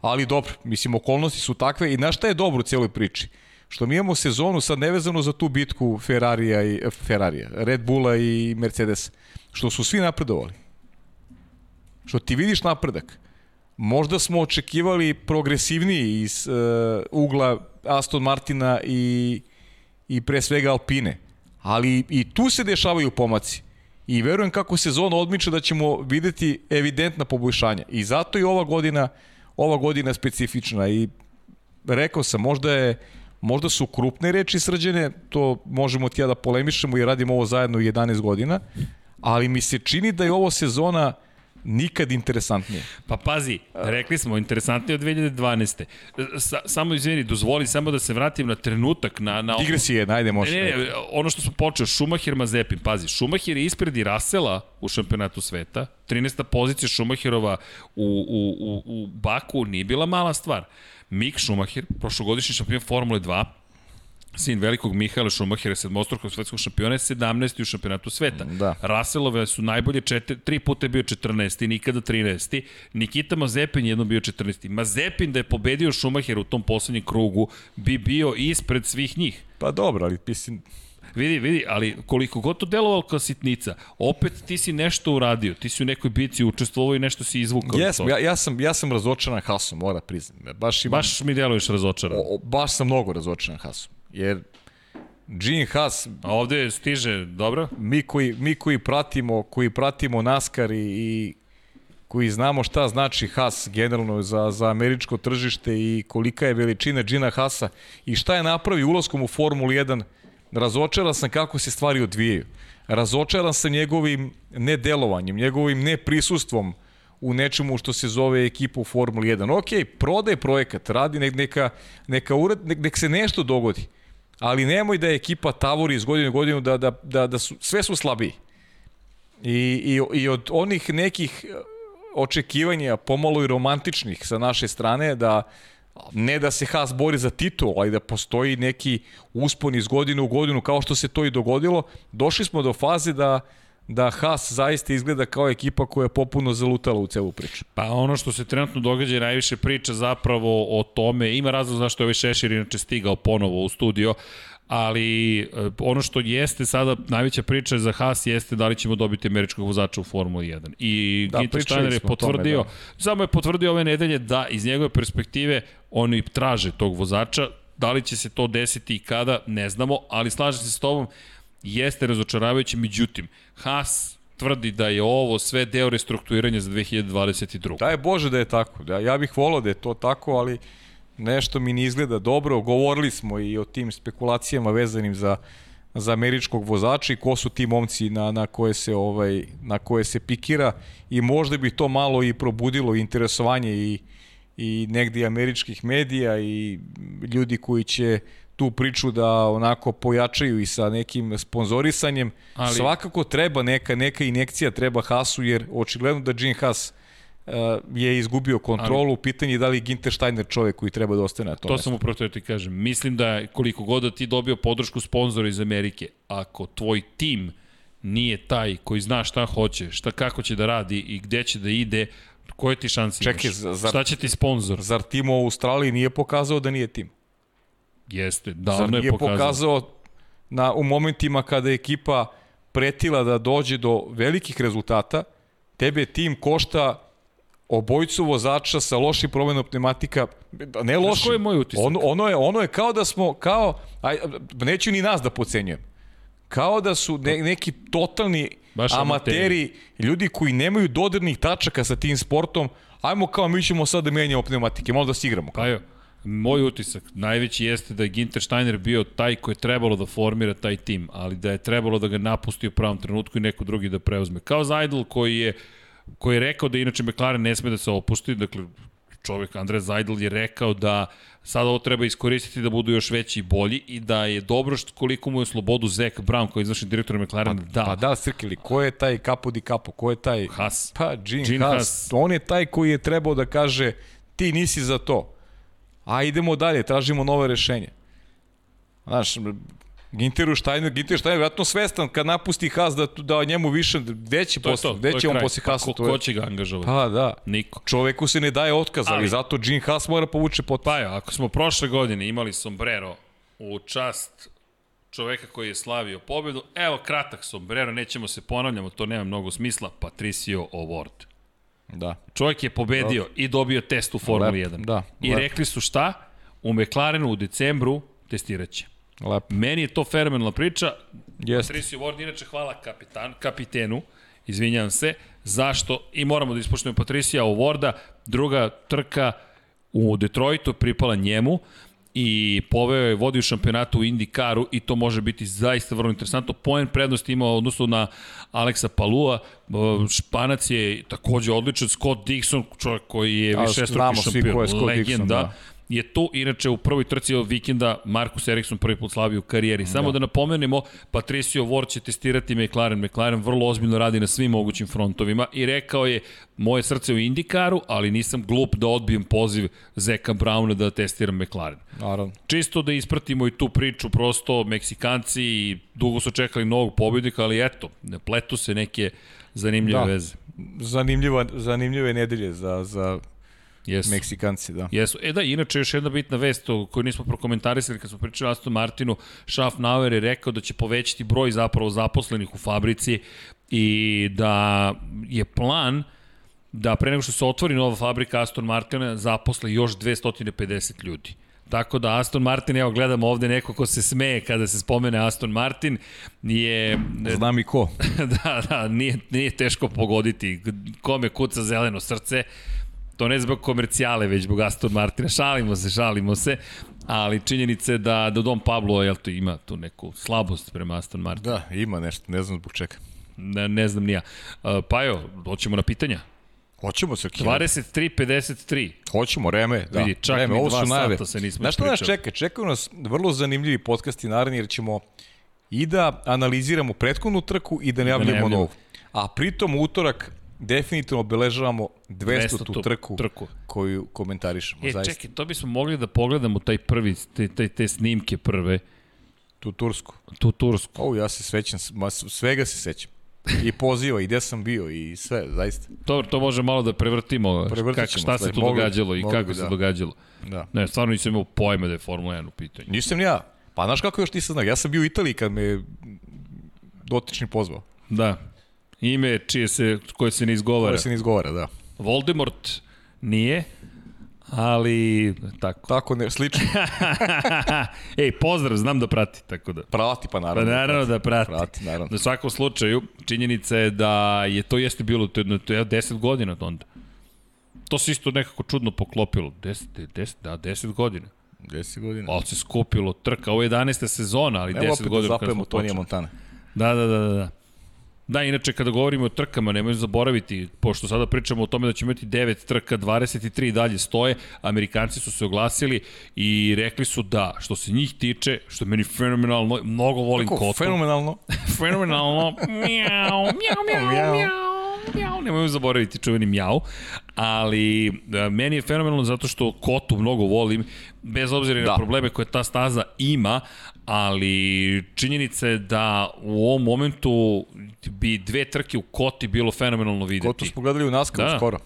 ali dobro, mislim okolnosti su takve i znaš šta je dobro u cijeloj priči? Što mi imamo sezonu sad nevezano za tu bitku Ferrarija i Ferrarija, Red Bulla i Mercedes, što su svi napredovali. Što ti vidiš napredak. Možda smo očekivali progresivniji iz uh, ugla Aston Martina i, i pre svega Alpine. Ali i tu se dešavaju pomaci. I verujem kako sezona odmiče da ćemo videti evidentna poboljšanja. I zato i ova godina ova godina specifična i rekao sam, možda je možda su krupne reči srđene, to možemo ti ja da polemišemo i radimo ovo zajedno 11 godina, ali mi se čini da je ovo sezona nikad interesantnije. Pa pazi, rekli smo, interesantnije od 2012. Sa, samo izvini, dozvoli samo da se vratim na trenutak, na... na Digresije, najde može. Ne, ne, ono što smo počeo, Schumacher Mazepin, pazi, Schumacher je ispred i Rasela u šampionatu sveta, 13. pozicija Schumacherova u, u, u, u Baku nije bila mala stvar. Mick Schumacher, prošlogodišnji šampion Formule 2, sin velikog Mihaela Schumachera, sedmostrukog svetskog šampiona, je 17. u šampionatu sveta. Da. Russellove su najbolje, četiri, tri puta je bio 14. nikada 13. Nikita Mazepin jednom bio 14. Mazepin da je pobedio Schumacher u tom poslednjem krugu bi bio ispred svih njih. Pa dobro, ali mislim, Vidi, vidi, ali koliko god to delovalo kao sitnica, opet ti si nešto uradio, ti si u nekoj bici učestvovao i nešto si izvukao. iz Jesam, ja, ja, sam, ja sam razočaran Hasom, mora priznam. Baš, imam, Baš mi deluješ razočaran. o, o, baš sam mnogo razočaran Hasom. Jer Gene Haas, A ovde stiže, dobro? mi koji, mi koji pratimo, koji pratimo NASCAR i, i koji znamo šta znači Haas generalno za, za američko tržište i kolika je veličina Gina Haasa i šta je napravio ulaskom u Formulu 1, razočaran sam kako se stvari odvijaju. Razočaran sam njegovim nedelovanjem, njegovim neprisustvom u nečemu što se zove ekipa u Formuli 1. Ok, prodaje projekat, radi nek, neka, neka ured, nek, nek se nešto dogodi. Ali nemoj da je ekipa tavori iz godine u godinu da, da, da, da su, sve su slabiji. I, i, I od onih nekih e, očekivanja, pomalo i romantičnih sa naše strane, da ne da se Haas bori za titul, ali da postoji neki uspon iz godine u godinu, kao što se to i dogodilo, došli smo do faze da da Haas zaista izgleda kao ekipa koja je popuno zalutala u celu priču. Pa ono što se trenutno događa i najviše priča zapravo o tome, ima razlog zašto je ovaj Šešir inače stigao ponovo u studio, ali e, ono što jeste sada najveća priča za Haas jeste da li ćemo dobiti američkog vozača u Formuli 1. I Da, Ginter Steiner je smo o tome, potvrdio, da. samo je potvrdio ove nedelje da iz njegove perspektive oni traže tog vozača, da li će se to desiti i kada, ne znamo, ali slažem se s tobom, jeste razočaravajuće, međutim, Haas tvrdi da je ovo sve deo restrukturiranja za 2022. Daj Bože da je tako. Da, ja bih volao da je to tako, ali nešto mi ne izgleda dobro. Govorili smo i o tim spekulacijama vezanim za za američkog vozača i ko su ti momci na, na, koje se ovaj na koje se pikira i možda bi to malo i probudilo interesovanje i i negde i američkih medija i ljudi koji će tu priču da onako pojačaju i sa nekim sponzorisanjem. Ali... Svakako treba neka neka injekcija treba Hasu jer očigledno da Gene Haas uh, je izgubio kontrolu, Ali... pitanje je da li je Ginter Steiner čovek koji treba da ostane na tom To mestu. sam upravo teo ti kažem. Mislim da koliko god da ti dobio podršku sponzora iz Amerike, ako tvoj tim nije taj koji zna šta hoće, šta kako će da radi i gde će da ide, koje ti šanse Čekaj, imaš? za- zar- Šta će ti sponsor? Zar tim u Australiji nije pokazao da nije tim? Jeste, davno je nije pokazao. pokazao na, u momentima kada je ekipa pretila da dođe do velikih rezultata, tebe tim košta obojicu vozača sa lošim promenom pneumatika, ne lošim. koji je moj utisak? Ono, ono, je, ono je kao da smo, kao, aj, neću ni nas da pocenjujem, kao da su ne, neki totalni Baš amateri, amateri. ljudi koji nemaju dodirnih tačaka sa tim sportom, ajmo kao mi ćemo sad da menjamo pneumatike, malo da se igramo. Pa jo, moj utisak najveći jeste da je Ginter Steiner bio taj koji je trebalo da formira taj tim, ali da je trebalo da ga napusti u pravom trenutku i neko drugi da preuzme. Kao Zajdl koji je koji je rekao da inače McLaren ne sme da se opusti, dakle čovjek Andre Zajdl je rekao da sad ovo treba iskoristiti da budu još veći i bolji i da je dobro što koliko mu je slobodu Zach Brown koji je izvršni direktor McLaren da. Pa da, Srkili, ko je taj Capo di Capo, ko je taj... Haas. Pa, Gene, Gene Haas. Haas. On je taj koji je trebao da kaže ti nisi za to. A idemo dalje, tražimo nove rešenje. Znaš, Ginteru Steiner, Ginter Steiner je vjerojatno svestan kad napusti Haas da, da njemu više, gde će, To posle, to, gde to će on kraj. posle Pa Haasa? ko, to je... ko će ga angažovati? Pa da. Niko. Čoveku se ne daje otkaz, ali, Ali- zato Gene Haas mora povuče potpis. Pa jo, ako smo prošle godine imali sombrero u čast čoveka koji je slavio pobedu, evo kratak sombrero, nećemo se ponavljamo, to nema mnogo smisla, Patricio Award. Da. Čovjek je pobedio i dobio test u Formuli Lepo, 1. da, I lepo. rekli su šta? U McLarenu u decembru testiraće. Lepo. Meni je to fenomenalna priča. Jeste. Patricio Ward, inače hvala kapitan, kapitenu, izvinjam se, zašto, i moramo da ispoštujemo Patricija Warda, druga trka u Detroitu pripala njemu, i poveo je vodi u šampionatu u IndyCaru i to može biti zaista vrlo interesantno. Poen prednost ima odnosno na Aleksa Palua, Španac je takođe odličan, Scott Dixon, čovjek koji je više svi ko je Scott Dixon, legenda, da. Je tu, inače u prvoj trci ovog vikenda Markus Eriksson prvi put slavi u karijeri. Samo da, da napomenemo, Patricio Ward će testirati McLaren. McLaren vrlo ozbiljno radi na svim mogućim frontovima i rekao je moje srce u Indikaru, ali nisam glup da odbijem poziv Zeka Browna da testiram McLaren. Naravno. Čisto da ispratimo i tu priču, prosto Meksikanci dugo su čekali novog pobednika, ali eto, ne pletu se neke zanimljive Da. veze. Zanimljiva, zanimljive nedelje za, za Jesu. Meksikanci, da. Jesu. E da, inače još jedna bitna vest o koju nismo prokomentarisali kad smo pričali o Aston Martinu, Schaffnauer je rekao da će povećati broj zapravo zaposlenih u fabrici i da je plan da pre nego što se otvori nova fabrika Aston Martina zaposle još 250 ljudi. Tako da Aston Martin, evo gledamo ovde neko ko se smeje kada se spomene Aston Martin, je... Znam i ko. da, da, nije, nije teško pogoditi kome kuca zeleno srce. To ne zbog komercijale, već zbog Aston Martina. Šalimo se, šalimo se. Ali činjenica je da, da Dom Pablo jel to, ima tu neku slabost prema Aston Martinu. Da, ima nešto, ne znam zbog čega. Ne, ne znam ni ja. Uh, Pajo, doćemo na pitanja. Hoćemo se 23-53. Hoćemo, Reme, da. Vidi, čak Reme, ovo su najave. sata se nismo Znaš šta nas čeka? Čekaju nas vrlo zanimljivi podcasti naravni jer ćemo i da analiziramo prethodnu trku i da najavljamo najavljamo. novu. A pritom utorak definitivno obeležavamo 200. 200 tu trku, trku. koju komentarišemo. E, zaista. čekaj, to bismo mogli da pogledamo taj prvi, te, te, te snimke prve, Tu Tursku. tu Tursku. O, ja se svećam, ma, svega se sećam. I poziva, i gde sam bio, i sve, zaista. To, to može malo da prevrtimo, kak, šta se tu događalo i mogli kako bi, se da. događalo. Da. Ne, stvarno nisam imao pojma da je Formula 1 u pitanju. Nisam ni ja. Pa znaš kako još nisam znao? Ja sam bio u Italiji kad me dotični pozvao. Da. Ime čije se, koje se ne izgovara. Ovo se ne izgovara, da. Voldemort nije, ali tako. Tako ne, slično. Ej, pozdrav, znam da prati, tako da. Prati, pa Pa naravno. naravno da prati. Prati, naravno. Na svakom slučaju, činjenica je da je to jeste bilo, to je, to je 10 godina onda. To se isto nekako čudno poklopilo. 10, 10, da, 10 godina. 10 godina. Ali se skupilo trka. Ovo je 11. sezona, ali Evo 10 opet da godina kad zapevamo smo Tonija počeli. Montana. Da, da, da, da. da. Da, inače kada govorimo o trkama, nemoj zaboraviti, pošto sada pričamo o tome da ćemo imati 9 trka, 23 i dalje stoje, Amerikanci su se oglasili i rekli su da, što se njih tiče, što meni fenomenalno, mnogo volim Kako, kotu. fenomenalno. fenomenalno. Mjau, mjau, mjau, Mjau. Mjau. Mjau, nemoj zaboraviti čuveni mjau, ali da, meni je fenomenalno zato što kotu mnogo volim, bez obzira na Da. probleme koje ta staza ima, ali činjenica je da u ovom momentu bi dve trke u koti bilo fenomenalno videti. Kotu smo gledali u Naskaru Da. skoro.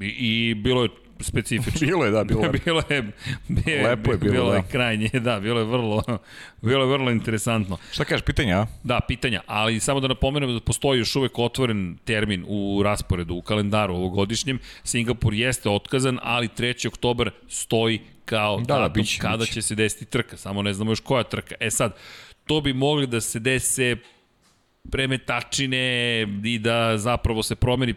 I, I bilo je specifično. Bilo je, da, bilo je. bilo je, je Lepo je bilo, bilo je da. krajnje, da, bilo je vrlo, bilo je vrlo interesantno. Šta kažeš, pitanja, a? Da, pitanja, ali samo da napomenem da postoji još uvek otvoren termin u rasporedu, u kalendaru ovogodišnjem. Singapur jeste otkazan, ali 3. oktobar stoji kao Da, da, datum biće, kada biće. će se desiti trka, samo ne znamo još koja trka. E sad, to bi mogli da se dese premetačine i da zapravo se promeni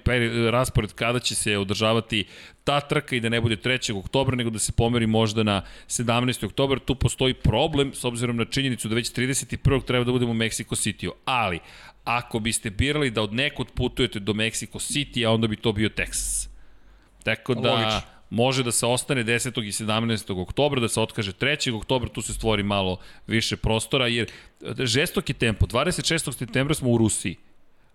raspored kada će se održavati ta trka i da ne bude 3. oktobra, nego da se pomeri možda na 17. oktobar. Tu postoji problem s obzirom na činjenicu da već 31. treba da budemo u Mexico City-u. Ali, ako biste birali da od nekud putujete do Mexico City, a onda bi to bio Texas. Tako da Logično. Može da se ostane 10. i 17. oktobra, da se otkaže 3. oktobra, tu se stvori malo više prostora, jer žestok je tempo. 26. septembra smo u Rusiji.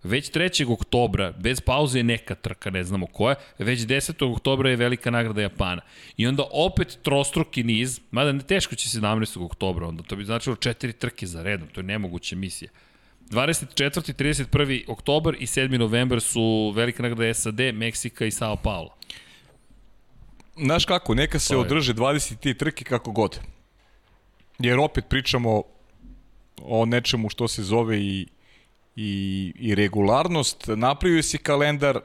Već 3. oktobra, bez pauze je neka trka, ne znamo koja, već 10. oktobra je velika nagrada Japana. I onda opet trostruki niz, mada ne teško će 17. oktobra, onda to bi značilo četiri trke za redom, to je nemoguća misija. 24. 31. oktobar i 7. novembar su velika nagrada SAD, Meksika i Sao Paulo. Znaš kako, neka se održe 23 trke kako god. Jer opet pričamo o nečemu što se zove i, i, i regularnost. Napravio si kalendar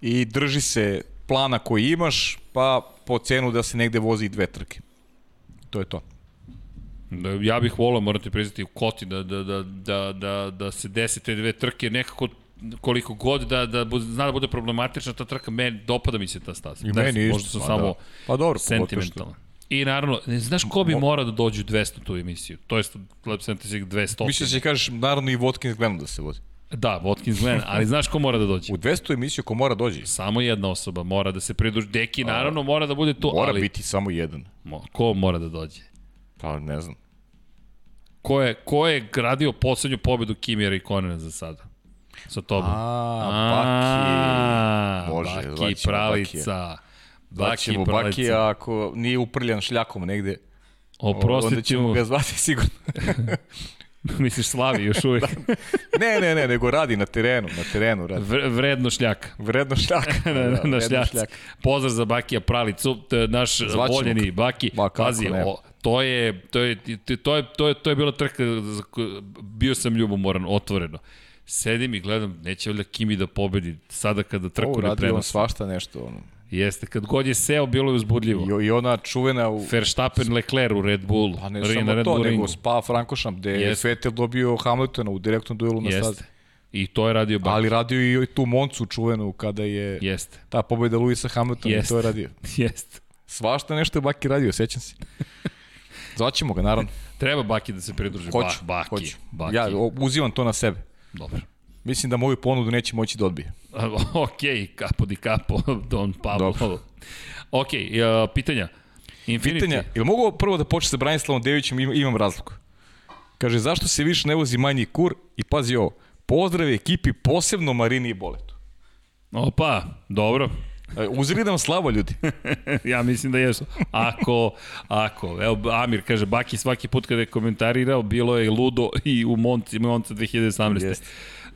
i drži se plana koji imaš, pa po cenu da se negde vozi dve trke. To je to. Da, ja bih volao, moram ti priznati, u koti da, da, da, da, da, da se desi te dve trke, nekako koliko god da, da zna da bude problematična ta trka, meni, dopada mi se ta staza. I Ne meni isto, Možda sam pa samo da. Pa dobro, sentimentalan. I naravno, ne znaš ko bi mora da dođe u 200 tu emisiju? To je Lab 76 200. Mislim da će kažeš, naravno i Watkins Glenn da se vozi. Da, Watkins Glen, ali znaš ko mora da dođe? U 200 emisiju ko mora dođi, Samo jedna osoba mora da se pridruži. Deki naravno mora da bude tu, mora ali biti samo jedan. mo, ko mora da dođe? Pa ne znam. Ko je, ko je gradio poslednju pobedu Kimira i Konena za sada? Sa tobom. A, Baki. Može, Baki Pralica. Baki Pralica. Bakija ako nije uprljan šljakom negde. Oprostit onda ćemo ga zvati sigurno. Misliš Slavi još uvijek. Ne, ne, ne, nego radi na terenu, na terenu radi. Vre, vredno šljaka. Vredno šljaka. na, Da, na vredno šljaci. šljaka. Pozdrav za Bakija Pralicu, naš Zvaćemo voljeni. Baki. Kako Pazi, ne. o, to je, to je, to je, to je, to je bila trka, bio sam ljubomoran, otvoreno. Sedim i gledam, neće valjda Kimi da pobedi sada kada trku ne prenosi. svašta nešto. Ono. Jeste, kad god je seo, bilo je uzbudljivo. I, I ona čuvena u... Verstappen, Leclerc u Red Bullu. Pa ne ring- samo Red to, Bull nego ringu. Spa Frankošam, gde je. Vettel dobio Hamiltona u direktnom duelu na stazi. Jeste. I to je radio Baki. Ali radio i tu Moncu čuvenu kada je Jeste. ta pobeda Luisa Hamiltona i Jeste. to je radio. Jeste. Svašta nešto je Baki radio, sećam se. Zvaćemo ga, naravno. Treba Baki da se pridruži. Hoću, ba, Baki. hoću. Baki. Ja uzivam to na sebe. Dobro. Mislim da moju ponudu neće moći da odbije. ok, capo di capo, Don Pablo. Dobro. Ok, uh, pitanja. Infinity. Pitanja, ili mogu prvo da počne sa Branislavom Devićem, imam, imam razlog. Kaže, zašto se više ne vozi manji kur? I pazi ovo, pozdrav ekipi, posebno Marini i Boletu. Opa, dobro. E, Uzeli nam slavo, ljudi. ja mislim da jesu. Ako, ako, evo Amir kaže, Baki svaki put kada je komentarirao, bilo je ludo i u Monci, Monca 2018. Jeste.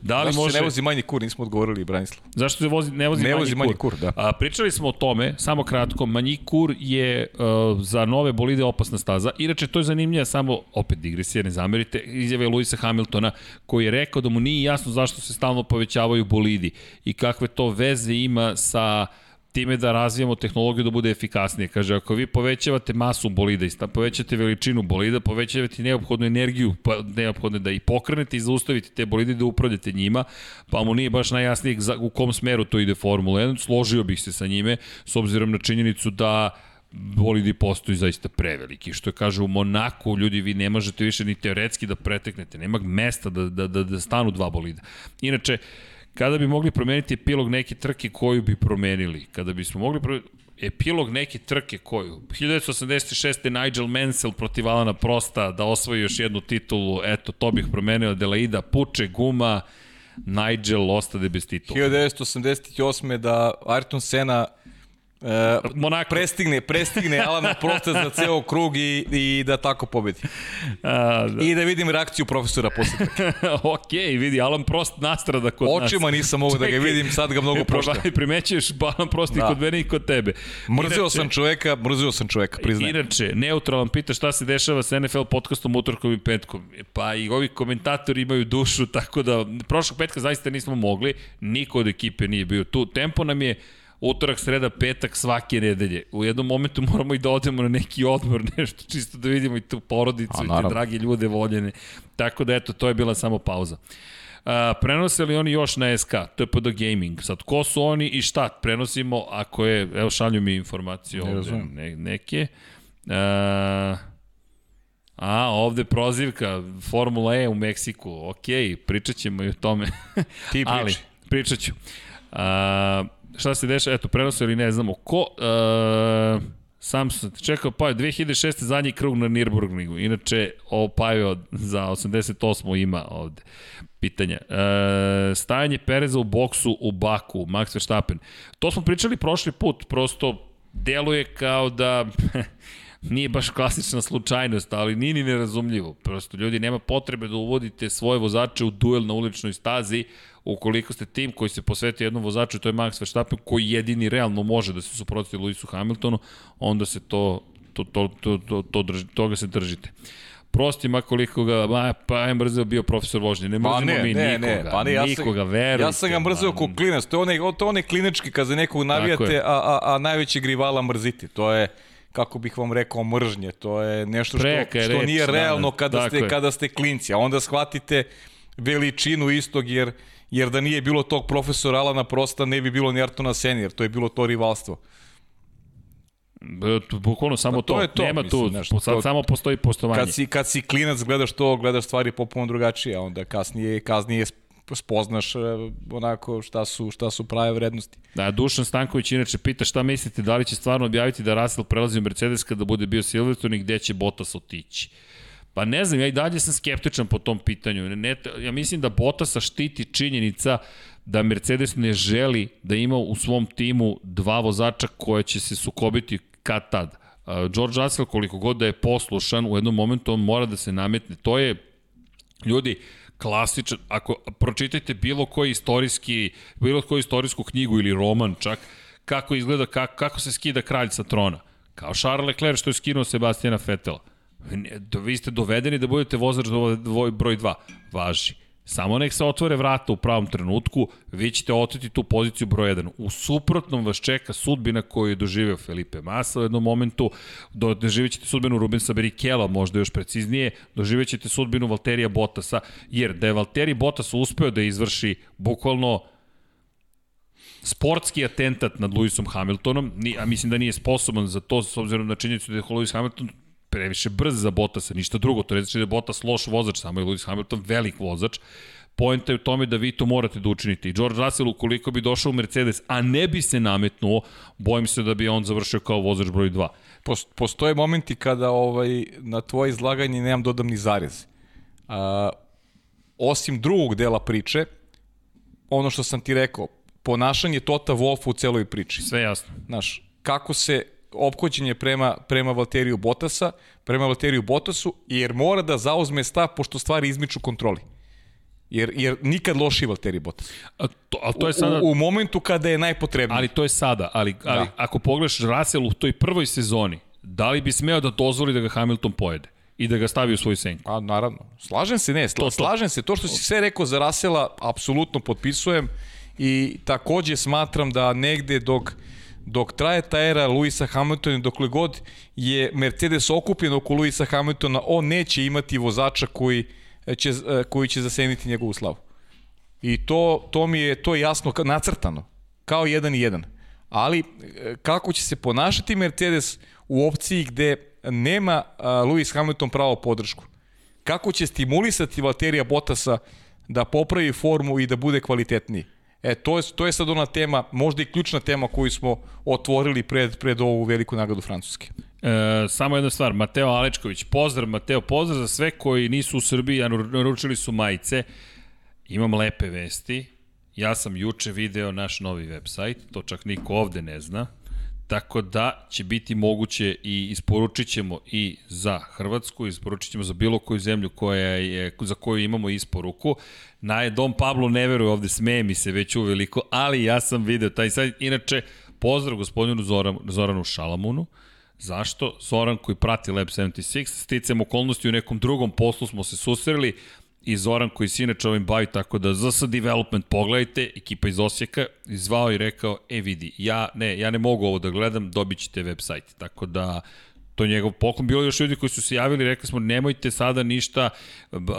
Da li Zašto može... se ne vozi manji kur? Nismo odgovorili, Branislav. Zašto se vozi, ne vozi Ne manji vozi manji kur, da. A, pričali smo o tome, samo kratko, manji kur je uh, za nove bolide opasna staza. Inače, to je zanimljiva, samo, opet digresija, ne zamerite, izjave Luisa Hamiltona, koji je rekao da mu nije jasno zašto se stalno povećavaju bolidi i kakve to veze ima sa time da razvijamo tehnologiju da bude efikasnije. Kaže, ako vi povećavate masu bolida i povećate veličinu bolida, povećavate neophodnu energiju, pa neophodno da i pokrenete i zaustavite te bolide da upravljate njima, pa mu nije baš najjasnije u kom smeru to ide Formula 1. Složio bih se sa njime, s obzirom na činjenicu da bolidi postoji zaista preveliki. Što kaže u Monaku, ljudi, vi ne možete više ni teoretski da preteknete. Nema mesta da, da, da, da stanu dva bolida. Inače, kada bi mogli promeniti epilog neke trke koju bi promenili, kada bismo mogli promeniti epilog neke trke koju 1986. Nigel Mansell protiv Alana Prosta da osvoji još jednu titulu, eto to bih promenio Adelaida, puče guma Nigel ostade bez titula 1988. da Ayrton Senna e, Monako. prestigne, prestigne Alana Prosta za ceo krug i, i da tako pobedi. A, da. I da vidim reakciju profesora posle ok, vidi, Alan Prost nastrada kod nas. Očima nisam mogu da ga vidim, sad ga mnogo pošta. Primećuješ Alan Prost i Da. kod mene i kod tebe. Mrzeo Inače- sam čoveka, mrzeo sam čoveka, priznajem. Inače, neutralan pita šta se dešava sa NFL podcastom utorkom i petkom. Pa i ovi komentatori imaju dušu, tako da prošlog petka zaista nismo mogli, niko od ekipe nije bio tu. Tempo nam je utorak, sreda, petak svake nedelje. U jednom momentu moramo i da odemo na neki odmor, nešto čisto da vidimo i tu porodicu A, i te drage ljude voljene. Tako da eto, to je bila samo pauza. A, prenose li oni još na SK, TPD Gaming? Sad, ko su oni i šta prenosimo ako je, evo šalju mi informaciju Ne ovde, ne, neke. A, a, ovde prozivka, Formula E u Meksiku, ok, pričat ćemo i o tome. Ti Ali, priči. pričat ću. A, šta se dešava, eto, prenose ili ne znamo ko, a, sam sam čekao, pa je 2006. zadnji krug na Nürburgringu, inače ovo Pajo za 88. ima ovde pitanja. E, stajanje Pereza u boksu u Baku, Max Verstappen. To smo pričali prošli put, prosto deluje kao da nije baš klasična slučajnost, ali nije ni nerazumljivo. Prosto ljudi nema potrebe da uvodite svoje vozače u duel na uličnoj stazi ukoliko ste tim koji se posveti jednom vozaču, to je Max Verstappen, koji jedini realno može da se suprotsti Luisu Hamiltonu, onda se to, to, to, to, to, to drži, toga se držite. Prosti koliko ga, ma, pa je mrzeo bio profesor vožnje, ne mrzimo Pa ne, mi ne, nikoga, ne, pa ne, ja sam, nikoga, verujte. ja sam ga mrzeo ko klinac, to je onaj, to onaj klinički kad za nekog navijate, a, a, a najvećeg rivala mrziti, to je kako bih vam rekao mržnje, to je nešto što, Preka što reč, nije da, realno da, kada ste, je. kada ste klinci, a onda shvatite veličinu istog, jer, jer da nije bilo tog profesora Alana Prosta, ne bi bilo ni Artona Sena, jer to je bilo to rivalstvo. Bukvalno samo Pa to to, je to, nema mislim, tu, znaš, po- sad to- samo postoji poštovanje. Kad si, kad si klinac gledaš to, gledaš stvari popuno drugačije, a onda kasnije, kasnije spoznaš e, onako šta su, šta su prave vrednosti. Da, Dušan Stanković inače pita šta mislite, da li će stvarno objaviti da Russell prelazi u Mercedes kada bude bio Silverstone i gde će Bottas otići? Pa ne znam, ja i dalje sam skeptičan po tom pitanju. Ne, ja mislim da Bottasa štiti činjenica da Mercedes ne želi da ima u svom timu dva vozača koje će se sukobiti kad tad. Uh, George Russell, koliko god da je poslušan, u jednom momentu on mora da se nametne. To je Ljudi, klasičan, ako pročitajte bilo koji istorijski, bilo koju istorijsku knjigu ili roman čak, kako izgleda, kako, kako se skida kralj sa trona. Kao Charles Leclerc što je skinuo Sebastijana Fetela. Vi ste dovedeni da budete vozač broj 2. Važi. Samo nek se otvore vrata u pravom trenutku, vi ćete oteti tu poziciju broj 1. U suprotnom vas čeka sudbina koju je doživeo Felipe Massa u jednom momentu, do, doživjet ćete sudbinu Rubensa Berikela, možda još preciznije, doživjet ćete sudbinu Valterija Bottasa, jer da je Valtteri Bottas uspeo da izvrši bukvalno sportski atentat nad Lewisom Hamiltonom, a mislim da nije sposoban za to, s obzirom na činjenicu da je Lewis Hamilton previše brz za Bottasa, ništa drugo. To reći da je Bottas loš vozač, samo je Lewis Hamilton velik vozač. Poenta je u tome da vi to morate da učinite. I George Russell, ukoliko bi došao u Mercedes, a ne bi se nametnuo, bojim se da bi on završio kao vozač broj 2. Postoje momenti kada ovaj, na tvoje izlaganje nemam dodam ni zarez. A, osim drugog dela priče, ono što sam ti rekao, ponašanje Tota Wolfa u celoj priči. Sve jasno. Znaš, kako se ophođenje prema, prema Valteriju Botasa, prema Valteriju Botasu, jer mora da zauzme stav pošto stvari izmiču kontroli. Jer, jer nikad loši Valtteri Bottas. A to, a to je sada... U, u momentu kada je najpotrebnije. Ali to je sada. Ali, ali da. ako pogledaš Russell u toj prvoj sezoni, da li bi smeo da dozvoli da ga Hamilton pojede? i da ga stavi u svoju senku. A naravno. Slažem se, ne, sla, to, to. slažem se. To što si sve rekao za Rasela, apsolutno potpisujem i takođe smatram da negde dok dok traje ta era Luisa Hamiltona, dokle god je Mercedes okupljen oko Luisa Hamiltona, on neće imati vozača koji će, koji će zaseniti njegovu slavu. I to, to mi je to je jasno nacrtano, kao jedan i jedan. Ali kako će se ponašati Mercedes u opciji gde nema Lewis Hamilton pravo podršku? Kako će stimulisati Valterija Bottasa da popravi formu i da bude kvalitetniji? E, to je, to je sad ona tema, možda i ključna tema koju smo otvorili pred, pred ovu veliku nagradu Francuske. E, samo jedna stvar, Mateo Alečković, pozdrav Mateo, pozdrav za sve koji nisu u Srbiji, a naručili su majice. Imam lepe vesti. Ja sam juče video naš novi website, to čak niko ovde ne zna. Tako da će biti moguće i isporučit ćemo i za Hrvatsku, isporučit ćemo za bilo koju zemlju koja je, za koju imamo isporuku. Na Dom Pablo ne veruje ovde, smeje mi se već uveliko, ali ja sam video taj sajt. Inače, pozdrav gospodinu Zoran, Zoranu Šalamunu. Zašto? Zoran koji prati Lab 76, sticam okolnosti u nekom drugom poslu smo se susreli, i Zoran koji se inače ovim bavi, tako da ZS Development pogledajte, ekipa iz Osijeka, izvao i rekao, e vidi, ja ne, ja ne mogu ovo da gledam, dobit ćete website. Tako da, to je njegov poklon. Bilo još ljudi koji su se javili, rekli smo nemojte sada ništa,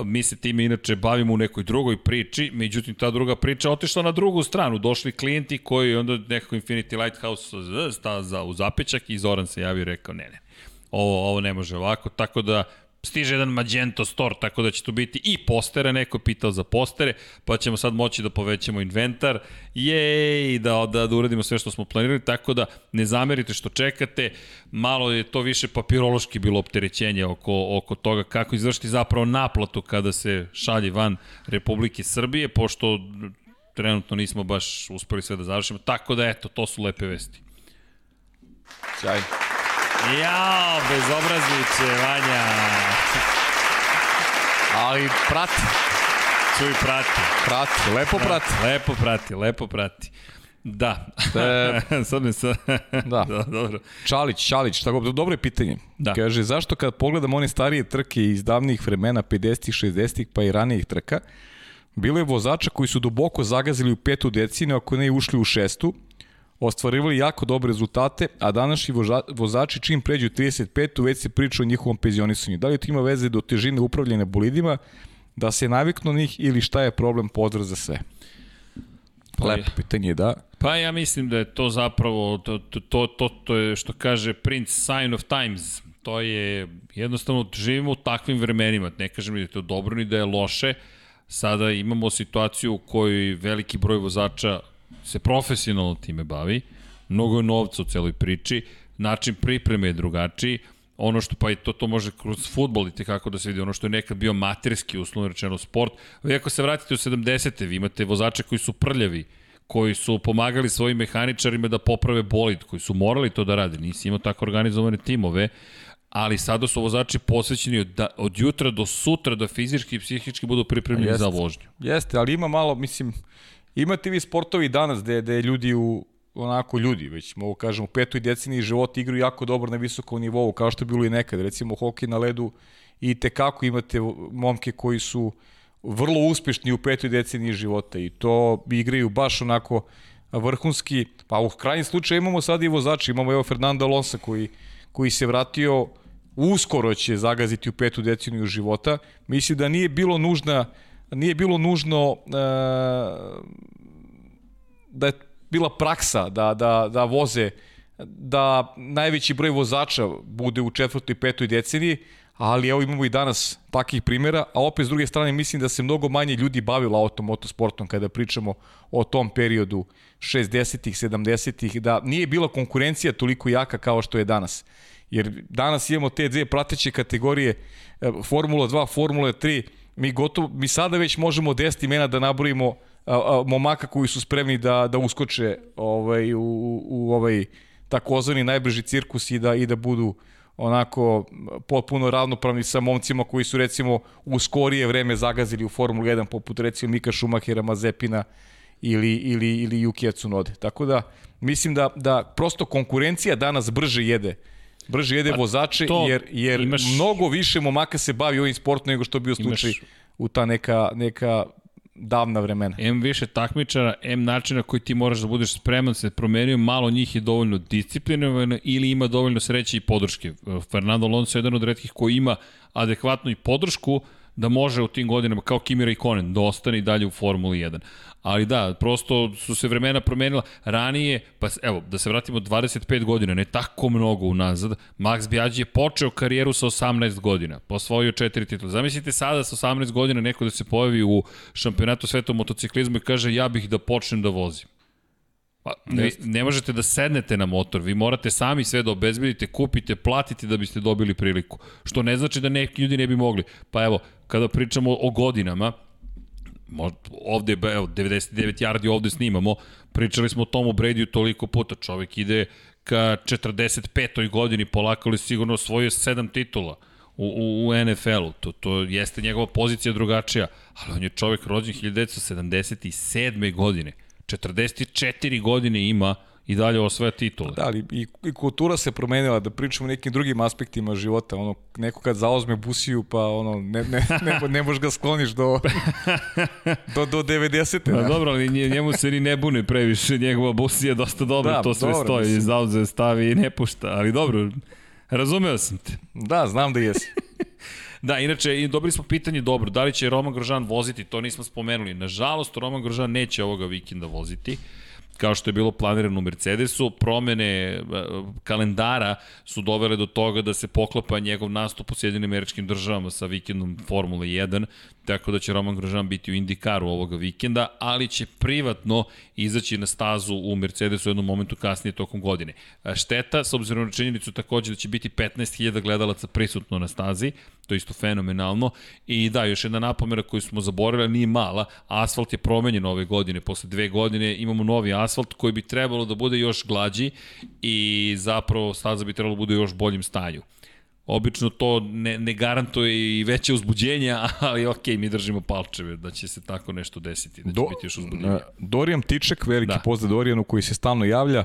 mi se time inače bavimo u nekoj drugoj priči, međutim ta druga priča otišla na drugu stranu, došli klijenti koji onda nekako Infinity Lighthouse sta za u zapećak i Zoran se javio i rekao ne, ne, ovo, ovo ne može ovako, tako da stiže jedan Magento Store, tako da će tu biti i postere, neko je pitao za postere, pa ćemo sad moći da povećamo inventar, jej, da, da, da uradimo sve što smo planirali, tako da ne zamerite što čekate, malo je to više papirološki bilo opterećenje oko, oko toga kako izvršiti zapravo naplatu kada se šalje van Republike Srbije, pošto trenutno nismo baš uspeli sve da završimo, tako da eto, to su lepe vesti. Sjajno. Jao, bezobrazniče, Vanja. Ali prati. Čuj, prati. Prati, lepo prati. Lepo prati, lepo prati. Da. E, sad me sa... da. da. dobro. Čalić, Čalić, tako, dobro je pitanje. Da. Kaže, zašto kad pogledam one starije trke iz davnih vremena, 50-ih, 60-ih, pa i ranijih trka, bilo je vozača koji su duboko zagazili u petu decine, ako ne i ušli u šestu, ostvarivali jako dobre rezultate, a današnji vozači čim pređu 35. već se priča o njihovom penzionisanju. Da li to ima veze do težine upravljanja bolidima, da se naviknu njih ili šta je problem pozdrav za sve? Pa Lepo pitanje, da. Pa ja mislim da je to zapravo, to, to, to, to, to je što kaže Prince Sign of Times. To je, jednostavno, živimo u takvim vremenima. Ne kažem ni da je to dobro ni da je loše. Sada imamo situaciju u kojoj veliki broj vozača se profesionalno time bavi, mnogo je novca u celoj priči, način pripreme je drugačiji, ono što pa i to, to može kroz futbol i kako da se vidi, ono što je nekad bio materski uslovno rečeno sport. Vi ako se vratite u 70. vi imate vozače koji su prljavi, koji su pomagali svojim mehaničarima da poprave bolid, koji su morali to da rade, nisi imao tako organizovane timove, ali sada su vozači posvećeni od, da, od jutra do sutra da fizički i psihički budu pripremljeni Jeste. za vožnju. Jeste, ali ima malo, mislim, imate vi sportovi danas gde, gde ljudi u onako ljudi, već mogu kažem, u petoj deceniji života igraju jako dobro na visokom nivou, kao što je bilo i nekad. Recimo, hokej na ledu i tekako imate momke koji su vrlo uspešni u petoj deceniji života i to igraju baš onako vrhunski, pa u krajnjem slučaju imamo sad i vozači, imamo evo Fernando Alonso koji, koji se vratio uskoro će zagaziti u petu deceniju života. Mislim da nije bilo nužna nije bilo nužno e, da je bila praksa da, da, da voze da najveći broj vozača bude u četvrtoj i petoj deceniji, ali evo imamo i danas takih primjera, a opet s druge strane mislim da se mnogo manje ljudi bavilo auto motosportom kada pričamo o tom periodu 60-ih, 70-ih, da nije bila konkurencija toliko jaka kao što je danas. Jer danas imamo te dve prateće kategorije e, Formula 2, Formula 3, mi gotovo, mi sada već možemo 10 imena da nabrojimo momaka koji su spremni da da uskoče ovaj u, u, u ovaj takozvani najbrži cirkus i da i da budu onako potpuno ravnopravni sa momcima koji su recimo u skorije vreme zagazili u Formulu 1 poput recimo Mika Šumahera, Mazepina ili ili ili Yuki Tsunoda. Tako da mislim da da prosto konkurencija danas brže jede brže jede vozače to jer jer imaš- mnogo više momaka se bavi ovim sportom nego što je bio slučaj Imaš- u ta neka neka davna vremena. M više takmičara, M načina koji ti moraš da budeš spreman se promenio, malo njih je dovoljno disciplinovano ili ima dovoljno sreće i podrške. Fernando Alonso je jedan od redkih koji ima adekvatnu i podršku da može u tim godinama, kao Kimi Raikkonen, da ostane i dalje u Formuli 1. Ali da, prosto su se vremena promenila. Ranije, pa evo, da se vratimo 25 godina, ne tako mnogo unazad, Max Biaggi je počeo karijeru sa 18 godina, posvojio četiri titula. Zamislite sada sa 18 godina neko da se pojavi u šampionatu sveta motociklizmu i kaže ja bih da počnem da vozim. Pa, ne, ne možete da sednete na motor, vi morate sami sve da obezbedite, kupite, platite da biste dobili priliku. Što ne znači da neki ljudi ne bi mogli. Pa evo, kada pričamo o godinama, ovde, evo, 99 yardi ovde snimamo, pričali smo o Tomu Bradyu toliko puta, čovek ide ka 45. godini, polako li sigurno osvojio 7 titula u, u, u NFL-u, to, to jeste njegova pozicija drugačija, ali on je čovek rođen 1977. godine, 44 godine ima i dalje osvaja titule. Da, ali i, i kultura se promenila, da pričamo o nekim drugim aspektima života, ono, neko kad zaozme busiju, pa ono, ne, ne, ne, ne možeš ga skloniš do, do, do 90. Pa Da. dobro, ali nje- njemu se ni ne bune previše, njegova busija je dosta dobra, Da, to sve dobro, stoji, mislim. zauze, stavi i ne pušta, ali dobro, razumeo sam te. da, znam da jesi. Da, inače, i dobili smo pitanje dobro, da li će Roman Grožan voziti, to nismo spomenuli. Nažalost, Roman Grožan neće ovoga vikenda voziti kao što je bilo planirano u Mercedesu, promene e, kalendara su dovele do toga da se poklapa njegov nastup u Sjedinim američkim državama sa vikendom Formule 1, tako da će Roman Grožan biti u Indikaru ovoga vikenda, ali će privatno izaći na stazu u Mercedesu u jednom momentu kasnije tokom godine. Šteta, s obzirom na činjenicu takođe da će biti 15.000 gledalaca prisutno na stazi, to je isto fenomenalno. I da, još jedna napomera koju smo zaboravili, nije mala, asfalt je promenjen ove godine, posle dve godine imamo novi asfalt koji bi trebalo da bude još glađi i zapravo staza bi trebalo da bude još boljem stanju. Obično to ne, ne garantuje i veće uzbuđenja, ali ok, mi držimo palčeve da će se tako nešto desiti, da će Do, biti još uzbudljenja. e, Dorijan Tiček, veliki Da. pozdrav Dorijanu koji se stalno javlja. E,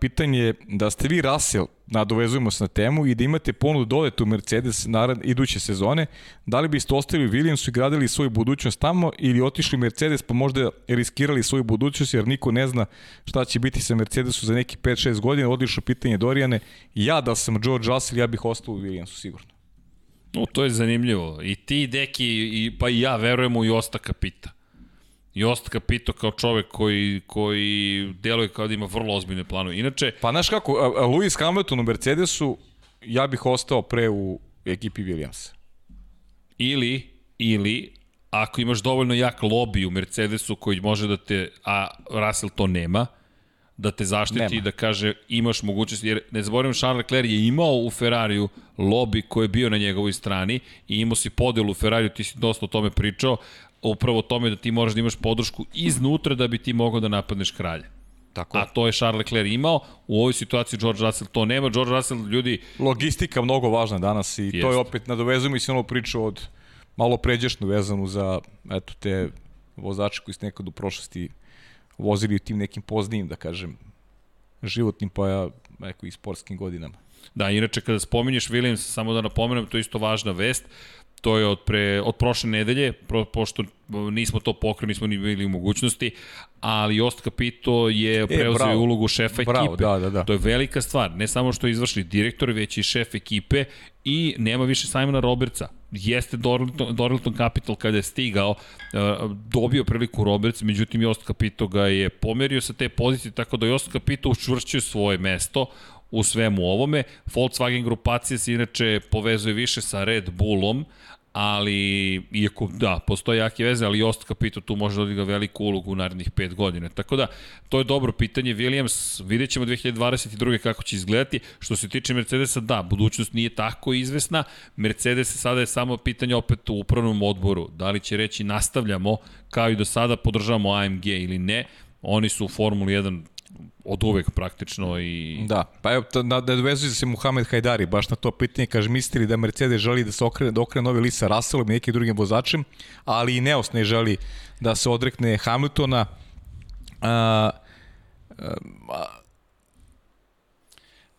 pitanje je da ste vi Russell, nadovezujemo se na temu, i da imate ponudu dolete u Mercedes narad, iduće sezone, da li biste ostavili Williamsu i gradili svoju budućnost tamo ili otišli Mercedes pa možda riskirali svoju budućnost jer niko ne zna šta će biti sa Mercedesu za neki 5-6 godina, odlično pitanje Dorijane. Ja da sam George Russell, ja bih ostao u Williamsu sigurno. No, to je zanimljivo. I ti, Deki, i, pa i ja verujemo i Osta Kapita. I Osta Kapito kao čovek koji, koji deluje kao da ima vrlo ozbiljne planove. Inače, Pa znaš kako, a, a Lewis Hamilton u Mercedesu, ja bih ostao pre u ekipi Williamsa. ili, ili, ako imaš dovoljno jak lobby u Mercedesu koji može da te, a Russell to nema, da te zaštiti Nema. i da kaže imaš mogućnost, jer ne zaboravim Charles Leclerc je imao u Ferrariju lobby koji je bio na njegovoj strani i imao si podelu u Ferrariju, ti si dosta o tome pričao, upravo o tome da ti moraš da imaš podršku iznutra da bi ti mogao da napadneš kralja. Tako a to je Charles Leclerc imao. U ovoj situaciji George Russell to nema. George Russell, ljudi, Logistika mnogo važna danas i to Jeste. je opet, nadovezujemo i se ono priču od malo pređašnju vezanu za eto, te vozače koji su nekad u prošlosti vozili u tim nekim poznijim, da kažem, životnim pa ja, neko i sportskim godinama. Da, inače kada spominješ Williams, samo da napomenem, to je isto važna vest, to je od, pre, od prošle nedelje, pro, pošto nismo to pokrili, nismo ni bili u mogućnosti, ali Jost Capito je preuzeo bravo. ulogu šefa Bravo, ekipe. da, da, da. To je velika stvar, ne samo što je izvršni direktor, već i šef ekipe i nema više Simona Robertsa. Jeste Doralton, Doralton Capital kada je stigao, uh, dobio priliku Roberts, međutim Jost Capito ga je pomerio sa te pozicije, tako da Jost Capito učvršćuje svoje mesto u svemu ovome. Volkswagen grupacija se inače povezuje više sa Red Bullom, ali iako da, postoje jake veze, ali Jost Capito tu može da odigra veliku ulogu u narednih 5 godina. Tako da, to je dobro pitanje. Williams, vidjet ćemo 2022. kako će izgledati. Što se tiče Mercedesa, da, budućnost nije tako izvesna. Mercedes sada je samo pitanje opet u upravnom odboru. Da li će reći nastavljamo, kao i do sada podržavamo AMG ili ne. Oni su u Formuli 1 od uvek praktično i Da, pa evo, to, na, da dovezuje se Muhamed Hajdari, baš na to pitanje, kaže, mislite li da Mercedes želi da se okrene, da okrene novi list sa Russellom i nekim drugim vozačem, ali i Neos ne želi da se odrekne Hamiltona. A,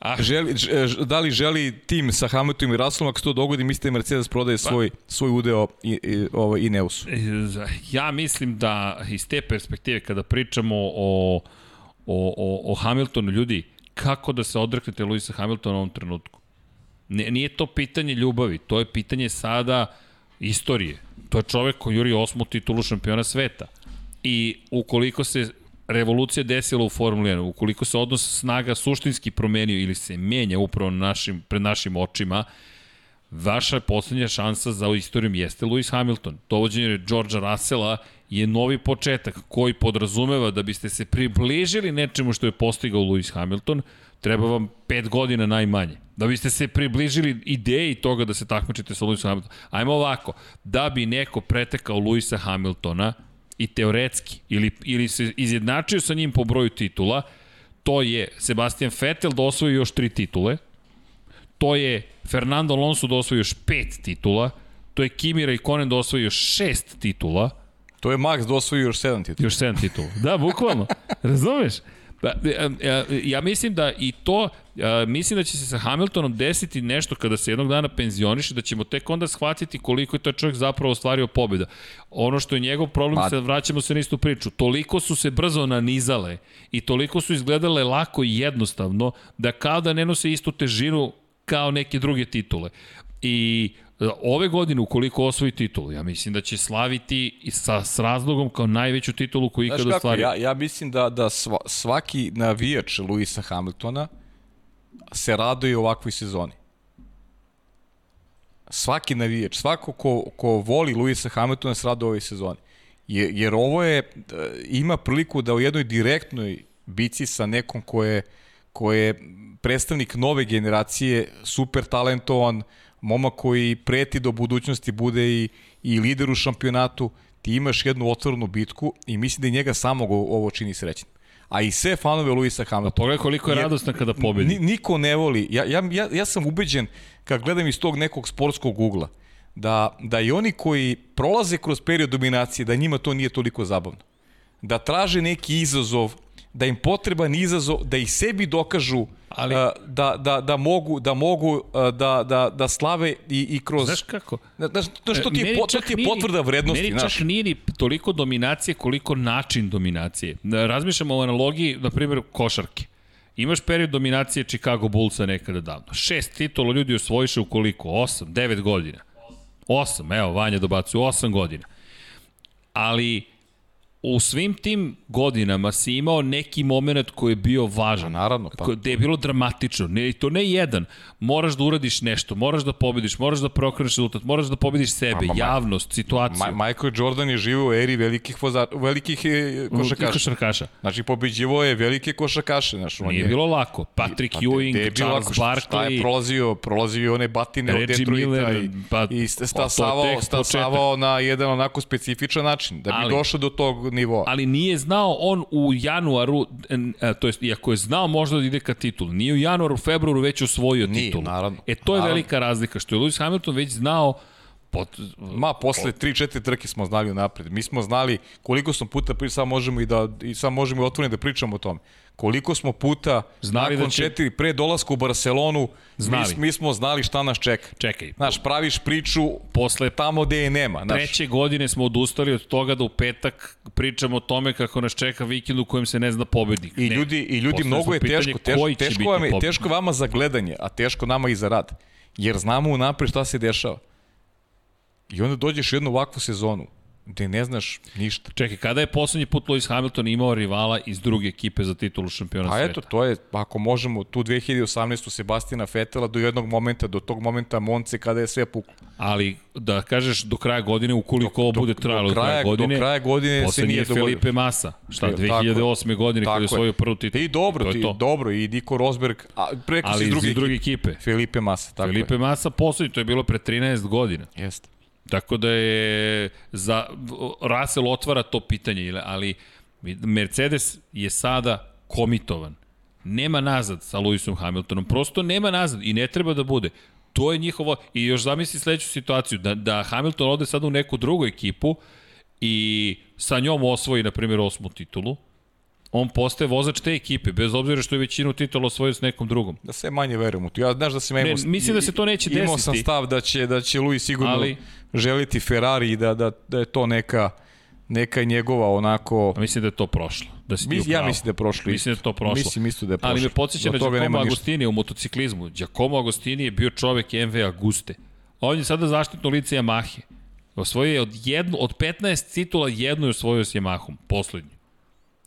Ah, želi, ž, da li želi tim sa Hamiltonom i Russellom, ako se to dogodi, mislite da Mercedes prodaje svoj, svoj udeo i, i, ovaj, i Neusu? Ja mislim da iz te perspektive kada pričamo o, o, o, o Hamiltonu, ljudi, kako da se odreknete Luisa Hamiltona u ovom trenutku? Ne, nije to pitanje ljubavi, to je pitanje sada istorije. To je čovek koji juri osmu titulu šampiona sveta. I ukoliko se revolucija desila u Formuli 1, ukoliko se odnos snaga suštinski promenio ili se menja upravo na našim, pred našim očima, vaša poslednja šansa za istorijom jeste Lewis Hamilton. Dovođenje Georgea Russella je novi početak koji podrazumeva da biste se približili nečemu što je postigao Lewis Hamilton, treba vam pet godina najmanje. Da biste se približili ideji toga da se takmičite sa Lewisom Hamiltonom. Ajmo ovako, da bi neko pretekao Lewisa Hamiltona i teoretski, ili, ili se izjednačio sa njim po broju titula, to je Sebastian Vettel da osvoji još tri titule, to je Fernando Alonso da osvoji još pet titula, to je Kimi Raikkonen da osvoji još šest titula, To je Max da osvoji još 7 titula. još sedam titula. Da, bukvalno. Razumeš? Pa, e, e, ja mislim da i to, e, mislim da će se sa Hamiltonom desiti nešto kada se jednog dana penzioniše, da ćemo tek onda shvatiti koliko je to čovjek zapravo ostvario pobjeda. Ono što je njegov problem, Ma- sad vraćamo se na istu priču, toliko su se brzo nanizale i toliko su izgledale lako i jednostavno, da kao da ne nose istu težinu kao neke druge titule. I ove godine ukoliko osvoji titulu, ja mislim da će slaviti sa, s razlogom kao najveću titulu koju Znaš ikada kako, ostvario. ja, ja mislim da, da sva, svaki navijač Luisa Hamiltona se raduje ovakvoj sezoni. Svaki navijač, svako ko, ko voli Luisa Hamiltona se raduje ovoj sezoni. Jer, jer ovo je, e, ima priliku da u jednoj direktnoj bici sa nekom ko je, ko je predstavnik nove generacije, super talentovan, momak koji preti do budućnosti bude i, i lider u šampionatu, ti imaš jednu otvorenu bitku i mislim da i njega samog ovo čini srećnim. A i sve fanove Luisa Hamiltona. Pogledaj koliko je radosna kada pobedi. Ni, niko ne voli. Ja, ja, ja, ja sam ubeđen, kad gledam iz tog nekog sportskog ugla, da, da i oni koji prolaze kroz period dominacije, da njima to nije toliko zabavno. Da traže neki izazov, da im potreban izazov, da i sebi dokažu Ali- da, da, da mogu, da, mogu da, da, da slave i, i kroz... Znaš kako? Znaš, znaš, to ti je, po, to ti je potvrda vrednosti, Meni čak nije ni toliko dominacije koliko način dominacije. Razmišljamo o analogiji, na primjer, košarke. Imaš period dominacije Chicago Bullsa nekada davno. Šest titula ljudi osvojiše u koliko? Osam, devet godina. Osam, evo, Vanja dobacuje, osam godina. Ali u svim tim godinama si imao neki moment koji je bio važan. Pa naravno, pa. Ko- Gde je bilo dramatično. Ne, to ne jedan. Moraš da uradiš nešto, moraš da pobediš, moraš da prokreneš rezultat, moraš da pobediš sebe, Ma, ma, ma. javnost, situaciju. Ma, Michael Jordan je živio u eri velikih, voza, velikih e, košarkaša. Košarkaša. Znači, pobeđivo je velike košarkaše. Znaš, on Nije je, bilo lako. Patrick Pa, Ewing, je bilo Charles lako, šta- Šta je Barkley, prolazio? Prolazio one batine od Reggie Detroita Miller, i, pa, i pa, stasavao, stasavao na jedan onako specifičan način. Da bi Ali- došao do tog nivoa. ali nije znao on u januaru, e, to jest, iako je znao možda da ide ka titulu, nije u januaru, februaru već osvojio Nije, titulu. naravno. E, to je Naravno. velika razlika, što je Lewis Hamilton već znao pot, Ma, posle 3-4 trke smo znali unapred. Mi smo znali koliko smo puta, pri- sad možemo i da, i sad možemo i otvoreno da pričamo o tome. Koliko smo puta, Znali nakon da će- četiri, pre dolaska u Barcelonu, Znali. Mi, mi smo znali šta nas čeka. čekaj, Znaš, praviš priču posle tamo gde je nema. Znaš, treće godine smo odustali od toga da u petak pričamo o tome kako nas čeka vikend u kojem se ne zna pobednik. I Ne. ljudi, i ljudi Postavili mnogo je teško, teško, teško, vam pobednik. teško vama za gledanje, a teško nama i za rad. Jer znamo unapred šta se dešava. I onda dođeš u jednu ovakvu sezonu gde ne znaš ništa. Čekaj, kada je poslednji put Lewis Hamilton imao rivala iz druge ekipe za titulu šampiona A sveta? eto, to je, ako možemo, tu 2018. Sebastina Fetela do jednog momenta, do tog momenta Monce kada je sve puklo. Ali da kažeš do kraja godine, ukoliko ovo bude trajalo do, kraja, do godine, kraja godine se nije je dogodio. Felipe Massa. Šta, Tako je. 2008. godine kada je Tako osvojio prvu titulu. I dobro, je ti, to. dobro, i Niko Rosberg, a preko iz druge, druge ekipe. Felipe Massa, tako Felipe je. Massa poslednji, to je bilo pre 13 godina. Jeste. Tako da je za Russell otvara to pitanje, ali Mercedes je sada komitovan. Nema nazad sa Lewisom Hamiltonom, prosto nema nazad i ne treba da bude. To je njihovo, i još zamisli sledeću situaciju, da, da Hamilton ode sada u neku drugu ekipu i sa njom osvoji, na primjer, osmu titulu, on postaje vozač te ekipe, bez obzira što je većinu titula osvojio s nekom drugom. Da sve manje verujem u to. Ja znaš da Ne, imao... mislim da se to neće Imao desiti. sam stav da će, da će Luis sigurno ali... želiti Ferrari da, da, da je to neka, neka njegova onako... A mislim da je to prošlo. Da si Mis, ja mislim da je prošlo. Mislim da je to prošlo. Mislim isto da je prošlo. Ali me podsjeća na Giacomo. Agostini u motociklizmu. Giacomo Agostini je bio čovek MV Aguste. On je sada zaštitno lice Yamahe. Osvojio je od, jednu, od 15 titula jednu je osvojio s Yamahom, poslednju.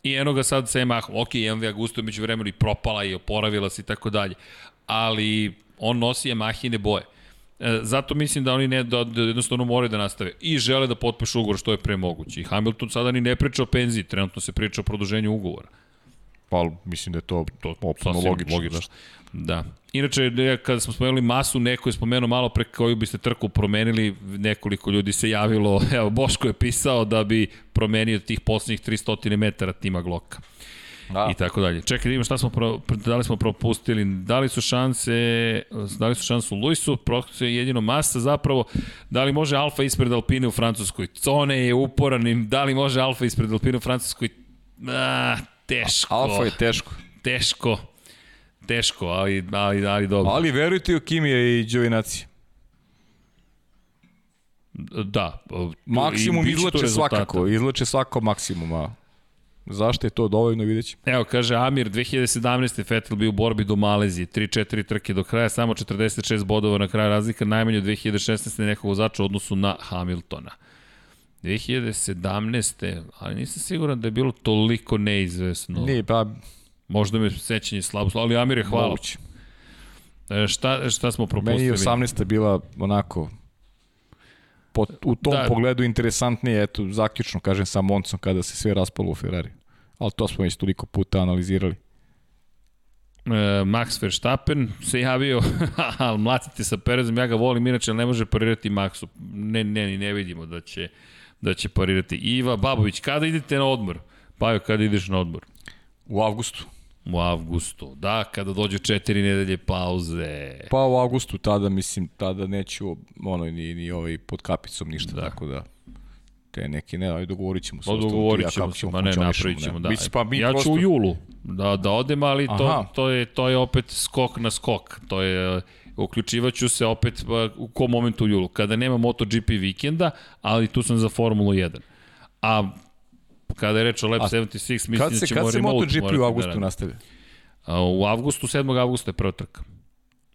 I eno ga sad sa Yamahom. Ok, MV Agusta je među vremenu i propala i oporavila se i tako dalje. Ali on nosi Yamahine boje. E, zato mislim da oni ne, da, da jednostavno moraju da nastave i žele da potpišu ugovor što je pre moguće. I Hamilton sada ni ne priča o penziji, trenutno se priča o produženju ugovora. Pa, mislim da je to, To sasvim logično. logično. Da. Inače, ne, kada smo spomenuli masu, neko je spomenuo malo pre koju biste trku promenili, nekoliko ljudi se javilo, evo, Boško je pisao da bi promenio tih poslednjih 300 metara tima Gloka. Da. I tako dalje. Čekaj, da vidimo šta smo, pro, da li smo propustili, da li su šanse, da li su šanse u Luisu, prosto je jedino masa zapravo, da li može Alfa ispred Alpine u Francuskoj, Cone je uporan, da li može Alfa ispred Alpine u Francuskoj, a, teško. Alfa je teško. Teško. Teško, ali, ali, ali dobro. Ali verujte u Kimija i Đovinaci. Da. Maksimum izlače svakako, izlače svako maksimum, a zašto je to dovoljno vidjet ćemo. Evo, kaže Amir, 2017. Vettel bio u borbi do Malezije, 3-4 trke do kraja, samo 46 bodova na kraju razlika, najmanje od 2016. nekog vozača u odnosu na Hamiltona. 2017. ali nisam siguran da je bilo toliko neizvesno. Nije, pa Možda me sećanje slabo, ali Amir je hvala. moguće. E, šta, šta smo propustili? Meni je 18. bila onako po, u tom Da. pogledu interesantnije, eto, zaključno kažem sa Moncom kada se sve raspalo u Ferrari. Ali to smo već toliko puta analizirali. E, Max Verstappen se javio, ali mlatite sa Perezom, ja ga volim, inače ne može parirati Maxu. Ne, ne, ne vidimo da će, da će parirati. Iva Babović, kada idete na odmor? Pa kada ideš na odmor? U avgustu. U avgustu. Da, kada dođu četiri nedelje pauze. Pa u avgustu tada, mislim, tada neću ono, ni, ni ovaj pod kapicom ništa, Da. tako da te neki, ne, ali dogovorit ćemo se. Pa dogovorit ćemo se, ma ne, napravit ćemo, da. Mislim, pa mi ja prosto, ću u julu da, da odem, ali to, Aha. to, je, to je opet skok na skok. To je, uključivaću se opet pa, u kom momentu u julu. Kada nema MotoGP vikenda, ali tu sam za Formulu 1. A kada je reč o Lab A 76, mislim Kad da se, ćemo kad se MotoGP u da avgustu radimo. nastavlja? A, U avgustu, 7. avgusta je prva trka.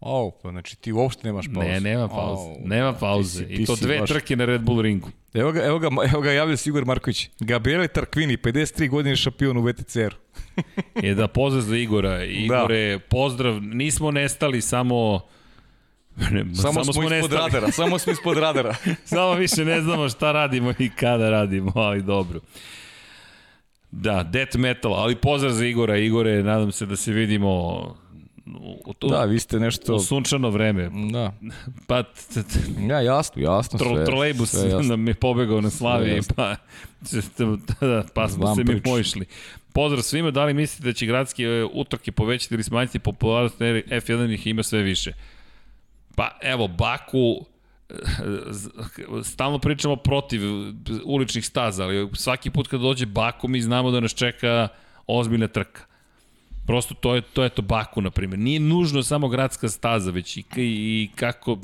O, pa znači ti uopšte nemaš pauze. Ne, nema pauze. Au, nema ti pauze. si- I ti to si dve baš- trke na Red Bull ringu. Evo ga, evo ga, evo ga javlja se Igor Marković. Gabriele Tarquini, 53 godine šampion u VTCR. Je da pozdrav za Igora. Igore, pozdrav, nismo nestali, samo... Ne, Samo, samo smo, ispod radara, samo smo ispod radara. Samo više ne znamo šta radimo i kada radimo, ali dobro. Da, death metal, ali pozdrav za Igora. Igore, nadam se da se vidimo u, to, Da, vi ste nešto... u sunčano vreme. Da. Pa, Ja, jasno, jasno. tro, sve, trolejbus sve jasno. nam je pobegao na Sve slavi, jasno. pa, da, pa smo Znam se mi poišli. Pozdrav svima, da li mislite da će gradske utrke povećati ili smanjiti popularnost jer F1 ih ima sve više? Pa evo, Baku, stalno pričamo protiv uličnih staza, ali svaki put kad dođe Baku mi znamo da nas čeka ozbiljna trka. Prosto to je to je to Baku na primjer. Nije nužno samo gradska staza, već i, i kako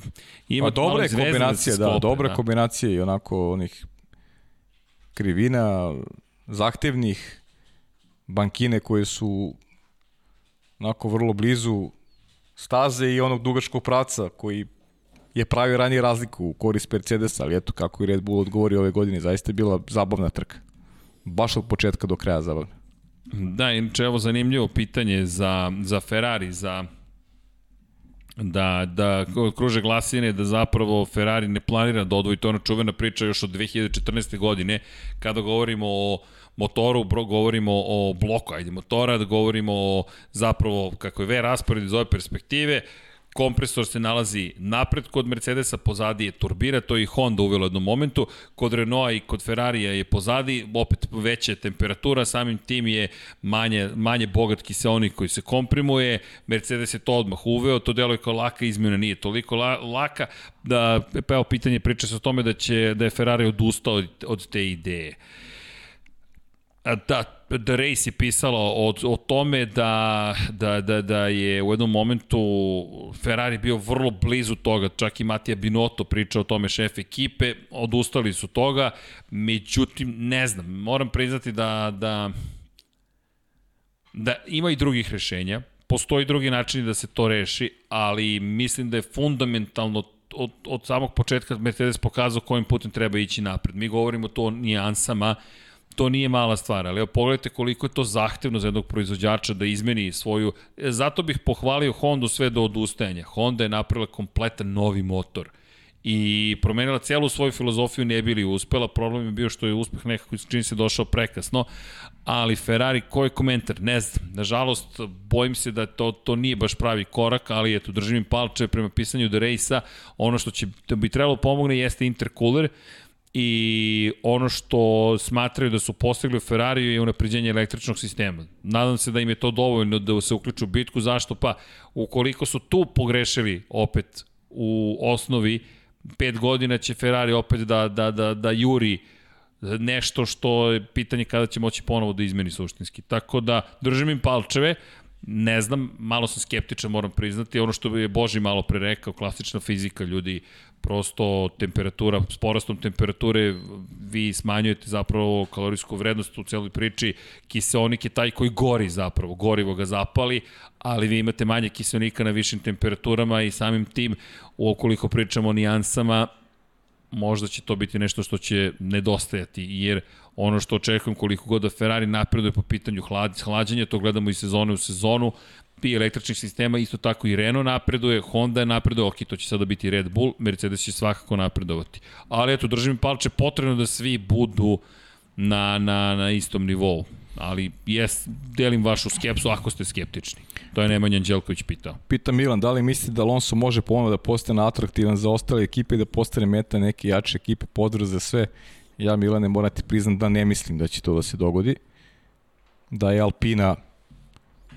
ima Pa dobra je da se kombinacija, da, sklope, dobra kombinacija i onako onih krivina, zahtevnih bankine koje su onako vrlo blizu staze i onog dugačkog praca koji je pravio ranije razliku u korist Mercedesa, ali eto kako i Red Bull odgovori ove godine, zaista je bila zabavna trka. Baš od početka do kraja zabavna. Da, inače evo zanimljivo pitanje za, za Ferrari, za da, da kruže glasine da zapravo Ferrari ne planira da odvoji to ona čuvena priča još od 2014. godine kada govorimo o motoru, bro, govorimo o bloku, ajde motora, da govorimo o zapravo kako je V raspored iz ove perspektive, kompresor se nalazi napred kod Mercedesa, pozadi je turbina, to je i Honda uvelo u jednom momentu, kod Renaulta i kod Ferrarija je pozadi, opet veća temperatura, samim tim je manje, manje bogat kiseonik koji se komprimuje, Mercedes je to odmah uveo, to deluje kao laka izmjena, nije toliko la, laka, da, pa evo pitanje priča se o tome da, će, da je Ferrari odustao od, od te ideje. Da, The Race je pisalo o, o tome da, da, da, da je u jednom momentu Ferrari bio vrlo blizu toga, čak i Matija Binotto pričao o tome šef ekipe, odustali su toga, međutim, ne znam, moram priznati da, da, da ima i drugih rešenja, postoji drugi način da se to reši, ali mislim da je fundamentalno od, od samog početka Mercedes pokazao kojim putem treba ići napred. Mi govorimo to o nijansama, to nije mala stvar, ali evo pogledajte koliko je to zahtevno za jednog proizvođača da izmeni svoju... e, Zato bih pohvalio Hondu sve do odustajanja. Honda je napravila kompletan novi motor i promenila celu svoju filozofiju, ne bili uspela. Problem je bio što je uspeh nekako čini se došao prekasno, ali Ferrari, koji komentar? Ne znam. Nažalost, bojim se da to, to nije baš pravi korak, ali eto, držim im palče prema pisanju The Race-a. Ono što će, da bi trebalo pomogne jeste intercooler, i ono što smatraju da su postigli u Ferrariju je unapređenje električnog sistema. Nadam se da im je to dovoljno da se uključu u bitku. Zašto? Pa, ukoliko su tu pogrešili opet u osnovi, pet godina će Ferrari opet da, da, da, da juri nešto što je pitanje kada će moći ponovo da izmeni suštinski. Tako da držim im palčeve, ne znam, malo sam skeptičan, moram priznati, ono što je Boži malo pre rekao, klasična fizika, ljudi, prosto temperatura, s porastom temperature vi smanjujete zapravo kalorijsku vrednost u celoj priči, kiseonik je taj koji gori zapravo, gorivo ga zapali, ali vi imate manje kiseonika na višim temperaturama i samim tim, ukoliko pričamo o nijansama, možda će to biti nešto što će nedostajati, jer ono što očekujem koliko god da Ferrari napreduje po pitanju hlad, hlađenja, to gledamo i sezone u sezonu, i električnih sistema, isto tako i Renault napreduje, Honda je napreduje, ok, to će sada biti Red Bull, Mercedes će svakako napredovati. Ali eto, držim palče, potrebno da svi budu na, na, na istom nivou. Ali jes, delim vašu skepsu ako ste skeptični. To je Nemanja Anđelković pitao. Pita Milan, da li mislite da Alonso može ponovno da postane atraktivan za ostale ekipe i da postane meta neke jače ekipe, pozdrav za sve. Ja, Milane, moram ti priznam da ne mislim da će to da se dogodi. Da je Alpina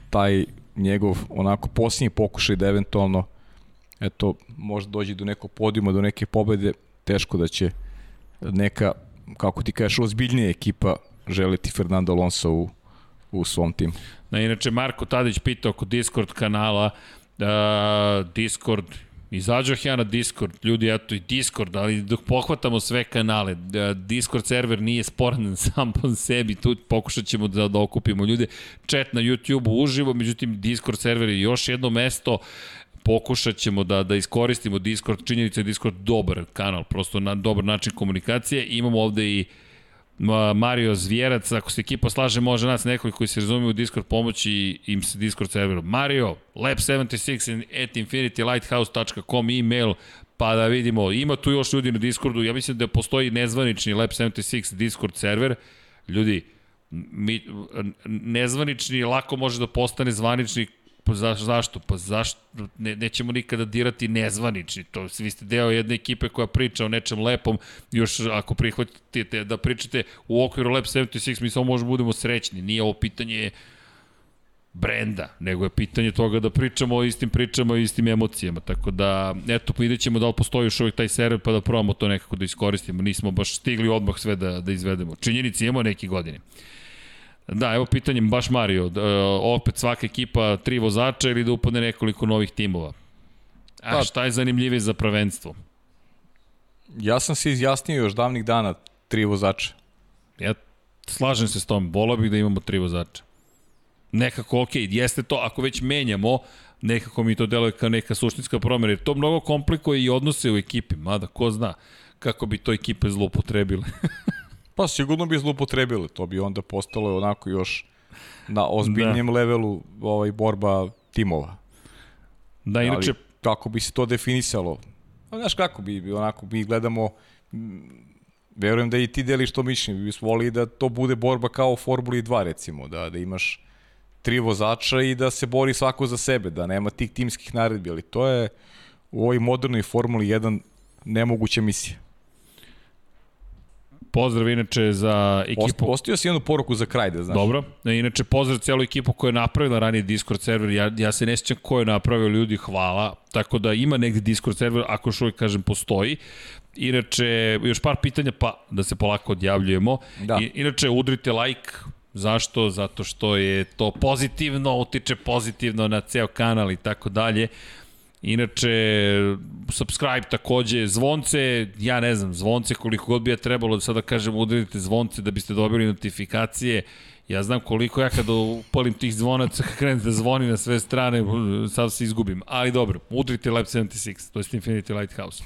taj njegov onako posljednji pokušaj da eventualno eto, možda dođe do nekog podijuma, do neke pobede, teško da će neka, kako ti kažeš, ozbiljnija ekipa želiti Fernando Alonso u, u svom timu. Na, inače, Marko Tadić pitao oko Discord kanala, uh, Discord, izađoh ja na Discord, ljudi, eto i Discord, ali dok pohvatamo sve kanale, uh, Discord server nije sporan sam po sebi, tu pokušat ćemo da, da okupimo ljude, chat na YouTube uživo, međutim Discord server je još jedno mesto, pokušat ćemo da, da iskoristimo Discord, činjenica je Discord dobar kanal, prosto na dobar način komunikacije, imamo ovde i Ma- Mario Zvijerac, ako se ekipa slaže, može nas nekoliko koji se razumiju u Discord pomoći im se Discord serveru. Mario, lab76 at infinitylighthouse.com email, pa da vidimo, ima tu još ljudi na Discordu, ja mislim da postoji nezvanični lab76 Discord server, ljudi, mi, nezvanični lako može da postane zvanični Pa za, zašto? Pa zašto? Ne, nećemo nikada dirati nezvanični. To, vi ste deo jedne ekipe koja priča o nečem lepom, još ako prihvatite da pričate u okviru Lab 76, mi samo možemo budemo srećni. Nije ovo pitanje brenda, nego je pitanje toga da pričamo o istim pričama i istim emocijama. Tako da, eto, vidjet ćemo da li postoji još uvijek taj server pa da probamo to nekako da iskoristimo. Nismo baš stigli odmah sve da, da izvedemo. Činjenici imamo neki godine. Da, evo pitanje baš Mario, da, opet svaka ekipa tri vozača ili da upadne nekoliko novih timova? A Pa- šta je zanimljivije za prvenstvo? Ja sam se izjasnio još davnih dana tri vozača. Ja slažem se s tom, volao bih da imamo tri vozača. Nekako, ok, jeste to, ako već menjamo, nekako mi to deluje kao neka suštinska promjena, jer to mnogo komplikuje i odnose u ekipi, mada ko zna kako bi to ekipe zloupotrebile. Pa sigurno bi zlupotrebili, to bi onda postalo onako još na ozbiljnijem da. levelu ovaj borba timova. da, inače, Ali, kako bi se to definisalo? A, znaš kako bi, onako, mi gledamo, m, verujem da i ti deliš to mišljenje, bi bismo volili da to bude borba kao u Formuli 2 recimo, da, da imaš tri vozača i da se bori svako za sebe, da nema tih timskih naredbi, ali to je u ovoj modernoj Formuli 1 nemoguća misija. Pozdrav inače za ekipu. postio si jednu poruku za kraj, da znaš. Dobro, E, inače pozdrav celu ekipu koja je napravila ranije Discord server, ja, ja se ne sjećam ko je napravio ljudi, hvala, tako da ima negde Discord server, ako još uvijek kažem postoji. Inače, još par pitanja, pa da se polako odjavljujemo. Da. I, inače, udrite like, Zašto? Zato što je to pozitivno, utiče pozitivno na ceo kanal i tako dalje. Inače, subscribe takođe, zvonce, ja ne znam, zvonce koliko god bi ja trebalo da sada kažem udarite zvonce da biste dobili notifikacije. Ja znam koliko ja kada upalim tih zvonaca, krenem da zvoni na sve strane, sad se izgubim. Ali dobro, udrite Lab 76, to je Infinity Lighthouse.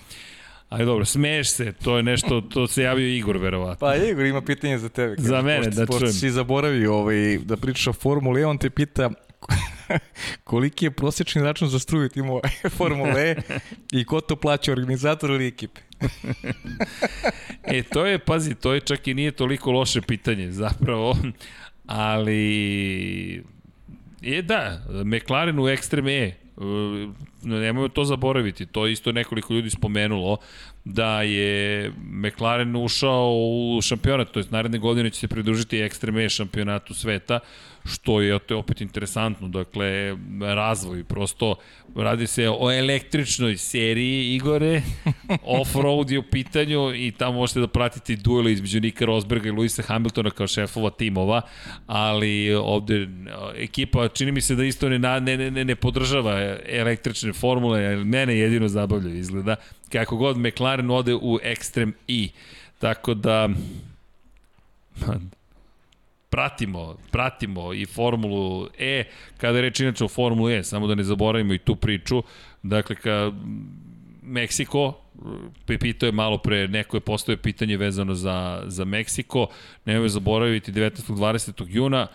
Ali dobro, smeješ se, to je nešto, to se javio Igor, verovatno. Pa Igor ima pitanje za tebe. Za mene, pošto, da pošto čujem. si zaboravio ovaj, da pričaš o Formuli on te pita koliki je prosječni račun za struju timova Formule E i ko to plaća, organizator ili ekipe? E, to je, pazi, to je čak i nije toliko loše pitanje, zapravo, ali... E, da, McLaren u Extreme E, Uh, nemojmo to zaboraviti, to je isto nekoliko ljudi spomenulo, da je McLaren ušao u šampionat, to je naredne godine će se pridružiti Extreme E šampionatu sveta, što je to je opet interesantno, dakle, razvoj, prosto radi se o električnoj seriji Igore, off-road je u pitanju i tamo možete da pratite duele između Nika Rosberga i Luisa Hamiltona kao šefova timova, ali ovde e, ekipa čini mi se da isto ne, ne, ne, ne podržava električne formule, mene jedino zabavljaju izgleda, kako god McLaren ode u Extreme E, tako da pratimo, pratimo i Formulu E, kada je reč inače o Formulu E, samo da ne zaboravimo i tu priču, dakle, ka Meksiko, pitao je malo pre, neko je postoje pitanje vezano za, za Meksiko, nemoj zaboraviti 19. 20. juna,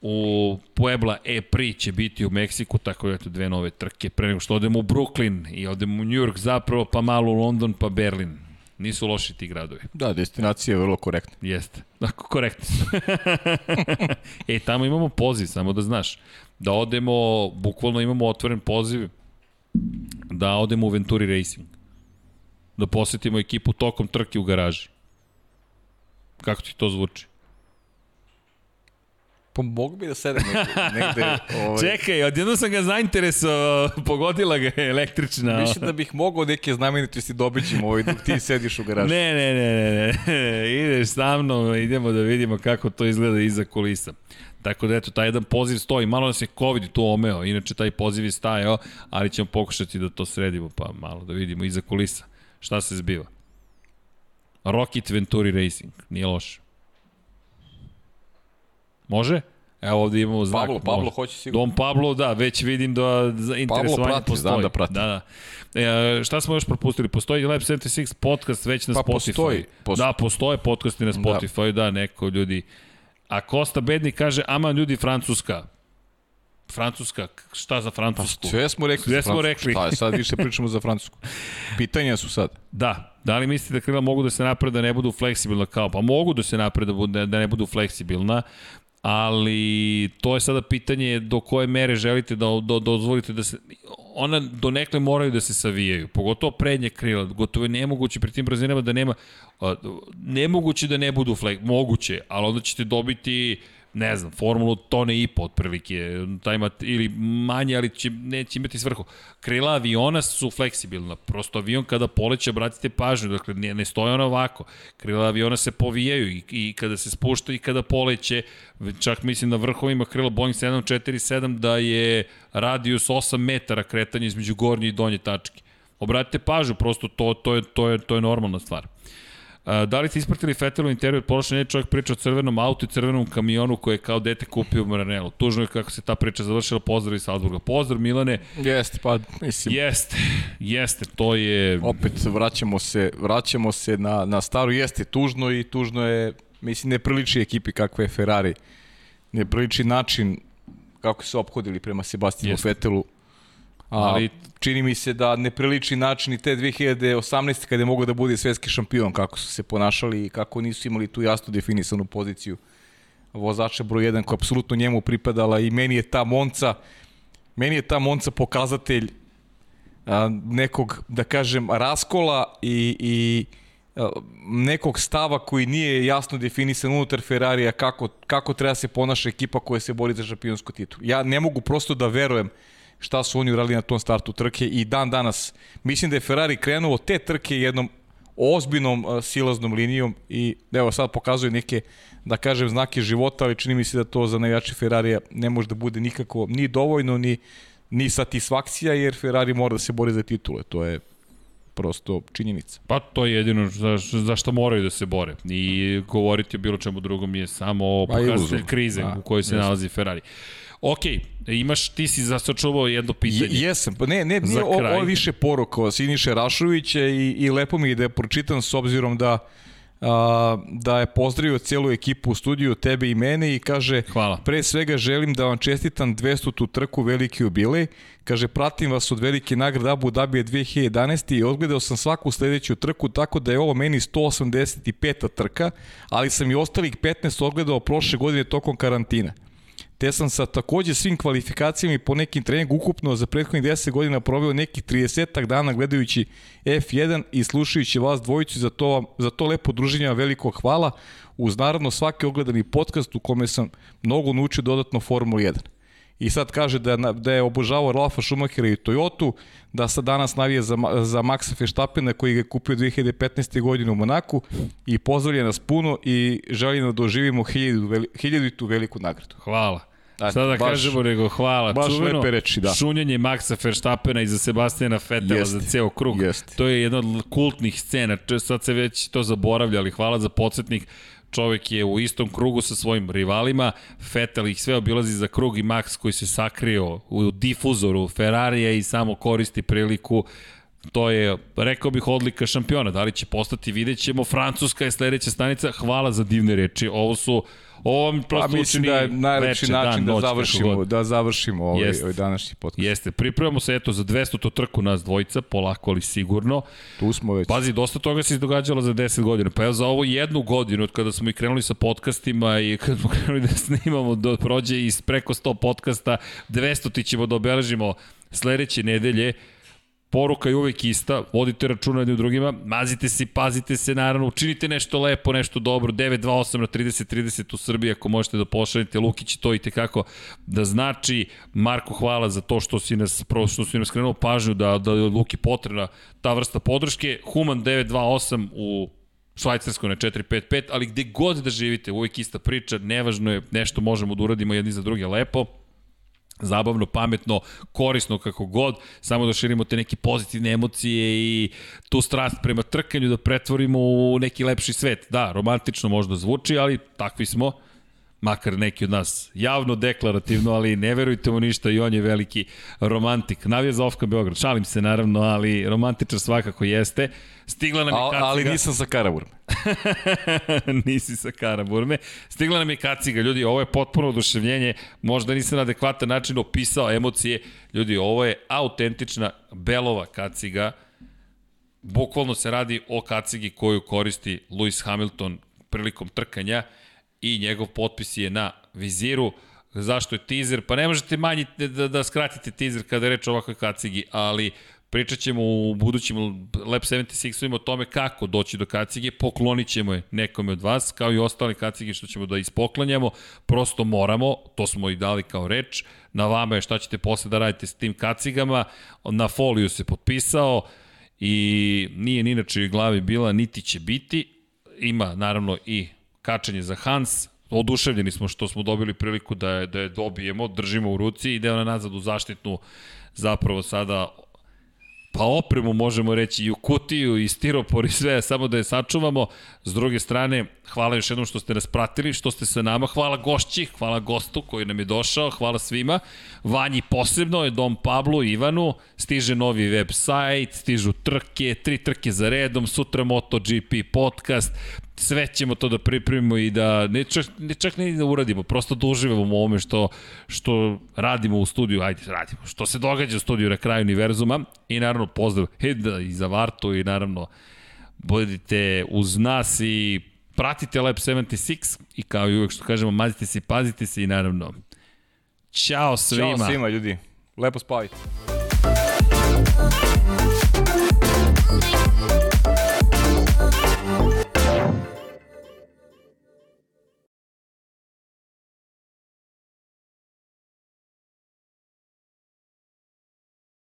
u Puebla E-Pri će biti u Meksiku, tako da eto dve nove trke, pre nego što odemo u Brooklyn i odemo u New York zapravo, pa malo u London, pa Berlin. Nisu loši ti gradovi. Da, destinacija je vrlo korektna. Jeste. Dakle, korektno. e, tamo imamo poziv, samo da znaš. Da odemo, bukvalno imamo otvoren poziv da odemo u Venturi Racing. Da posetimo ekipu tokom trke u garaži. Kako ti to zvuči? Pa mogu bi da sedem negde. negde ovaj, Čekaj, odjedno sam ga zainteresovao, pogodila ga je električna. Mislim da bih mogao neke znamenitosti dobićim ovaj dok ti sediš u garažu. Ne, ne, ne, ne, ne, ideš sa mnom, idemo da vidimo kako to izgleda iza kulisa. Tako da eto, taj jedan poziv stoji, malo nas je COVID tu omeo, inače taj poziv je stajao, ali ćemo pokušati da to sredimo, pa malo da vidimo iza kulisa šta se zbiva. Rocket Venturi Racing, nije loše. Može? Evo ovde imamo znak. Pablo, Pablo može. hoće sigurno. Dom Pablo, da, već vidim da interesovanje prati, postoji. znam da prati. Da, da. E, šta smo još propustili? Postoji Lab 76 podcast već na Pa Spotify. postoji, postoji. Da, postoje podcasti na Spotify, da. da, neko ljudi. A Kosta Bednik kaže, aman ljudi Francuska. Francuska, šta za Francusku? Sve smo rekli. Sve smo rekli. Šta je, sad više pričamo za Francusku. Pitanja su sad. Da, da li mislite da krila mogu da se naprede da ne budu fleksibilna kao? Pa mogu da se naprede da, bude- da ne budu fleksibilna, ali to je sada pitanje do koje mere želite da, da dozvolite da se ona donekle moraju da se savijaju, pogotovo prednje krila, gotovo je nemoguće pri tim brzinama da nema nemoguće da ne budu flag, moguće, ali onda ćete dobiti ne znam, formulu tone i po otprilike, taj mat, ili manje, ali će, neće imati svrhu. Krila aviona su fleksibilna, prosto avion kada poleće, obratite pažnju, dakle ne, ne stoje ona ovako. Krila aviona se povijaju i, i kada se spušta i kada poleće, čak mislim na vrhovima krila Boeing 747 da je radius 8 metara kretanja između gornje i donje tačke. Obratite pažnju, prosto to, to, je, to, je, to je normalna stvar. Da li ste ispratili Fetelu intervju prošle neće čovjek priča o crvenom autu i crvenom kamionu koje je kao dete kupio u Maranelu. Tužno je kako se ta priča završila. Pozdrav iz Salzburga. Pozdrav Milane. Jeste, pa mislim. Jeste, jeste, to je... Opet vraćamo se, vraćamo se na, na staru, jeste tužno i tužno je, mislim, ne priliči ekipi kakva je Ferrari. Ne priliči način kako su ophodili prema Sebastinu Fetelu ali čini mi se da ne priliči način i te 2018. kada je mogo da bude svetski šampion, kako su se ponašali i kako nisu imali tu jasno definisanu poziciju vozača broj 1 koja apsolutno njemu pripadala i meni je ta Monca meni je ta Monca pokazatelj a, nekog, da kažem, raskola i, i a, nekog stava koji nije jasno definisan unutar Ferrarija kako, kako treba se ponaša ekipa koja se bori za šampionsku titulu. Ja ne mogu prosto da verujem šta su oni uradili na tom startu trke i dan danas mislim da je Ferrari krenuo te trke jednom ozbiljnom uh, silaznom linijom i evo sad pokazuje neke da kažem znake života, ali čini mi se da to za najjači Ferrarija ne može da bude nikako ni dovoljno ni ni satisfakcija jer Ferrari mora da se bori za titule. To je prosto činjenica. Pa to je jedino za, za što moraju da se bore. I govoriti o bilo čemu drugom je samo pa pokazatelj krize A, u kojoj se nalazi Ferrari. Ok, imaš, ti si zasačuvao jedno pitanje. Je, jesam, pa ne, ne, nije ovo je više poruka Siniše Rašovića i, i lepo mi je da je pročitam s obzirom da a, da je pozdravio celu ekipu u studiju, tebe i mene i kaže Hvala. pre svega želim da vam čestitam 200 tu trku veliki jubilej. Kaže pratim vas od velike nagrade Abu Dhabi 2011. i odgledao sam svaku sledeću trku tako da je ovo meni 185. trka, ali sam i ostalih 15 odgledao prošle godine tokom karantina te sam sa takođe svim kvalifikacijama i po nekim treningu ukupno za prethodnih 10 godina proveo nekih 30 dana gledajući F1 i slušajući vas dvojicu za to, za to lepo druženje veliko hvala uz naravno svaki ogledani podcast u kome sam mnogo naučio dodatno Formula 1. I sad kaže da, da je obožavao Ralfa Schumachera i Toyotu, da sad danas navije za, za Maxa Feštapena koji ga je kupio 2015. godine u Monaku i pozdravlja nas puno i želi da doživimo hiljadu, hiljaditu veliku nagradu. Hvala. Da, Sada da baš, kažemo nego hvala. Baš Čuveno lepe reči, da. Šunjanje Maxa Verstappena i za Sebastijana Fetela jest, za ceo krug. Jest. To je jedna od kultnih scena. Sad se već to zaboravlja, ali hvala za podsjetnik. Čovek je u istom krugu sa svojim rivalima, Fetel ih sve obilazi za krug i Max koji se sakrio u difuzoru Ferrarija i samo koristi priliku To je, rekao bih, odlika šampiona. Da li će postati, vidjet ćemo. Francuska je sledeća stanica. Hvala za divne reči. Ovo su Ovo mi prosto pa, mislim da je najlepši veče, način dan, da, završimo, da završimo ovaj, Jeste. ovaj današnji podcast. Jeste, pripremamo se eto za 200 to trku nas dvojica, polako ali sigurno. Tu smo već. Pazi, dosta toga se izdogađalo za 10 godina. Pa evo za ovo jednu godinu, od kada smo i krenuli sa podcastima i kada smo krenuli da snimamo, do, prođe iz preko 100 podcasta, 200 ti ćemo da obeležimo sledeće nedelje poruka je uvek ista, vodite računa jednim drugima, mazite se, pazite se, naravno, učinite nešto lepo, nešto dobro, 928 na 30-30 u Srbiji, ako možete da pošaljete, Lukić to i tekako da znači, Marko, hvala za to što si nas, što si nas krenuo pažnju da, da je Luki potrebna ta vrsta podrške, Human 928 u Švajcarskoj na 455, ali gde god da živite, uvek ista priča, nevažno je, nešto možemo da uradimo jedni za druge lepo, zabavno, pametno, korisno kako god, samo da širimo te neke pozitivne emocije i tu strast prema trkanju da pretvorimo u neki lepši svet. Da, romantično možda zvuči, ali takvi smo makar neki od nas javno deklarativno, ali ne verujte mu ništa i on je veliki romantik. Navija za Ofka Beograd, šalim se naravno, ali romantičar svakako jeste. Stigla nam je kaciga. Ali nisam sa Karaburme. Nisi sa Karaburme. Stigla nam je kaciga. Ljudi, ovo je potpuno oduševljenje. Možda nisam na adekvatan način opisao emocije. Ljudi, ovo je autentična belova kaciga. Bukvalno se radi o kacigi koju koristi Lewis Hamilton prilikom trkanja i njegov potpis je na viziru. Zašto je teaser? Pa ne možete manji da, da skratite teaser kada je reč o ovakvoj kacigi, ali pričat ćemo u budućim Lab 76-ovima o tome kako doći do kacige, poklonit ćemo je nekome od vas, kao i ostali kacige što ćemo da ispoklanjamo, prosto moramo, to smo i dali kao reč, na vama je šta ćete posle da radite s tim kacigama, na foliju se potpisao i nije ni inače glavi bila, niti će biti, ima naravno i kačenje za Hans, oduševljeni smo što smo dobili priliku da je, da je dobijemo, držimo u ruci i idemo na nazad u zaštitnu zapravo sada pa opremu možemo reći i u kutiju i stiropor i sve, samo da je sačuvamo. S druge strane, hvala još jednom što ste nas pratili, što ste sa nama. Hvala gošći, hvala gostu koji nam je došao, hvala svima. Vanji posebno je Dom Pablo Ivanu, stiže novi web sajt, stižu trke, tri trke za redom, sutra MotoGP podcast, sve ćemo to da pripremimo i da ne čak, ne čak ne da uradimo, prosto da uživamo u ovome što, što radimo u studiju, ajde radimo, što se događa u studiju na kraju univerzuma i naravno pozdrav Heda i za Vartu i naravno budite uz nas i pratite Lab 76 i kao i uvek što kažemo mazite se pazite se i naravno Ćao svima. Ćao svima ljudi. Lepo spavite.